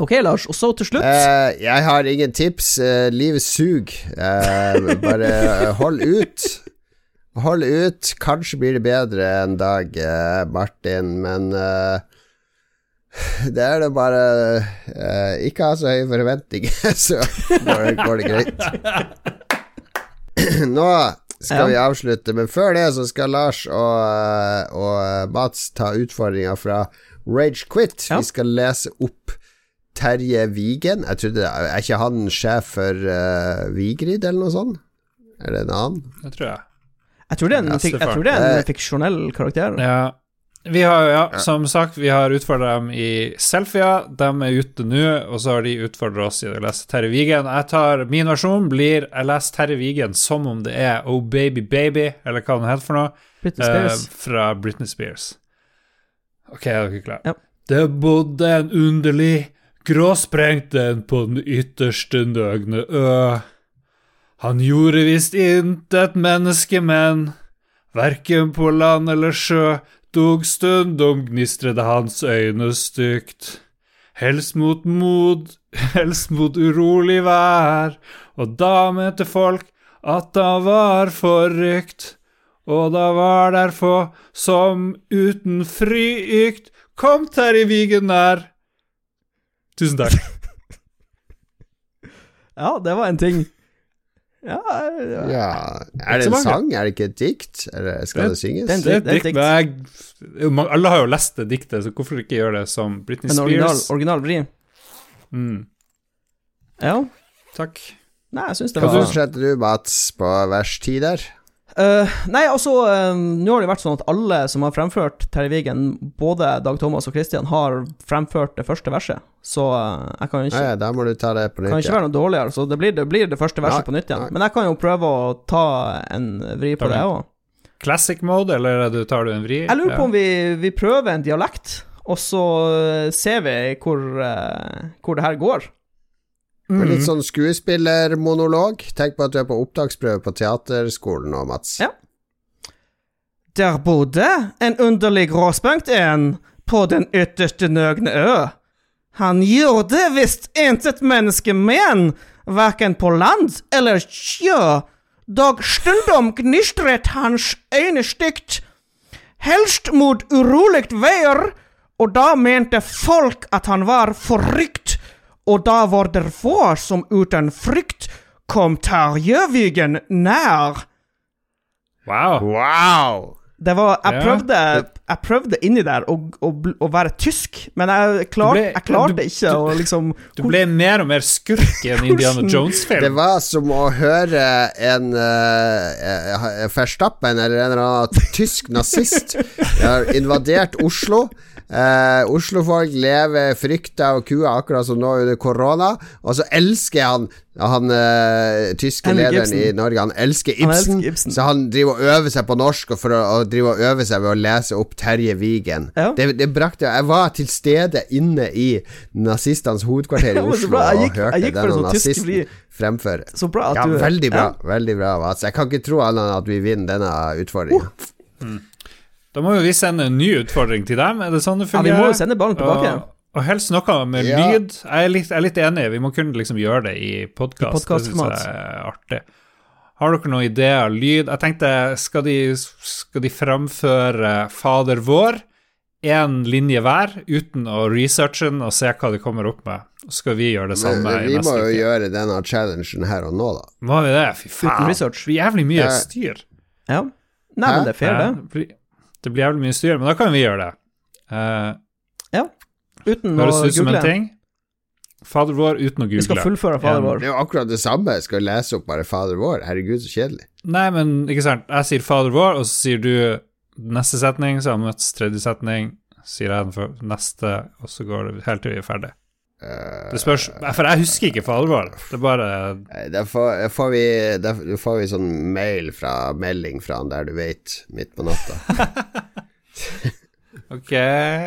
Ok, Lars, og så til slutt Eh, jeg har ingen tips. Eh, livet suger. Eh, bare eh, *laughs* hold ut. Hold ut. Kanskje blir det bedre en dag, eh, Martin, men eh, det er det bare eh, Ikke ha så høye forventninger, *laughs* så går det, går det greit. *clears throat* Nå skal Ja. vi avslutte, men før det så skal Lars og, og Mats ta utfordringa fra Rage Quit. Ja. Vi skal lese opp Terje Vigen. Jeg trodde, Er ikke han sjef for uh, Vigrid, eller noe sånt? Er det en annen? Det tror jeg. Jeg tror det er en, fik, jeg tror det er Eh, en fiksjonell karakter. Ja. Vi har, ja, som sagt, vi har utfordra dem i selfier. De er ute nå, og så har de utfordra oss i å lese Terje Vigen. Jeg tar Min versjon blir Jeg leser Terje Vigen som om det er Oh Baby Baby, eller hva den heter for noe, Britney eh, Spears. fra Britney Spears. Ok, er dere klare? Ja. Det bodde en underlig gråsprengt en på den ytterste nøgne ø. Han gjorde visst intet menneske, men Verken på land eller sjø, dog stundom gnistrede hans øyne stygt. Helst mot mod, *laughs* helst mot urolig vær, og da mente folk at han var forrykt. Og da var der få som uten frykt kom Terje Vigen nær. Tusen takk. *laughs* Ja, det var en ting. Ja, ja. Ja Er det en sang? Er det ikke et dikt? Eller skal det synges? den- Det er Det er et dikt, men jeg, alle har jo lest det diktet, så hvorfor ikke gjøre det som Britney En original, Spears? original vri. Mm, Ja. takk. Nei, jeg syns det Hva var fortsetter du, Mats, på vers 10 der? Eh, Nei, altså eh, Nå har det vært sånn at alle som har fremført Terje Vigen, både Dag Thomas og Christian, har fremført det første verset. Så uh, jeg kan jo ikke nei, da må du ta det på kan nytt. ikke være noe dårligere, så det blir det, blir det første verset Nei, på nytt igjen. nei. Men jeg kan jo prøve å ta en vri på det òg. Classic mode, eller er det- tar du en vri? Jeg lurer Ja. på om vi, vi prøver en dialekt, og så ser vi hvor, uh, hvor det her går. Mm. Litt sånn skuespillermonolog. Tenk på at du er på opptaksprøve på teaterskolen nå, Mats. Ja. Der bodde en underlig gråspunkt en på den ytterste nøgne ø. Han gjorde visst intet menneske men, hverken på land eller sjø. Dog stundom gnistret hans øyne stygt, helst mot urolig vær, og da mente folk at han var forrykt, og da var det få som uten frykt kom Terjevigen nær. Wow. Wow! Det var Jeg prøvde, jeg prøvde inni der å, å, å være tysk, men jeg, klart, ble- jeg klarte du- ikke å liksom Du ble mer og mer skurk i en Indiana Jones-film. Det var som å høre en uh, Verstappen eller en eller annen tysk nazist har invadert Oslo. Eh, Oslofolk lever frykta og kua akkurat som nå under korona, og så elsker han han eh, tyske Henrik lederen Ibsen. i Norge, han elsker Han Ibsen, elsker Ibsen. så han driver og øver seg på norsk og, for å, og driver og øver seg ved å lese opp Terje Vigen. Ja. Det, det brakte Jeg var til stede inne i nazistenes hovedkvarter i *laughs* Oslo. Jeg og gikk- jeg hørte gikk denne nazisten fremføre. Så bra at Ja, du veldig bra. Ja. Veldig bra, Mats. Jeg kan ikke tro annet enn at vi vinner denne utfordringen. Da må jo vi sende en ny utfordring til dem. Er det sånn det Ja, vi må jo sende ballen tilbake. Og, og helst noe med Ja. lyd. Jeg er, litt, jeg er litt enig, vi må kunne liksom gjøre det i podkast. Det syns jeg er artig. Har dere noen ideer? Lyd? Jeg tenkte, skal de, skal de framføre Fader vår? Én linje hver, uten å researche den og se hva de kommer opp med. Så skal vi gjøre det Men samme Men, vi må jo uke. gjøre denne challengen her og nå, da. Må vi det? Fy Uten faen. research. Det blir jævlig mye Ja. styr. Ja. Nei, Hæ? men det er fair, Ja, det. Det blir, jævlig mye styr, men da kan vi gjøre det. Ja, Uten å høres ut som en google. ting. Fader vår uten å google. Vi skal fullføre Fader Ja. vår. Det er jo akkurat det samme. Jeg skal lese opp bare Fader vår. Herregud, så kjedelig. Nei, men ikke sant. Jeg sier Fader vår, og så sier du neste setning, så har vi møttes tredje setning, sier jeg den for neste, og så går det helt til vi er ferdig. Det spørs For jeg husker ikke for alvor. Det er bare Da får, får vi, da får vi sånn mail fra melding fra han der du vet, midt på natta. *laughs* Ok.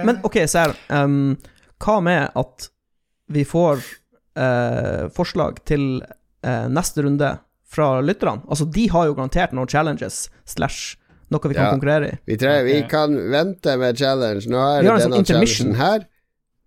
Men ok, Sær, um, hva med at vi får uh, forslag til uh, neste runde fra lytterne? Altså, de har jo garantert noen challenges slash noe vi kan Ja. konkurrere i. Vi, trenger, vi kan vente med challenge. Nå er det sånn denne intermission. challengen her.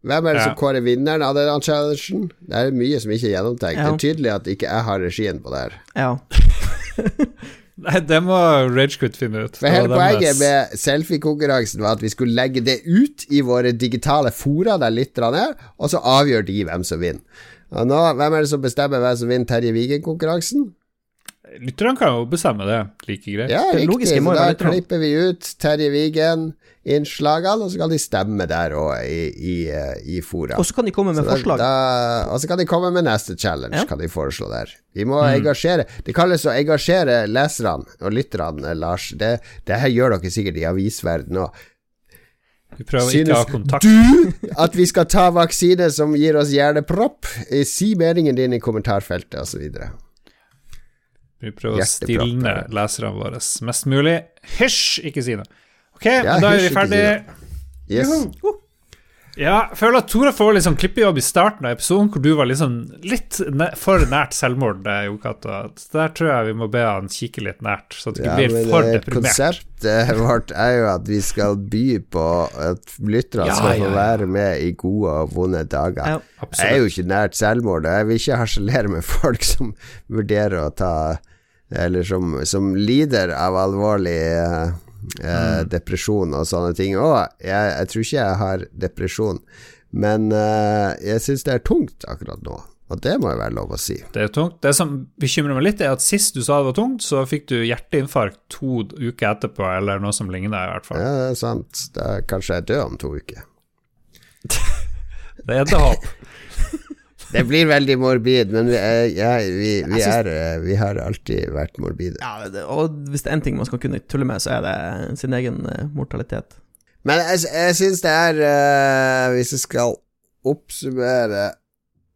Hvem er det Ja. som kårer vinneren av den challengen? Det er mye som ikke er gjennomtenkt. Ja. Det er tydelig at ikke jeg har regien på det her. Ja. *laughs* Nei, det må Ragequit finne ut. For Det hele var poenget med selfiekonkurransen var at vi skulle legge det ut i våre digitale fora der lytterne er, og så avgjør de hvem som vinner. Og nå, hvem er det som bestemmer hvem som vinner Terje Vigen-konkurransen? Lytterne kan jo bestemme det like greit. Ja, Det riktig. Så da klipper vi ut Terje Vigen-innslagene, og så kan de stemme der òg i, i, eh, i fora. Og så kan de komme med Så forslag. Da, og så kan de komme med neste challenge, Ja. kan de foreslå der. Vi må engasjere Det kalles å engasjere leserne og lytterne, Lars. Det, det her gjør dere sikkert i avisverden òg. Vi prøver ikke å ha Synes kontakt. du at vi skal ta vaksine som gir oss hjernepropp? Eh, Si meningen din i kommentarfeltet, osv. Vi prøver å stilne leserne våre mest mulig. Hysj, ikke si noe. Ok, Ja, da er vi ferdige. si. Yes. Ja, jeg føler at Tore får litt sånn klippejobb i starten av episoden, hvor du var liksom litt næ- for nært selvmord. eh, Jo Cato. Så Der tror jeg vi må be han kikke litt nært, så du ikke Ja, blir for eh, deprimert. konseptet *laughs* vårt er jo at vi skal by på at lytterne Ja, skal få være med i gode og vonde dager. Jeg er jo ikke nært selvmord, og jeg vil ikke harselere med folk som vurderer å ta Eller som, som lider av alvorlig eh, mm. depresjon og sånne ting. Å, jeg, jeg tror ikke jeg har depresjon, men eh, jeg syns det er tungt akkurat nå. Og det må jo være lov å si. Det er tungt. Det som bekymrer meg litt, er at sist du sa det var tungt, så fikk du hjerteinfarkt to uker etterpå, eller noe som ligner, i hvert fall. Ja, det er sant. Da kanskje jeg dør om to uker. *laughs* Det er et håp. Det blir veldig morbid, men vi, er, ja, vi, vi, er, eh, vi har alltid vært morbide. Ja, og hvis det er én ting man skal kunne tulle med, så er det sin egen eh, mortalitet. Men jeg, jeg syns det er uh, Hvis jeg skal oppsummere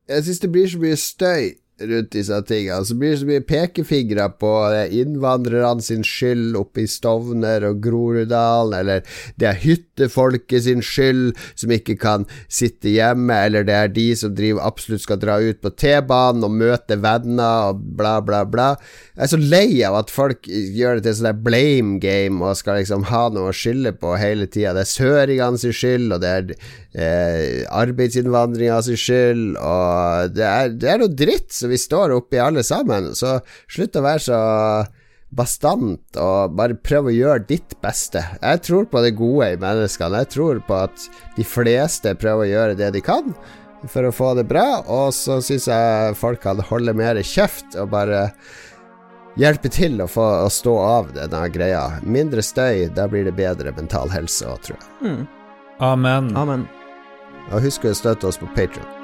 Jeg syns det blir så mye støy rundt disse tingene. Så blir det så mye pekefingre på er innvandrerne sin skyld oppe i Stovner og Groruddalen, eller det er hyttefolket sin skyld som ikke kan sitte hjemme, eller det er de som driver absolutt skal dra ut på T-banen og møte venner og bla, bla, bla. Jeg er så lei av at folk gjør det til sånn der blame game og skal liksom ha noe å skylde på hele tida. Det er søringene sin skyld, og det er eh, arbeidsinnvandringa sin skyld, og det er, det er noe dritt vi står oppi alle sammen. Så slutt å være så bastant og bare prøv å gjøre ditt beste. Jeg tror på det gode i menneskene. Jeg tror på at de fleste prøver å gjøre det de kan for å få det bra, og så syns jeg folk kan holde mer kjeft og bare hjelpe til å få å stå av denne greia. Mindre støy, da blir det bedre mental helse òg, tror jeg. Amen. Amen. Og husk å støtte oss på Patron.